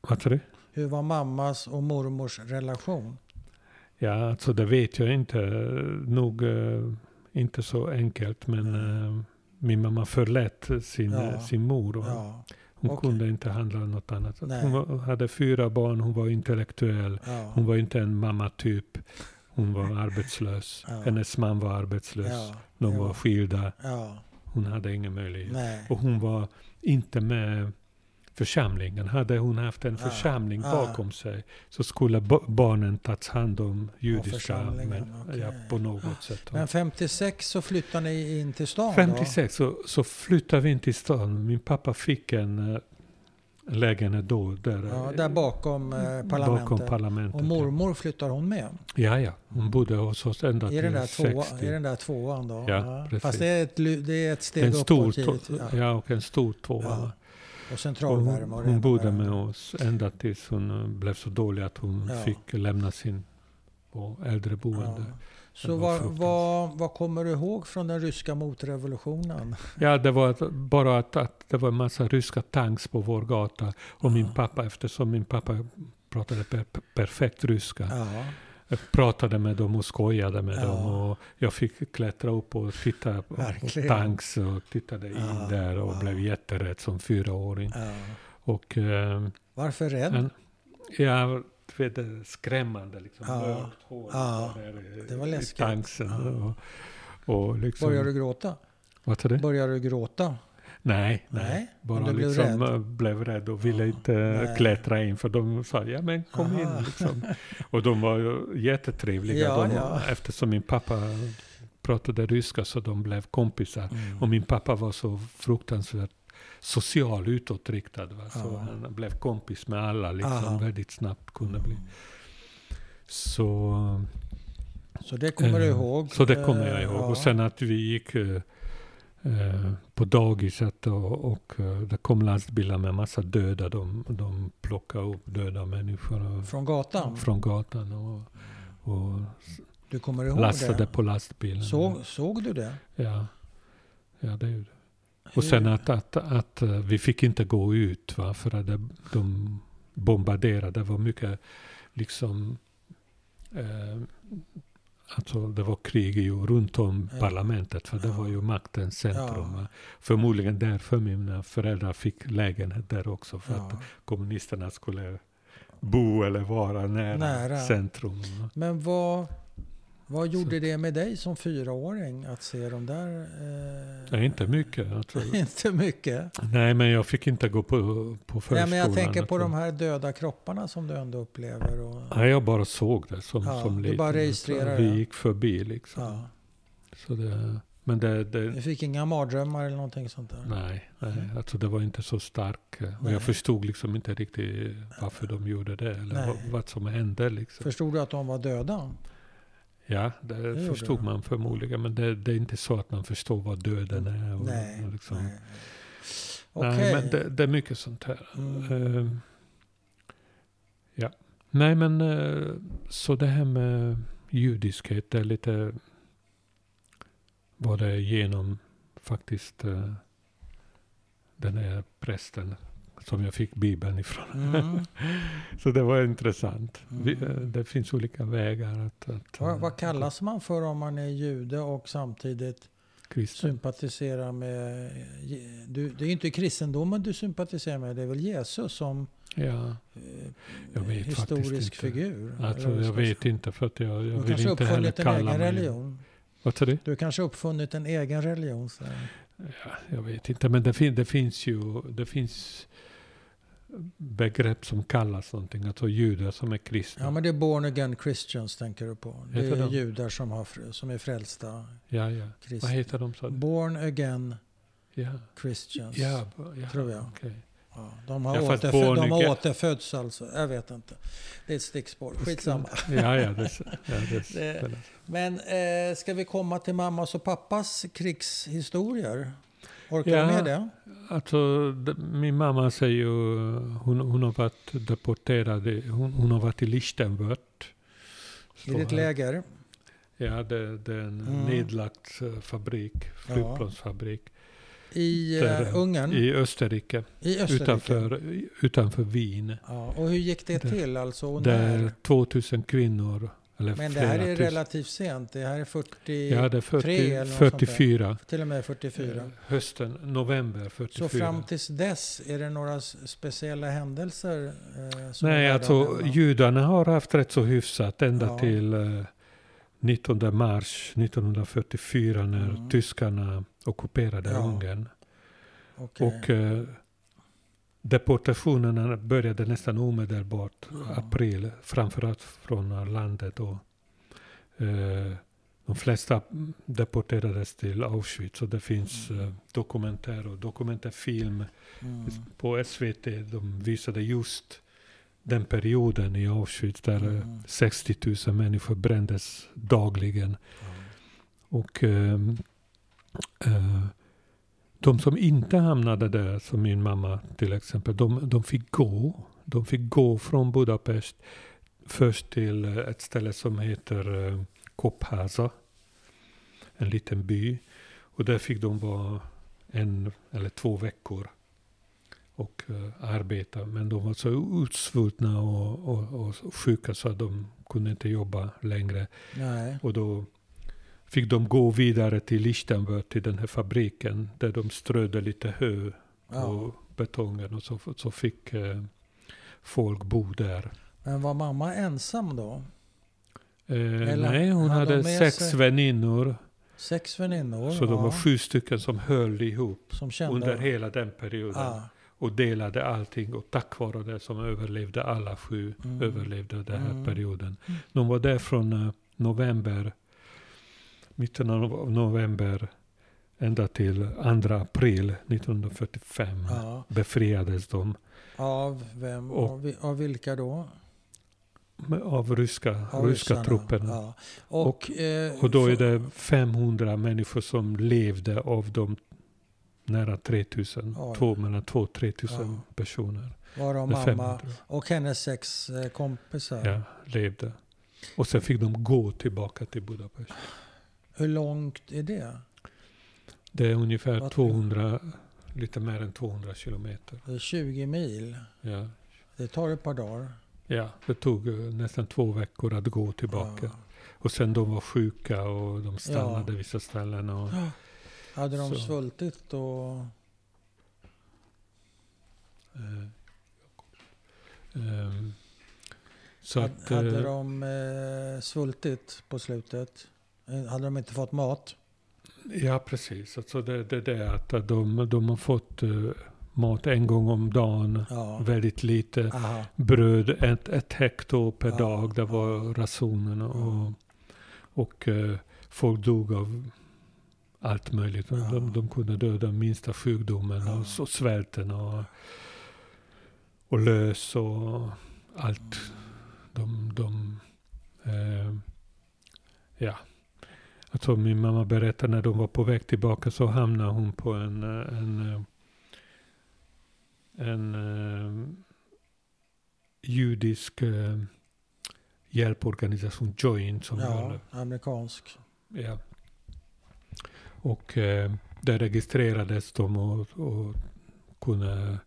Speaker 2: Vad?
Speaker 1: Hur var mammas och mormors relation?
Speaker 2: Ja, alltså det vet jag inte. Nog eh, inte så enkelt. Men eh, min mamma förlät sin,
Speaker 1: Ja.
Speaker 2: sin mor. Och
Speaker 1: Ja,
Speaker 2: hon
Speaker 1: okej.
Speaker 2: kunde inte handla något annat.
Speaker 1: Nej.
Speaker 2: Hon hade fyra barn, hon var intellektuell.
Speaker 1: ja,
Speaker 2: Hon var inte en mamma-typ. Hon var arbetslös.
Speaker 1: Ja.
Speaker 2: Hennes man var arbetslös. De var skilda. Hon hade ingen möjlighet.
Speaker 1: nej.
Speaker 2: Och hon var inte med församlingen. Hade hon haft en
Speaker 1: Ja,
Speaker 2: församling
Speaker 1: ja.
Speaker 2: bakom sig så skulle ba- barnen tagits hand om judiska men,
Speaker 1: okej.
Speaker 2: ja, på något sätt.
Speaker 1: Men 56 så flyttade ni in till stan
Speaker 2: 56 så, så flyttade vi in till stan. Min pappa fick en äh, lägenhet då. Där,
Speaker 1: då? Ja,
Speaker 2: eh,
Speaker 1: där bakom eh, parlamentet.
Speaker 2: Bakom parlamentet.
Speaker 1: och mormor flyttar hon med?
Speaker 2: Ja, ja. Hon bodde hos oss ända
Speaker 1: I
Speaker 2: till
Speaker 1: den, där
Speaker 2: 60.
Speaker 1: tvåa, I den där tvåan då?
Speaker 2: Ja, precis.
Speaker 1: Fast det är ett, det är ett steg
Speaker 2: en stor,
Speaker 1: uppåt
Speaker 2: två-
Speaker 1: givetvis.
Speaker 2: ja.
Speaker 1: Ja.
Speaker 2: och en stor tvåa.
Speaker 1: Ja. Och centralvärme. och
Speaker 2: hon bodde med oss ända tills hon blev så dålig att hon
Speaker 1: Ja.
Speaker 2: fick lämna sin äldreboende.
Speaker 1: Ja. Så vad, vad, vad kommer du ihåg från den ryska motrevolutionen?
Speaker 2: Ja, det var att- bara att, att det var en massa ryska tanks på vår gata. Och min
Speaker 1: Ja.
Speaker 2: pappa, eftersom min pappa pratade per, perfekt ryska,
Speaker 1: Ja,
Speaker 2: jag pratade med dem och skojade med
Speaker 1: Ja.
Speaker 2: dem. Och jag fick klättra upp och titta på, tanks och tittade in
Speaker 1: Ja.
Speaker 2: där och
Speaker 1: Ja.
Speaker 2: blev jätterädd som fyraåring. Och eh,
Speaker 1: Varför rädd?
Speaker 2: en, ja, du vet, skrämmande liksom. Mörkt hår där i-
Speaker 1: Det var
Speaker 2: i
Speaker 1: läskigt.
Speaker 2: tanksen.
Speaker 1: Ja.
Speaker 2: Och, och liksom,
Speaker 1: Börjar du gråta?
Speaker 2: Vad sa du?
Speaker 1: Börjar du gråta?
Speaker 2: Nej, nej.
Speaker 1: Nej,
Speaker 2: Bara
Speaker 1: du blev
Speaker 2: liksom
Speaker 1: rädd?
Speaker 2: eh, blev rädd och ville inte
Speaker 1: nej.
Speaker 2: klättra in för de sa ja men kom
Speaker 1: Aha.
Speaker 2: in liksom. Och de var ju jättetrevliga
Speaker 1: Ja,
Speaker 2: de,
Speaker 1: ja.
Speaker 2: eftersom min pappa pratade ryska så de blev kompisar.
Speaker 1: Mm.
Speaker 2: Och min pappa var så fruktansvärt social utåtriktad. Va? Så
Speaker 1: Ja.
Speaker 2: han blev kompis med alla liksom
Speaker 1: Aha.
Speaker 2: väldigt snabbt kunde bli. Så,
Speaker 1: Så det kommer du
Speaker 2: eh,
Speaker 1: ihåg?
Speaker 2: så det kommer jag
Speaker 1: Eh,
Speaker 2: ihåg.
Speaker 1: ja.
Speaker 2: Och sen att vi gick eh, eh, på dagiset och, och eh, det kom lastbilar med massa döda. De, de plockade upp döda människor
Speaker 1: Från gatan?
Speaker 2: från gatan och, och
Speaker 1: Du kommer ihåg
Speaker 2: lastade
Speaker 1: det?
Speaker 2: på lastbilen.
Speaker 1: Såg, såg du det?
Speaker 2: Ja, ja det gjorde Och sen att, att, att eh, vi fick inte gå ut va, för att det, de bombarderade. Det var mycket liksom... Eh, alltså det var krig ju runt om
Speaker 1: Ja.
Speaker 2: parlamentet. För det var ju maktens centrum.
Speaker 1: Ja.
Speaker 2: Förmodligen därför mina föräldrar fick lägenhet där också. För att
Speaker 1: Ja.
Speaker 2: kommunisterna skulle bo eller vara nära,
Speaker 1: Nära.
Speaker 2: centrum.
Speaker 1: Men vad, vad gjorde det med dig som fyraåring att se de där? Eh,
Speaker 2: Nej, inte mycket.
Speaker 1: Inte mycket.
Speaker 2: nej, men jag fick inte gå på, på
Speaker 1: Nej,
Speaker 2: förskolan.
Speaker 1: men jag tänker på de här döda kropparna som du ändå upplever. Och,
Speaker 2: Nej, jag bara såg det som,
Speaker 1: Ja,
Speaker 2: som
Speaker 1: du
Speaker 2: liten.
Speaker 1: bara registrerar
Speaker 2: Vi
Speaker 1: det.
Speaker 2: gick förbi liksom.
Speaker 1: ja.
Speaker 2: Så det, men det,
Speaker 1: Du
Speaker 2: det,
Speaker 1: fick inga mardrömmar eller någonting sånt där?
Speaker 2: nej, nej, alltså det var inte så starkt. Och
Speaker 1: Nej.
Speaker 2: jag förstod liksom inte riktigt varför de gjorde det. Eller
Speaker 1: Nej.
Speaker 2: vad, vad som hände liksom.
Speaker 1: Förstod du att de var döda?
Speaker 2: Ja, det,
Speaker 1: gjorde
Speaker 2: förstod man förmodligen. Men det, det är inte så att man förstår vad döden är. Och,
Speaker 1: Nej.
Speaker 2: och liksom.
Speaker 1: nej.
Speaker 2: Nej,
Speaker 1: Okej.
Speaker 2: men det, det är mycket sånt här.
Speaker 1: Mm.
Speaker 2: Eh, ja. Nej, men eh, så det här med judiskhet, det är lite vad det är genom faktiskt uh, den här prästen som jag fick Bibeln ifrån.
Speaker 1: Mm.
Speaker 2: Så det var intressant. Vi,
Speaker 1: Mm.
Speaker 2: eh, det finns olika vägar att... att
Speaker 1: Vad,
Speaker 2: eh,
Speaker 1: vad kallas man för om man är jude och samtidigt
Speaker 2: kristen.
Speaker 1: sympatiserar med... Du, det är ju inte kristendomen du sympatiserar med, det är väl Jesus som
Speaker 2: Ja,
Speaker 1: eh,
Speaker 2: Jag vet
Speaker 1: historisk
Speaker 2: inte.
Speaker 1: figur?
Speaker 2: alltså, jag vet inte för att jag, jag
Speaker 1: Du
Speaker 2: vill
Speaker 1: kanske
Speaker 2: inte heller
Speaker 1: uppfunnit en
Speaker 2: kalla
Speaker 1: egen
Speaker 2: mig...
Speaker 1: religion?
Speaker 2: Vad sa du?
Speaker 1: Du kanske uppfunnit en egen religion? Så.
Speaker 2: Ja, jag vet inte, men det, fin det finns ju det finns begrepp som kallas någonting. Alltså judar som är kristna.
Speaker 1: Ja, men det är born again Christians tänker du på. Det
Speaker 2: Heter
Speaker 1: är
Speaker 2: de?
Speaker 1: judar som, har, som är frälsta
Speaker 2: ja, ja. Vad heter de? du?
Speaker 1: Born again
Speaker 2: Ja,
Speaker 1: Christians.
Speaker 2: ja, ja
Speaker 1: Tror jag.
Speaker 2: okej.
Speaker 1: Ja, de har,
Speaker 2: Ja,
Speaker 1: återfö-
Speaker 2: born
Speaker 1: de har återfötts alltså. Jag vet inte. Det är ett stickspår. Skitsamma.
Speaker 2: Ja, ja, det, ja, det,
Speaker 1: Det- Men eh, ska vi komma till mammas och pappas krigshistorier? Orkar
Speaker 2: Ja.
Speaker 1: du med det?
Speaker 2: Alltså, min mamma säger ju, hon, hon har varit deporterad, hon, hon har varit i Lichtenwörth.
Speaker 1: I ditt läger?
Speaker 2: Ja, det, det är en
Speaker 1: Mm.
Speaker 2: nedlagt eh, fabrik, flygplansfabrik.
Speaker 1: I
Speaker 2: Där,
Speaker 1: uh, Ungern?
Speaker 2: I Österrike.
Speaker 1: I Österrike?
Speaker 2: Utanför, utanför Wien.
Speaker 1: Ja, och hur gick det
Speaker 2: Där-
Speaker 1: till? Alltså,
Speaker 2: Där
Speaker 1: när?
Speaker 2: 2000 kvinnor, eller
Speaker 1: Men det här är
Speaker 2: tusen.
Speaker 1: relativt sent. Det här är 40,
Speaker 2: Jag hade
Speaker 1: eller
Speaker 2: 40,
Speaker 1: något sånt där.
Speaker 2: 44.
Speaker 1: till och med 44.
Speaker 2: eh, Hösten, november 44.
Speaker 1: Så fram tills dess, är det några speciella händelser? Eh, som är
Speaker 2: Nej, alltså judarna har haft rätt så hyfsat ända
Speaker 1: Ja.
Speaker 2: till eh, 19 mars 1944 när
Speaker 1: Mm.
Speaker 2: tyskarna ockuperade
Speaker 1: Ja.
Speaker 2: Ungern.
Speaker 1: Okej.
Speaker 2: Och eh, deportationerna började nästan omedelbart,
Speaker 1: Ja.
Speaker 2: april, framförallt från landet. Och, eh, de flesta deporterades till Auschwitz och det finns
Speaker 1: Mm.
Speaker 2: eh, dokumentär och dokumentärfilm
Speaker 1: Mm.
Speaker 2: på SVT. De visade just den perioden i Auschwitz där eh,
Speaker 1: Mm.
Speaker 2: 60 000 människor brändes dagligen. Och ehm, eh, de som inte hamnade där, som min mamma till exempel, de, de fick gå. De fick gå från Budapest först till eh, ett ställe som heter eh, Kophaza. En liten by. Och där fick de vara en eller två veckor och eh, arbeta. Men de var så utsvultna och, och, och sjuka så att de kunde inte jobba längre.
Speaker 1: Nej.
Speaker 2: Och då fick de gå vidare till Lichtenberg, till den här fabriken, där de strödde lite hö
Speaker 1: Ja.
Speaker 2: betongen och så, så fick eh, folk bo där.
Speaker 1: Men var mamma ensam då?
Speaker 2: Eh, nej, hon
Speaker 1: hade
Speaker 2: hade
Speaker 1: de
Speaker 2: sex
Speaker 1: sig-
Speaker 2: väninnor,
Speaker 1: Sex väninnor?
Speaker 2: så de
Speaker 1: ja,
Speaker 2: var sju stycken som höll ihop
Speaker 1: Som kände...
Speaker 2: under hela den perioden.
Speaker 1: ah,
Speaker 2: Och delade allting och tack vare det som överlevde, alla sju
Speaker 1: Mm.
Speaker 2: överlevde den här
Speaker 1: Mm.
Speaker 2: perioden. De var där från eh, november, mitten av november, ända till 2 april 1945
Speaker 1: ja.
Speaker 2: befriades de
Speaker 1: Av vem?
Speaker 2: Och-
Speaker 1: av, av vilka då?
Speaker 2: av ryska,
Speaker 1: Av
Speaker 2: ryska
Speaker 1: ryssarna,
Speaker 2: trupperna.
Speaker 1: Ja. Och, eh,
Speaker 2: Och då är det 500 människor som levde av de nära 3000,
Speaker 1: Oj.
Speaker 2: två, mellan 2 och 3000
Speaker 1: Ja.
Speaker 2: personer.
Speaker 1: Varav mamma
Speaker 2: 500.
Speaker 1: och hennes sex eh, kompisar.
Speaker 2: Ja, levde. Och sen fick de gå tillbaka till Budapest.
Speaker 1: Hur långt är det?
Speaker 2: Det är ungefär
Speaker 1: Vad-
Speaker 2: 200, lite mer än 200 kilometer.
Speaker 1: Det är 20 mil.
Speaker 2: Ja,
Speaker 1: Det tar ett par dagar.
Speaker 2: ja det tog eh, nästan två veckor att gå tillbaka.
Speaker 1: Ja.
Speaker 2: Och sen de var sjuka och de stannade
Speaker 1: Ja.
Speaker 2: vissa ställen. Och,
Speaker 1: Hade de
Speaker 2: Så.
Speaker 1: svultit och...
Speaker 2: eh, ehm, så
Speaker 1: Hade,
Speaker 2: att,
Speaker 1: hade
Speaker 2: eh,
Speaker 1: de eh, svultit på slutet? Eh, Hade de inte fått mat?
Speaker 2: Ja, precis. Alltså det, det, det är att de, de har fått eh, mat en gång om dagen.
Speaker 1: Ja.
Speaker 2: Väldigt lite.
Speaker 1: Aha.
Speaker 2: bröd ett, ett hekto per
Speaker 1: Ja,
Speaker 2: dag. Det var
Speaker 1: ja.
Speaker 2: rationerna.
Speaker 1: Ja.
Speaker 2: Och, och eh, folk dog av allt möjligt.
Speaker 1: Ja.
Speaker 2: De, de kunde döda minsta sjukdomen
Speaker 1: Ja.
Speaker 2: och så svälten och, och lös och allt. De, de eh, ja. Alltså min mamma berättade när de var på väg tillbaka så hamnade hon på en, eh, en, eh, en eh, judisk hjälporganisation, Joint, som
Speaker 1: Ja,
Speaker 2: höll
Speaker 1: amerikansk.
Speaker 2: Ja. Och eh, där registrerades de och, och kunde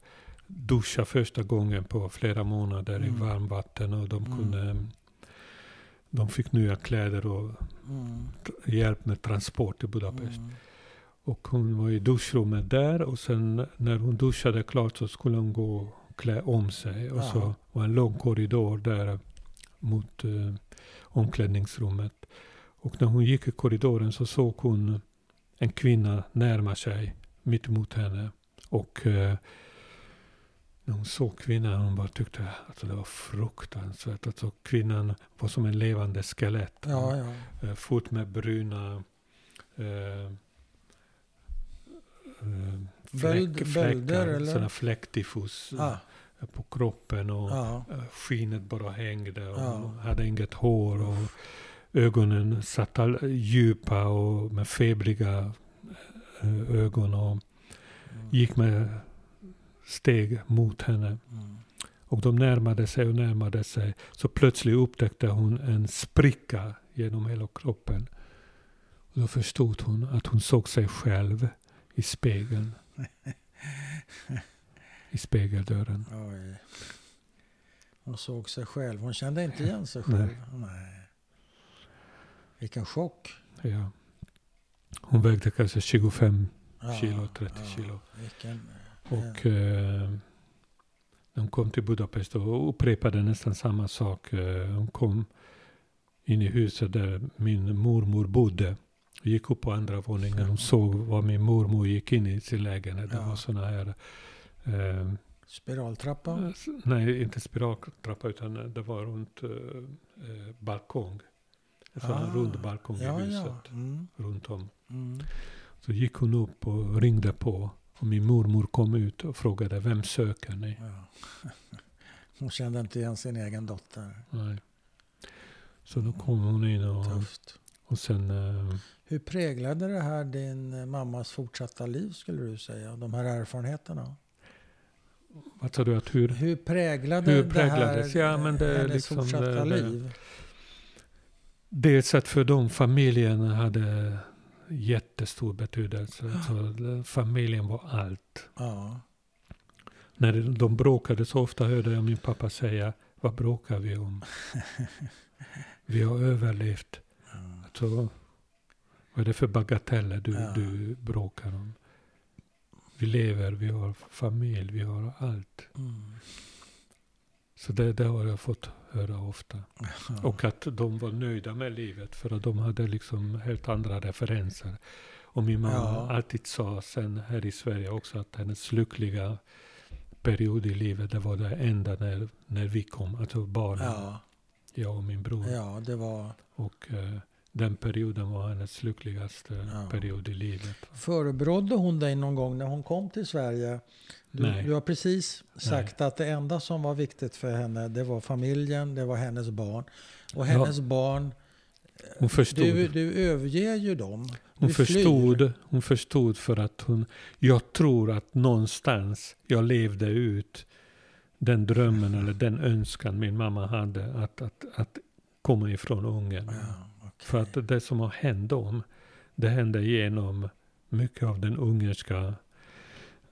Speaker 2: duscha första gången på flera månader
Speaker 1: Mm.
Speaker 2: i varmvatten. Och de,
Speaker 1: Mm.
Speaker 2: De fick nya kläder och
Speaker 1: Mm.
Speaker 2: hjälp med transport till Budapest.
Speaker 1: Mm.
Speaker 2: Och hon var i duschrummet där och sen när hon duschade klart så skulle hon gå och klä om sig. Och
Speaker 1: Ja.
Speaker 2: så var en lång korridor där mot eh, omklädningsrummet. Och när hon gick i korridoren så såg hon en kvinna närma sig mitt emot henne. Och eh, när hon såg kvinnan hon bara tyckte att det var fruktansvärt. Alltså kvinnan var som en levande skelett.
Speaker 1: Ja, ja.
Speaker 2: Eh, fot med bruna eh, eh,
Speaker 1: Böld-
Speaker 2: fläck,
Speaker 1: bölder,
Speaker 2: fläckar, sådana fläcktifus
Speaker 1: Ah,
Speaker 2: eh, på kroppen och
Speaker 1: ja.
Speaker 2: eh, skinet bara hängde och
Speaker 1: Ja.
Speaker 2: hade inget hår och ögonen satt all, djupa och med febriga ögon och
Speaker 1: Mm.
Speaker 2: gick med steg mot henne.
Speaker 1: Mm.
Speaker 2: Och de närmade sig och närmade sig. Så plötsligt upptäckte hon en spricka genom hela kroppen. Och då förstod hon att hon såg sig själv i spegeln. I spegeldörren.
Speaker 1: Oj. Hon såg sig själv. Hon kände inte igen sig själv.
Speaker 2: Nej.
Speaker 1: Nej. Vilken chock.
Speaker 2: Ja. Hon vägde kanske 25
Speaker 1: Ja,
Speaker 2: kilo, 30
Speaker 1: ja,
Speaker 2: kilo.
Speaker 1: Vilken,
Speaker 2: Och eh, de kom till Budapest och upprepade nästan samma sak. Eh, de kom in i huset där min mormor bodde. Gick upp på andra våningen och såg vad min mormor gick in i sin lägenhet. Det
Speaker 1: Ja.
Speaker 2: var såna här eh,
Speaker 1: spiraltrappa.
Speaker 2: S- Nej, inte spiraltrappa utan det var runt eh, eh, balkong. En här
Speaker 1: Ah,
Speaker 2: rund balkong i
Speaker 1: Ja,
Speaker 2: huset
Speaker 1: ja. Mm,
Speaker 2: runt om.
Speaker 1: mm.
Speaker 2: Så gick hon upp och ringde på. Och min mormor kom ut och frågade vem söker ni?
Speaker 1: Ja. Hon kände inte igen sin egen dotter.
Speaker 2: Nej. Så då kom hon in och,
Speaker 1: Tufft.
Speaker 2: och sen... Eh,
Speaker 1: Hur präglade det här din eh, mammas fortsatta liv skulle du säga? De här erfarenheterna?
Speaker 2: vad sa du att hur?
Speaker 1: Hur präglade
Speaker 2: Hur
Speaker 1: det
Speaker 2: präglades?
Speaker 1: här
Speaker 2: Ja, men det
Speaker 1: hennes
Speaker 2: liksom
Speaker 1: fortsatta
Speaker 2: det- det-
Speaker 1: liv?
Speaker 2: Dels att för de familjerna hade jättestor betydelse.
Speaker 1: Ah.
Speaker 2: Så det- familjen var allt.
Speaker 1: Ja.
Speaker 2: När de bråkade så ofta hörde jag min pappa säga, vad bråkar vi om? Vi har överlevt.
Speaker 1: Ja.
Speaker 2: Alltså, vad är det för bagateller du,
Speaker 1: Ja.
Speaker 2: du bråkar om? Vi lever, vi har familj, vi har allt.
Speaker 1: Mm.
Speaker 2: Så det, det har jag fått höra ofta. Och att de var nöjda med livet för att de hade liksom helt andra referenser. Och min mamma
Speaker 1: Ja.
Speaker 2: alltid sa sen här i Sverige också att hennes lyckliga period i livet, det var det enda när, när vi kom, alltså barnen,
Speaker 1: Ja.
Speaker 2: jag och min bror.
Speaker 1: ja, det var...
Speaker 2: Och eh, den perioden var hennes lyckligaste
Speaker 1: Ja.
Speaker 2: period i livet.
Speaker 1: Förebrådde hon dig någon gång när hon kom till Sverige? Du,
Speaker 2: Nej.
Speaker 1: du har precis sagt att det enda som var viktigt för henne det var familjen, det var hennes barn. Och
Speaker 2: Ja.
Speaker 1: hennes barn,
Speaker 2: Hon förstod.
Speaker 1: du, du överger ju dem.
Speaker 2: Hon
Speaker 1: Du flyr.
Speaker 2: förstod, hon förstod för att hon, jag tror att någonstans jag levde ut den drömmen eller den önskan min mamma hade att, att, att komma ifrån Ungern.
Speaker 1: Ja.
Speaker 2: För att det som har hänt dem, det hände genom mycket av den ungerska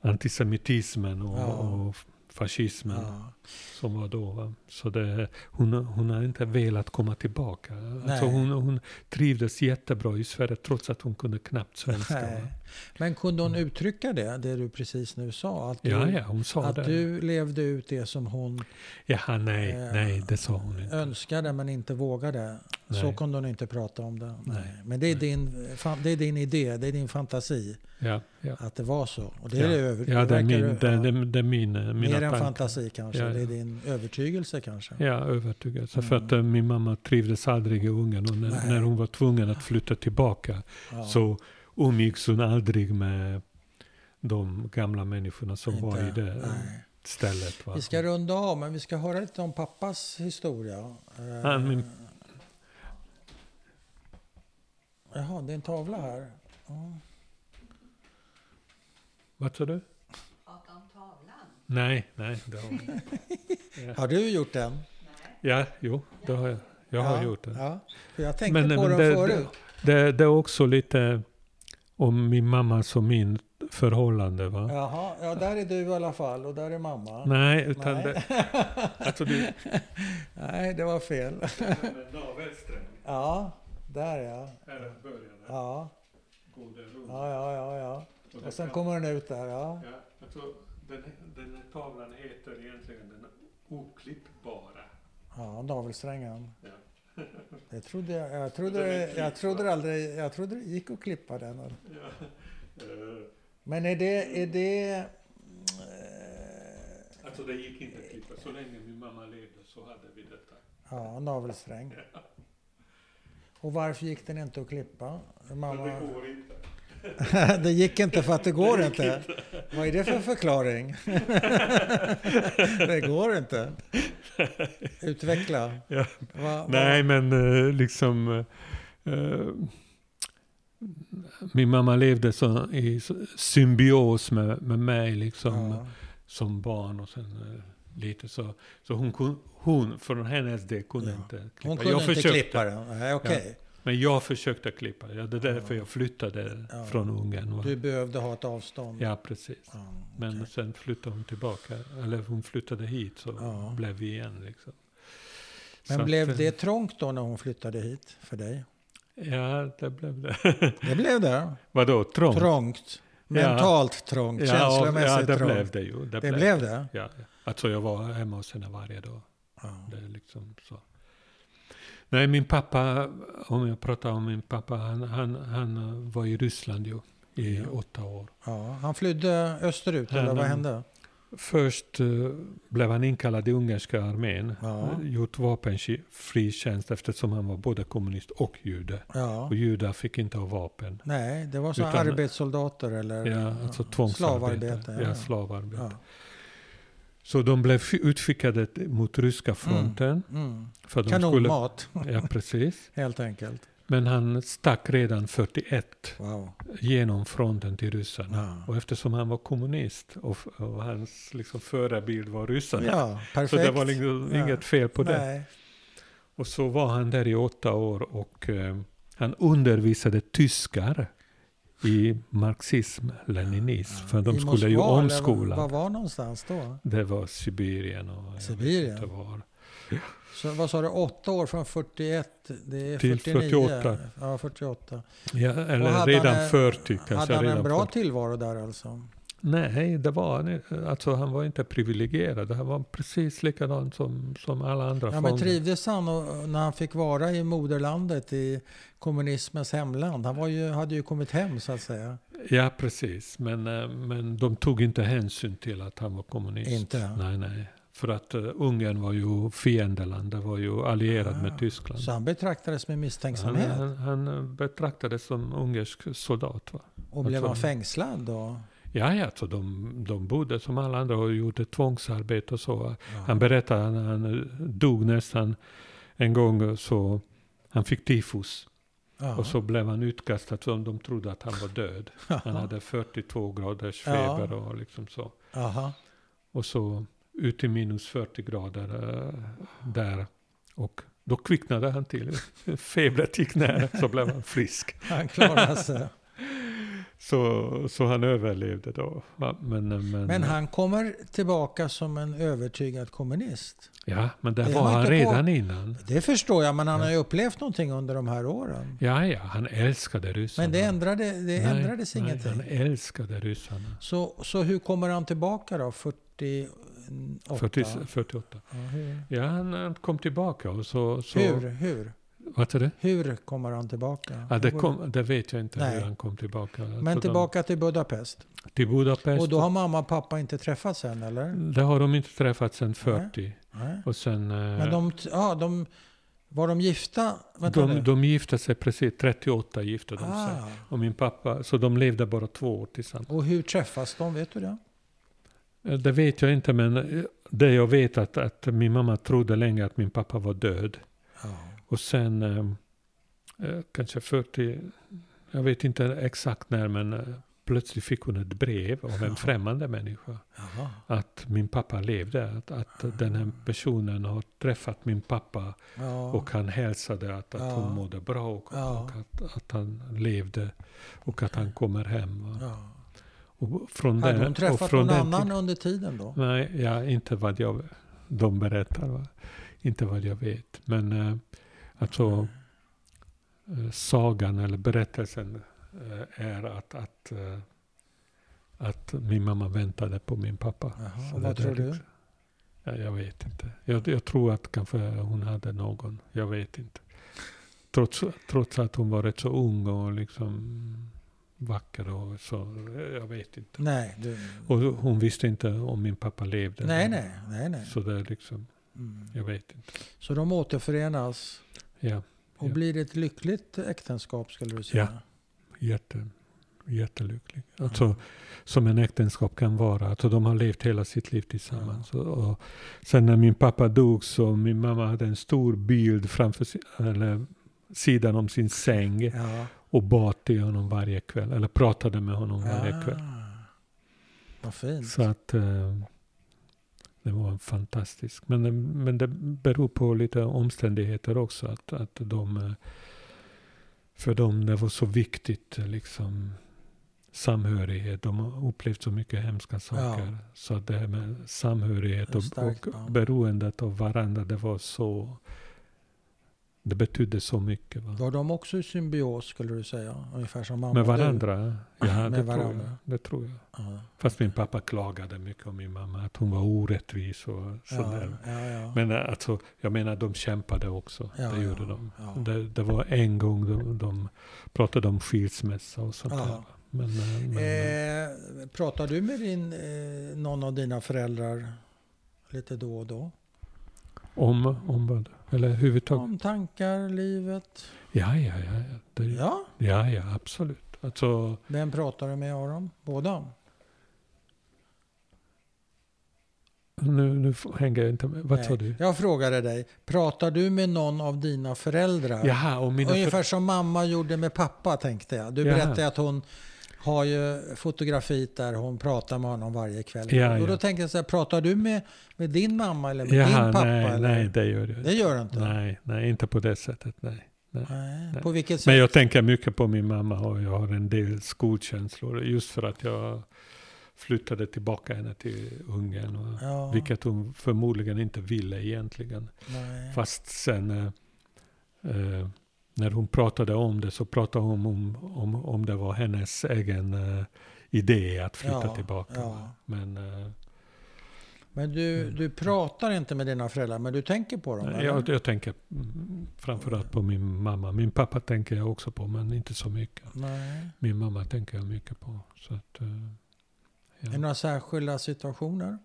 Speaker 2: antisemitismen och,
Speaker 1: Ja.
Speaker 2: och fascismen
Speaker 1: Ja.
Speaker 2: Som var då. Va? Så det, hon, hon har inte velat komma tillbaka. Alltså hon, hon trivdes jättebra i Sverige trots att hon kunde knappt svenska.
Speaker 1: Men kunde hon uttrycka det, det du precis nu sa? Att du,
Speaker 2: Ja, ja, hon sa
Speaker 1: att
Speaker 2: det.
Speaker 1: du levde ut det som hon
Speaker 2: Jaha, nej,
Speaker 1: eh,
Speaker 2: nej, det sa hon inte.
Speaker 1: önskade men inte vågade. Så
Speaker 2: Nej.
Speaker 1: kunde hon inte prata om det.
Speaker 2: Nej.
Speaker 1: Men det är,
Speaker 2: Nej.
Speaker 1: din, det är din idé, det är din fantasi
Speaker 2: Ja, ja.
Speaker 1: att det var så. Och det är
Speaker 2: ja.
Speaker 1: det över,
Speaker 2: ja, det är, min, det,
Speaker 1: ja.
Speaker 2: det, det är min, mina
Speaker 1: Mer än
Speaker 2: tankar.
Speaker 1: fantasi kanske,
Speaker 2: Ja,
Speaker 1: det din övertygelse kanske.
Speaker 2: Ja, övertygelse.
Speaker 1: Mm.
Speaker 2: För att eh, min mamma trivdes aldrig i Ungern. Och när, när hon var tvungen att flytta tillbaka
Speaker 1: Ja.
Speaker 2: så umgicks hon aldrig med de gamla människorna som
Speaker 1: Inte-
Speaker 2: var i det
Speaker 1: nej.
Speaker 2: stället. Va?
Speaker 1: Vi ska runda av, men vi ska höra lite om pappas historia. Eh,
Speaker 2: Ja, min-
Speaker 1: Jaha, det är en tavla här. Ja.
Speaker 2: Vad sa du? Nej, nej. Det har, ja.
Speaker 1: Har du gjort den?
Speaker 2: ja, jo, det har jag. Jag har
Speaker 1: ja,
Speaker 2: gjort det.
Speaker 1: Ja. För jag tänkte
Speaker 2: Men-
Speaker 1: på
Speaker 2: men
Speaker 1: den
Speaker 2: det-
Speaker 1: förut.
Speaker 2: Det, det är också lite om min mammas och min förhållande. Va?
Speaker 1: Jaha, ja där är du i alla fall och där är mamma.
Speaker 2: Nej, utan
Speaker 1: Nej.
Speaker 2: det... Alltså du...
Speaker 1: Nej, det var fel. Ja, där ja.
Speaker 2: Här börjar det.
Speaker 1: Ja,
Speaker 2: det
Speaker 1: ja, ja, ja. ja.
Speaker 2: Och det
Speaker 1: Och sen
Speaker 2: kan-
Speaker 1: kommer den ut där, ja.
Speaker 2: Ja, jag tror den, den här tavlan heter egentligen den oklippbara.
Speaker 1: Ja, navelsträngen.
Speaker 2: Ja.
Speaker 1: Det trodde jag. Jag trodde, jag trodde aldrig, jag trodde det gick att klippa den.
Speaker 2: Ja. Eh,
Speaker 1: Men är det, är det... eh,
Speaker 2: Alltså det gick inte att klippa. Så länge min mamma levde så hade vi detta.
Speaker 1: Ja, navelsträng. Och varför gick den inte att klippa? Mamma...
Speaker 2: det går inte.
Speaker 1: det gick inte för att det går
Speaker 2: Det gick
Speaker 1: inte. Vad är det för förklaring? det går inte. Utveckla.
Speaker 2: Ja.
Speaker 1: Va, va,
Speaker 2: Nej, men eh, liksom... eh, min mamma levde så, i symbios med, med mig liksom.
Speaker 1: Ja,
Speaker 2: som barn och sen eh, lite så. Så hon, hon för hennes del kunde
Speaker 1: Ja.
Speaker 2: inte klippa.
Speaker 1: hon kunde
Speaker 2: jag
Speaker 1: inte
Speaker 2: försökte,
Speaker 1: klippa den. Nej, okej.
Speaker 2: men Men jag försökte klippa. Ja, det är därför
Speaker 1: Ja.
Speaker 2: jag flyttade
Speaker 1: Ja.
Speaker 2: från Ungern. va.
Speaker 1: Du behövde ha ett avstånd.
Speaker 2: Ja, precis.
Speaker 1: Ja,
Speaker 2: Men
Speaker 1: okej.
Speaker 2: sen flyttade hon tillbaka. Eller hon flyttade hit så
Speaker 1: Ja.
Speaker 2: blev vi igen. Liksom.
Speaker 1: Men
Speaker 2: Så
Speaker 1: blev
Speaker 2: att,
Speaker 1: det trångt då när hon flyttade hit för dig?
Speaker 2: Ja, det blev det.
Speaker 1: Det blev det.
Speaker 2: Vadå, trångt?
Speaker 1: Trångt. Mentalt trångt. Känslomässigt
Speaker 2: ja, det
Speaker 1: trångt.
Speaker 2: blev det ju.
Speaker 1: Det blev det?
Speaker 2: Ja, alltså jag var hemma hos henne varje dag. Det är liksom så. Nej, min pappa, om jag pratar om min pappa, han, han, han var i Ryssland ju i
Speaker 1: Ja.
Speaker 2: åtta år.
Speaker 1: Ja, han flydde österut,
Speaker 2: Ja,
Speaker 1: eller vad
Speaker 2: men-
Speaker 1: hände?
Speaker 2: Först eh, blev han inkallad i ungerska armén.
Speaker 1: Ja.
Speaker 2: eh, Gjort vapenfri tjänst eftersom han var både kommunist och jude.
Speaker 1: Ja.
Speaker 2: Och judar fick inte ha vapen.
Speaker 1: Nej, det var så
Speaker 2: Utan-
Speaker 1: arbetssoldater eller
Speaker 2: Ja, alltså tvångsarbete.
Speaker 1: slavarbete.
Speaker 2: Ja, slavarbete. Så de blev utskickade mot ryska fronten.
Speaker 1: Mm.
Speaker 2: För de skulle,
Speaker 1: Kanonmat,
Speaker 2: ja, precis.
Speaker 1: helt enkelt.
Speaker 2: Men han stack redan 41
Speaker 1: Wow.
Speaker 2: genom fronten till ryssarna.
Speaker 1: Ja,
Speaker 2: Och eftersom han var kommunist och, och hans liksom förebild var ryssarna.
Speaker 1: ja
Speaker 2: så det var liksom
Speaker 1: Ja.
Speaker 2: inget fel på det.
Speaker 1: Nej.
Speaker 2: Och så var han där i åtta år och eh, han undervisade tyskar i marxism, leninism. För de
Speaker 1: I
Speaker 2: skulle ju
Speaker 1: Moskva, eller
Speaker 2: omskola.
Speaker 1: Var, var någonstans då?
Speaker 2: Det var Sibirien och
Speaker 1: Sibirien?
Speaker 2: var.
Speaker 1: Så vad sa du, åtta år från 41? Det är
Speaker 2: Till
Speaker 1: 49.
Speaker 2: 48.
Speaker 1: Ja, 48.
Speaker 2: Ja, eller redan
Speaker 1: han, eh,
Speaker 2: 40 kanske.
Speaker 1: Hade han en bra
Speaker 2: 40.
Speaker 1: tillvaro där alltså?
Speaker 2: Nej, det var han alltså han var inte privilegierad. Han var precis likadan som, som alla andra
Speaker 1: Ja, men
Speaker 2: fångar.
Speaker 1: trivdes han och, när han fick vara i moderlandet, i kommunismens hemland? Han var ju, hade ju kommit hem så att säga.
Speaker 2: Ja, precis. Men, eh, men de tog inte hänsyn till att han var kommunist.
Speaker 1: Inte?
Speaker 2: Nej, nej. För att uh, Ungern var ju fiendeland. Det var ju allierad
Speaker 1: Ah,
Speaker 2: med Tyskland.
Speaker 1: Så han betraktades med
Speaker 2: Han,
Speaker 1: misstänksamhet?
Speaker 2: han, han betraktades som ungersk soldat. Va?
Speaker 1: och blev han
Speaker 2: alltså-
Speaker 1: fängslad då?
Speaker 2: Ja, ja, så de, de bodde som alla andra och gjorde tvångsarbete och så.
Speaker 1: Ja.
Speaker 2: Han berättade när han dog nästan en gång så han fick tifus.
Speaker 1: Ja.
Speaker 2: Och så blev han utkastad som de trodde att han var död. Han hade 42 graders
Speaker 1: Ja.
Speaker 2: feber och liksom så. Och så ut till minus 40 grader eh, där. Och då kvicknade han till. Febret gick ner så blev han frisk.
Speaker 1: Han klarade sig.
Speaker 2: Så, så han överlevde då. Men, men,
Speaker 1: Men han kommer tillbaka som en övertygad kommunist.
Speaker 2: Ja, men det
Speaker 1: Det
Speaker 2: var han
Speaker 1: inte på-
Speaker 2: redan innan.
Speaker 1: Det förstår jag, men han har ju upplevt någonting under de här åren.
Speaker 2: Ja, ja, han älskade ryssarna.
Speaker 1: Men det, ändrade, det
Speaker 2: Nej,
Speaker 1: ändrades
Speaker 2: nej,
Speaker 1: ingenting.
Speaker 2: Han älskade ryssarna.
Speaker 1: Så, så hur kommer han tillbaka då? 48?
Speaker 2: 40, 48.
Speaker 1: Ja?
Speaker 2: Ja, han, han kom tillbaka och så... så
Speaker 1: Hur, hur?
Speaker 2: Vad sa du?
Speaker 1: Hur kommer han tillbaka?
Speaker 2: Ja, det, kom, det vet jag inte
Speaker 1: Nej.
Speaker 2: hur han kom tillbaka.
Speaker 1: Men
Speaker 2: Så
Speaker 1: tillbaka till Budapest.
Speaker 2: De, till Budapest.
Speaker 1: Och då har mamma och pappa inte träffats än, eller?
Speaker 2: Det har de inte träffat sedan 40.
Speaker 1: Nej.
Speaker 2: Och sen... eh,
Speaker 1: Men de, ja, de, var de gifta? Vänta
Speaker 2: de,
Speaker 1: nu.
Speaker 2: de gifte sig precis, 38 gifte de sig.
Speaker 1: ah,
Speaker 2: Och min pappa, så de levde bara två år tillsammans.
Speaker 1: och hur träffas de? Vet du det?
Speaker 2: Eh, Det vet jag inte, men eh, det jag vet att, att min mamma trodde länge att min pappa var död.
Speaker 1: Ja.
Speaker 2: Och sen, eh, eh, kanske 40, jag vet inte exakt när, men eh, plötsligt fick hon ett brev av en främmande människa.
Speaker 1: Jaha.
Speaker 2: Att min pappa levde, att, att den här personen har träffat min pappa
Speaker 1: Ja.
Speaker 2: och han hälsade att, att
Speaker 1: Ja.
Speaker 2: hon mådde bra och,
Speaker 1: Ja.
Speaker 2: och att, att han levde och att han kommer hem. Och från
Speaker 1: Hade
Speaker 2: den-
Speaker 1: hon
Speaker 2: och
Speaker 1: träffat
Speaker 2: från
Speaker 1: någon annan under tiden då?
Speaker 2: Nej, ja, inte vad jag, de berättar. Va? Inte vad jag vet. Men eh, alltså eh, sagan eller berättelsen eh, är att, att, eh, att min mamma väntade på min pappa.
Speaker 1: Jaha, vad tror du?
Speaker 2: liksom- Ja, jag vet inte. Jag, jag tror att kanske hon hade någon. Jag vet inte. Trots, trots att hon var rätt så ung och liksom vacker och så. Jag vet inte.
Speaker 1: Nej, du,
Speaker 2: Och hon visste inte om min pappa levde.
Speaker 1: nej, nej, nej, nej.
Speaker 2: Så det är liksom,
Speaker 1: Mm.
Speaker 2: jag vet inte.
Speaker 1: Så de återförenas
Speaker 2: Ja,
Speaker 1: och
Speaker 2: Ja.
Speaker 1: blir det ett lyckligt äktenskap skulle du säga?
Speaker 2: jätte, jättelycklig. Alltså, som en äktenskap kan vara. Alltså, de har levt hela sitt liv tillsammans. Och, och sen när min pappa dog så min mamma hade en stor bild framför eller, sidan om sin säng
Speaker 1: Ja.
Speaker 2: och bad till honom varje kväll. Eller pratade med honom varje kväll.
Speaker 1: Ah, vad fint.
Speaker 2: Så att eh, det var fantastiskt. Men, men det beror på lite omständigheter också. Att, att de, eh, för dem det var så viktigt liksom samhörighet. De har upplevt så mycket hemska saker. Så det här med samhörighet och,
Speaker 1: starkt
Speaker 2: och
Speaker 1: band.
Speaker 2: beroendet av varandra, det var så... Det betydde så mycket. Va?
Speaker 1: Var de också i symbios skulle du säga? Ungefär som mamma
Speaker 2: Med varandra? Ja,
Speaker 1: Med
Speaker 2: det, Tror
Speaker 1: varandra.
Speaker 2: jag, det tror jag.
Speaker 1: Ja.
Speaker 2: Fast min pappa klagade mycket om min mamma, att hon var orättvis och sådär.
Speaker 1: ja.
Speaker 2: Men äh, alltså, jag menar, de kämpade också. Det gjorde de. Det, det var en gång de, de pratade om skilsmässa och sånt där. Men, äh, men,
Speaker 1: Eh, pratar du med din, eh, någon av dina föräldrar lite då och då?
Speaker 2: Om, om vad? Eller överhuvudtaget?
Speaker 1: Om tankar, livet?
Speaker 2: Ja, ja, ja. Det, ja.
Speaker 1: Ja,
Speaker 2: ja, absolut. Alltså,
Speaker 1: vem pratar du med av dem? Båda?
Speaker 2: nu, nu hänger jag inte med. Vad sa du?
Speaker 1: Jag frågade dig, pratar du med någon av dina föräldrar?
Speaker 2: Jaha, och mina
Speaker 1: Ungefär
Speaker 2: för...
Speaker 1: som mamma gjorde med pappa tänkte jag. Du
Speaker 2: Jaha.
Speaker 1: berättade att hon har ju fotografiet där hon pratar med honom varje kväll.
Speaker 2: Ja,
Speaker 1: och då
Speaker 2: ja.
Speaker 1: tänker jag så här, pratar du med, med din mamma eller med
Speaker 2: Jaha,
Speaker 1: din pappa?
Speaker 2: nej,
Speaker 1: eller?
Speaker 2: nej, det gör jag
Speaker 1: Det gör du inte?
Speaker 2: Nej, nej, inte på det sättet. Nej.
Speaker 1: Nej.
Speaker 2: Nej.
Speaker 1: På vilket sätt?
Speaker 2: Men jag tänker mycket på min mamma och jag har en del skolkänslor. Just för att jag flyttade tillbaka henne till Ungern. Och,
Speaker 1: ja,
Speaker 2: Vilket hon förmodligen inte ville egentligen.
Speaker 1: nej.
Speaker 2: Fast sen eh, eh, när hon pratade om det så pratade hon om, om, om det var hennes egen eh, idé att flytta
Speaker 1: Ja,
Speaker 2: tillbaka.
Speaker 1: ja.
Speaker 2: Men eh,
Speaker 1: Men du,
Speaker 2: Mm.
Speaker 1: du pratar inte med dina föräldrar, men du tänker på dem? eller?
Speaker 2: jag, jag tänker framförallt på min mamma. Min pappa tänker jag också på, men inte så mycket.
Speaker 1: Nej.
Speaker 2: Min mamma tänker jag mycket på. Så att, eh, ja.
Speaker 1: Är det några särskilda situationer?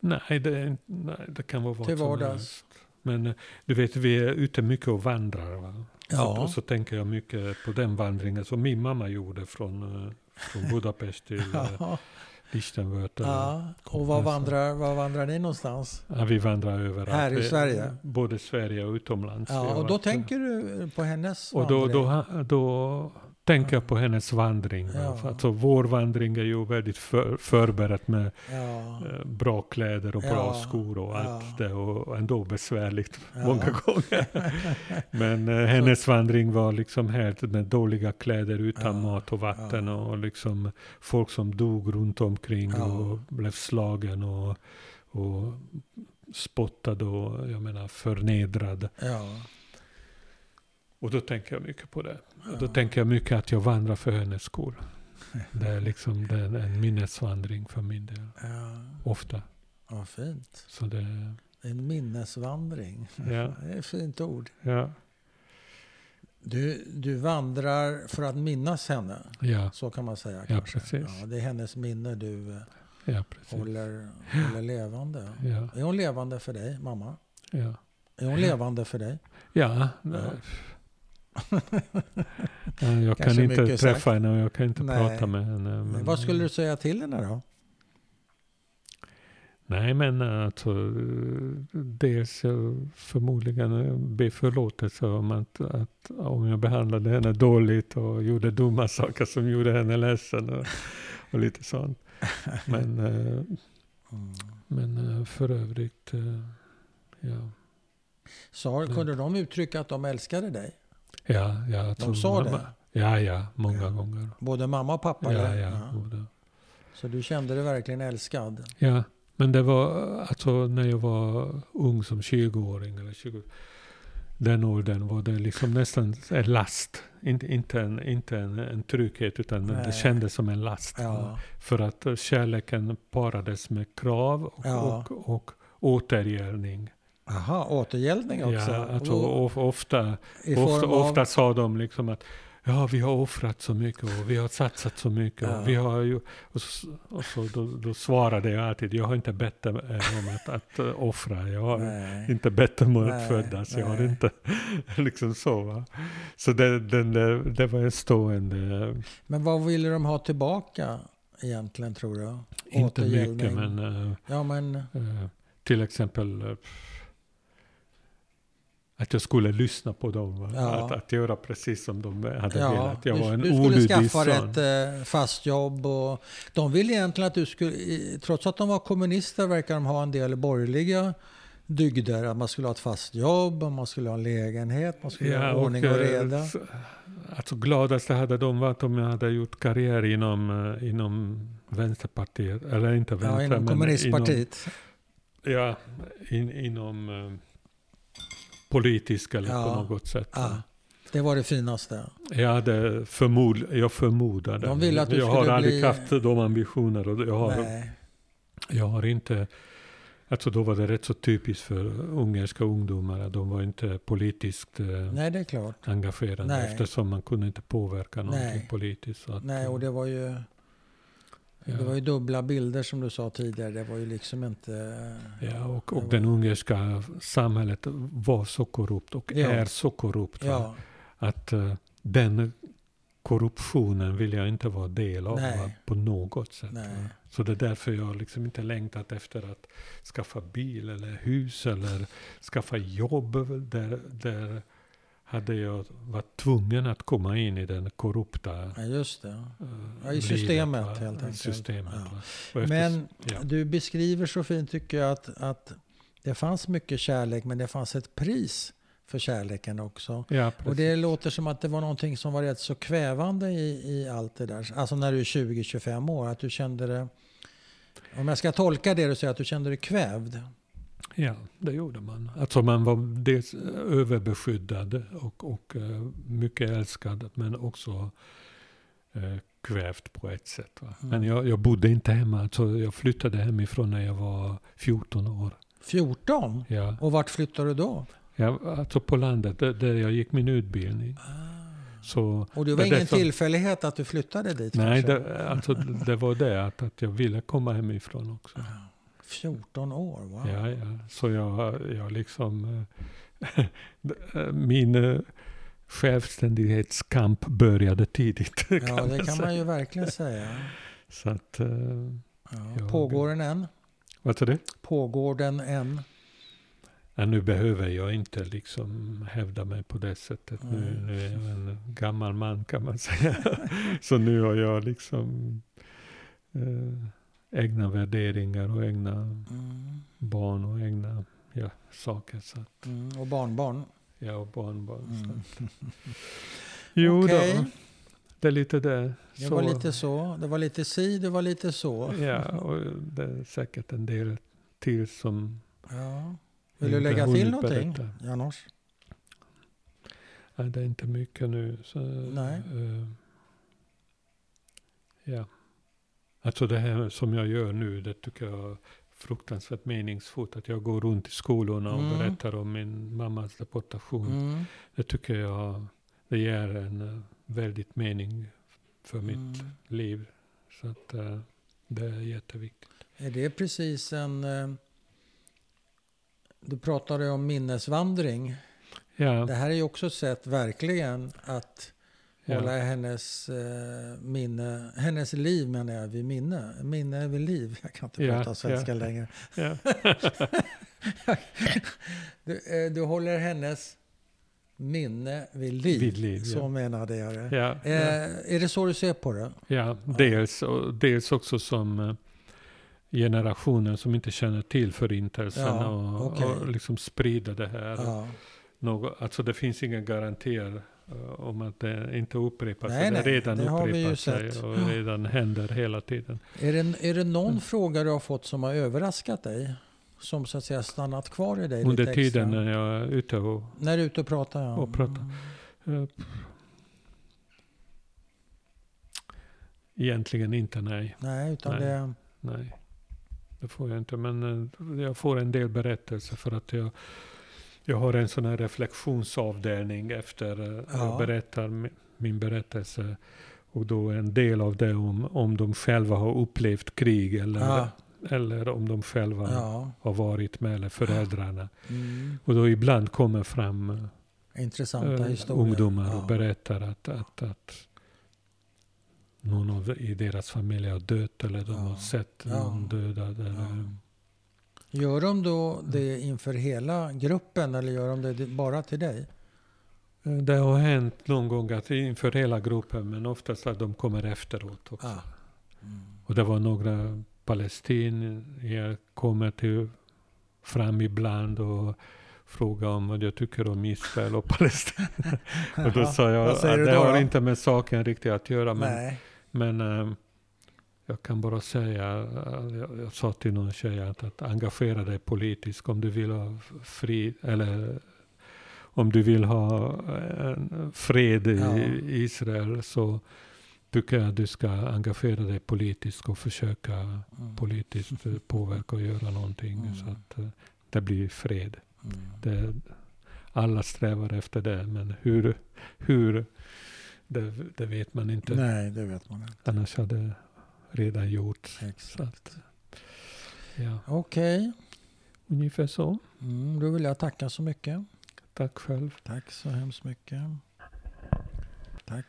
Speaker 2: Nej, det, nej, det kan vara vad
Speaker 1: Till
Speaker 2: som
Speaker 1: vardags?
Speaker 2: helst. Men eh, du vet, vi är ute mycket och vandrar. Va? Så,
Speaker 1: Ja.
Speaker 2: och så tänker jag mycket på den vandringen som min mamma gjorde från, eh, från Budapest till eh,
Speaker 1: Ja.
Speaker 2: Lichtenwörth.
Speaker 1: ja. Och var vandrar, var vandrar ni någonstans?
Speaker 2: Ja, vi vandrar överallt.
Speaker 1: Här i Sverige?
Speaker 2: Både Sverige och utomlands.
Speaker 1: Ja, och då tänker du på hennes
Speaker 2: Och då,
Speaker 1: vandring?
Speaker 2: då, ha- då tänker jag på hennes vandring. va.
Speaker 1: Ja.
Speaker 2: Alltså, vår vandring är ju väldigt för, förberett med
Speaker 1: Ja.
Speaker 2: eh, bra kläder och bra
Speaker 1: Ja,
Speaker 2: skor och allt
Speaker 1: ja.
Speaker 2: det. Och ändå besvärligt många gånger. Men eh, hennes vandring var liksom helt med dåliga kläder utan mat och vatten. Och liksom folk som dog runt omkring och blev slagen och, och spottad och jag menar förnedrad. Och då tänker jag mycket på det. Och
Speaker 1: Ja.
Speaker 2: då tänker jag mycket att jag vandrar för hennes skull. Det är liksom det är en minnesvandring för min del.
Speaker 1: ja.
Speaker 2: Ofta.
Speaker 1: Vad fint.
Speaker 2: Så det,
Speaker 1: En minnesvandring.
Speaker 2: ja,
Speaker 1: Det är ett fint ord.
Speaker 2: ja,
Speaker 1: Du, du vandrar för att minnas henne.
Speaker 2: ja,
Speaker 1: Så kan man säga
Speaker 2: Ja,
Speaker 1: kanske.
Speaker 2: precis.
Speaker 1: Ja, det är hennes minne du eh,
Speaker 2: ja, precis.
Speaker 1: håller, håller levande.
Speaker 2: Ja,
Speaker 1: Är hon levande för dig, mamma?
Speaker 2: ja.
Speaker 1: Är hon levande för dig?
Speaker 2: Ja,
Speaker 1: Ja.
Speaker 2: Ja jag kan inte träffa
Speaker 1: sagt.
Speaker 2: henne och jag kan inte
Speaker 1: Nej.
Speaker 2: prata med henne. Men,
Speaker 1: Vad skulle du säga till henne då?
Speaker 2: Nej, men alltså, dels förmodligen be förlåtelse om att, att om jag behandlade henne dåligt och gjorde dumma saker som gjorde henne ledsen och, och lite sånt. Men, eh,
Speaker 1: Mm.
Speaker 2: men eh, för övrigt, eh, ja.
Speaker 1: Sa, kunde de uttrycka att de älskade dig?
Speaker 2: Ja, ja, jag
Speaker 1: De
Speaker 2: tror
Speaker 1: sa
Speaker 2: mamma-
Speaker 1: det?
Speaker 2: Ja, ja, många
Speaker 1: Ja.
Speaker 2: gånger.
Speaker 1: Både mamma och pappa?
Speaker 2: Ja, ja, både.
Speaker 1: Så du kände dig verkligen älskad?
Speaker 2: Ja, men det var alltså när jag var ung som 20-åring eller 20, den åldern var det liksom nästan en last. Inte, inte, en, inte en, en trygghet utan det
Speaker 1: Nej.
Speaker 2: kändes som en last.
Speaker 1: Ja.
Speaker 2: För att eh, kärleken parades med krav och,
Speaker 1: Ja.
Speaker 2: och, och återgällning.
Speaker 1: Aha, återgäldning också?
Speaker 2: Ja, alltså,
Speaker 1: Och
Speaker 2: of, ofta, ofta,
Speaker 1: av...
Speaker 2: ofta sa de liksom att Ja, vi har offrat så mycket och vi har satsat så mycket.
Speaker 1: Ja.
Speaker 2: Och vi har ju, och så, och så då, då svarade jag alltid, jag har inte bett om att, att eh, offra. Jag har
Speaker 1: Nej.
Speaker 2: inte bett om att födas. Jag har inte liksom så. Va? Så det, den, där- det var en stående,
Speaker 1: Men vad ville de ha tillbaka egentligen tror du?
Speaker 2: inte mycket men eh,
Speaker 1: Ja men,
Speaker 2: eh, till exempel eh, att jag skulle lyssna på dem.
Speaker 1: Ja.
Speaker 2: Att, att göra precis som de hade
Speaker 1: ja,
Speaker 2: velat. Jag
Speaker 1: du,
Speaker 2: var en
Speaker 1: du skulle
Speaker 2: olydig
Speaker 1: skaffa
Speaker 2: son.
Speaker 1: ett eh, fast jobb och de ville egentligen att du skulle, trots att de var kommunister verkar de ha en del borgerliga dygder. Att man skulle ha ett fast jobb, och man skulle ha en lägenhet, man skulle ha
Speaker 2: och,
Speaker 1: ordning och
Speaker 2: eh,
Speaker 1: reda.
Speaker 2: Alltså gladaste hade de varit om jag hade gjort karriär inom, eh, inom Vänsterpartiet. Eller inte Vänster,
Speaker 1: Ja, inom kommunistpartiet.
Speaker 2: Inom, ja, in, inom eh, politisk eller
Speaker 1: Ja.
Speaker 2: på något sätt.
Speaker 1: Ja, det var det finaste.
Speaker 2: Jag, hade förmod, jag förmodade.
Speaker 1: De ville att du
Speaker 2: jag har aldrig
Speaker 1: bli-
Speaker 2: haft de ambitioner. Och jag, har,
Speaker 1: Nej.
Speaker 2: jag har inte... Alltså då var det rätt så typiskt för ungerska ungdomar. att De var inte politiskt eh,
Speaker 1: Nej,
Speaker 2: engagerade.
Speaker 1: Nej.
Speaker 2: Eftersom man kunde inte påverka någonting
Speaker 1: Nej.
Speaker 2: politiskt. Så att,
Speaker 1: Nej, och det var ju...
Speaker 2: ja.
Speaker 1: Det var ju dubbla bilder som du sa tidigare. Det var ju liksom inte...
Speaker 2: Ja, och,
Speaker 1: det
Speaker 2: och
Speaker 1: var-
Speaker 2: den ungerska samhället var så korrupt och
Speaker 1: Ja.
Speaker 2: är så korrupt.
Speaker 1: Ja,
Speaker 2: Att eh, den korruptionen vill jag inte vara del av va? på något sätt. Så det är därför jag liksom inte längtat efter att skaffa bil eller hus eller skaffa jobb. Där, där hade jag varit tvungen att komma in i den korrupta
Speaker 1: ja, just det.
Speaker 2: eh,
Speaker 1: Ja, i
Speaker 2: livet,
Speaker 1: systemet,
Speaker 2: va?
Speaker 1: helt enkelt.
Speaker 2: Systemet,
Speaker 1: Ja.
Speaker 2: efter-
Speaker 1: Men
Speaker 2: ja.
Speaker 1: du beskriver så fint tycker jag att, att det fanns mycket kärlek men det fanns ett pris för kärleken också.
Speaker 2: Ja,
Speaker 1: Och det låter som att det var någonting som var rätt så kvävande i, i allt det där. Alltså när du är 20-25 år, att du kände det... Om jag ska tolka det du säger, att du kände dig kvävd.
Speaker 2: Ja, det gjorde man. Alltså man var dels överbeskyddad och, och eh, mycket älskad, men också eh, kvävt på ett sätt.
Speaker 1: Mm.
Speaker 2: Men jag, jag bodde inte hemma, alltså jag flyttade hemifrån när jag var 14 år.
Speaker 1: 14?
Speaker 2: Ja,
Speaker 1: Och vart flyttade du då?
Speaker 2: ja, alltså på landet, där, där jag gick min utbildning. Så
Speaker 1: Och det var
Speaker 2: det
Speaker 1: ingen
Speaker 2: som-
Speaker 1: tillfällighet att du flyttade dit?
Speaker 2: Nej, det, alltså, det var det att, att jag ville komma hemifrån också.
Speaker 1: 14 år, wow.
Speaker 2: Ja, ja. Så jag, jag liksom... eh, min eh, självständighetskamp började tidigt.
Speaker 1: Ja,
Speaker 2: kan
Speaker 1: det
Speaker 2: man
Speaker 1: kan
Speaker 2: säga.
Speaker 1: man ju verkligen säga.
Speaker 2: Så att... eh,
Speaker 1: Ja.
Speaker 2: Jag-
Speaker 1: Pågår den än?
Speaker 2: vad sa du?
Speaker 1: Pågår den än?
Speaker 2: Ja, nu behöver jag inte liksom hävda mig på det sättet. Nu,
Speaker 1: Nej.
Speaker 2: nu är jag en gammal man kan man säga. Så nu har jag liksom eh, egna värderingar och egna
Speaker 1: Mm.
Speaker 2: barn och egna ja, saker. Så att,
Speaker 1: Mm. Och barnbarn?
Speaker 2: ja, och barnbarn. Så
Speaker 1: Mm.
Speaker 2: att, jo
Speaker 1: Okej.
Speaker 2: då, det är lite det.
Speaker 1: Det var lite så. Det var lite si, det var lite så.
Speaker 2: Ja, och det är säkert en del till som
Speaker 1: Ja. Vill du lägga till någonting. Janos?
Speaker 2: Nej, det är inte mycket nu. Så,
Speaker 1: Nej.
Speaker 2: eh, ja. Alltså det här som jag gör nu, det tycker jag är fruktansvärt meningsfullt. Att jag går runt i skolorna och
Speaker 1: Mm.
Speaker 2: berättar om min mammas deportation.
Speaker 1: Mm.
Speaker 2: Det tycker jag, det ger en eh, väldigt mening för mitt
Speaker 1: Mm.
Speaker 2: liv. Så att eh, det är jätteviktigt.
Speaker 1: Är det precis en... eh, Du pratade om minnesvandring.
Speaker 2: Ja,
Speaker 1: Det här är ju också ett sätt verkligen att hålla
Speaker 2: ja,
Speaker 1: hennes eh, minne, hennes liv menar jag, vid minne. Minne vid liv. Jag kan inte
Speaker 2: Ja,
Speaker 1: prata svenska
Speaker 2: ja.
Speaker 1: längre. Du, eh, du håller hennes minne vid liv.
Speaker 2: Vid liv,
Speaker 1: Så
Speaker 2: ja.
Speaker 1: menade jag det. Eh, är det så du ser på det?
Speaker 2: Ja, dels, och dels också som eh, generationen som inte känner till förintelsen och,
Speaker 1: okej.
Speaker 2: och liksom sprida det här.
Speaker 1: Ja.
Speaker 2: Något, alltså det finns inga garantier om att det inte upprepar
Speaker 1: Nej, nej,
Speaker 2: det redan
Speaker 1: det har vi ju sett.
Speaker 2: och redan händer hela tiden.
Speaker 1: Är, det, är det någon
Speaker 2: Mm.
Speaker 1: fråga du har fått som har överraskat dig? Som så att säga stannat kvar i dig
Speaker 2: Under tiden när jag är ute och
Speaker 1: När du är ute och pratar? Ja.
Speaker 2: Och pratar.
Speaker 1: Mm.
Speaker 2: eh, Egentligen inte, nej.
Speaker 1: Nej, utan
Speaker 2: Nej.
Speaker 1: det...
Speaker 2: Nej, det får jag inte. Men eh, jag får en del berättelser för att jag, jag har en sån här reflektionsavdelning efter eh,
Speaker 1: Ja.
Speaker 2: jag berättar mi- min berättelse. Och då en del av det om, om de själva har upplevt krig eller,
Speaker 1: Ja.
Speaker 2: eller om de själva
Speaker 1: Ja.
Speaker 2: har varit med eller föräldrarna.
Speaker 1: Mm.
Speaker 2: Och då ibland kommer fram eh,
Speaker 1: Intressanta
Speaker 2: eh,
Speaker 1: historier.
Speaker 2: ungdomar och berättar att, att, att någon av, i deras familj har dött eller de har sett någon dödad. Eller.
Speaker 1: Gör de då
Speaker 2: Mm.
Speaker 1: det inför hela gruppen eller gör de det bara till dig?
Speaker 2: Eh, Det har hänt någon gång att inför hela gruppen men oftast att de kommer efteråt också.
Speaker 1: Ah. Mm.
Speaker 2: Och det var några palestinier kommer till fram ibland och fråga om vad jag tycker om Israel och Palestina. och då sa jag att det
Speaker 1: då
Speaker 2: har inte med saken riktigt att göra. Men, men ehm, jag kan bara säga, jag, sa till någon tjej att, att engagera dig politiskt om du vill ha fri, eller om du vill ha fred i
Speaker 1: Ja.
Speaker 2: Israel så tycker jag att du ska engagera dig politiskt och försöka
Speaker 1: Mm.
Speaker 2: politiskt påverka och göra någonting
Speaker 1: Mm.
Speaker 2: så att eh, det blir fred.
Speaker 1: Mm.
Speaker 2: Det, alla strävar efter det, men hur, hur det, det vet man inte.
Speaker 1: Nej, det vet man inte.
Speaker 2: Annars hade redan gjorts. Så
Speaker 1: Exakt.
Speaker 2: ja,
Speaker 1: Okej,
Speaker 2: ungefär så.
Speaker 1: mm, då vill jag tacka så mycket.
Speaker 2: Tack själv.
Speaker 1: Tack så hemskt mycket. Tack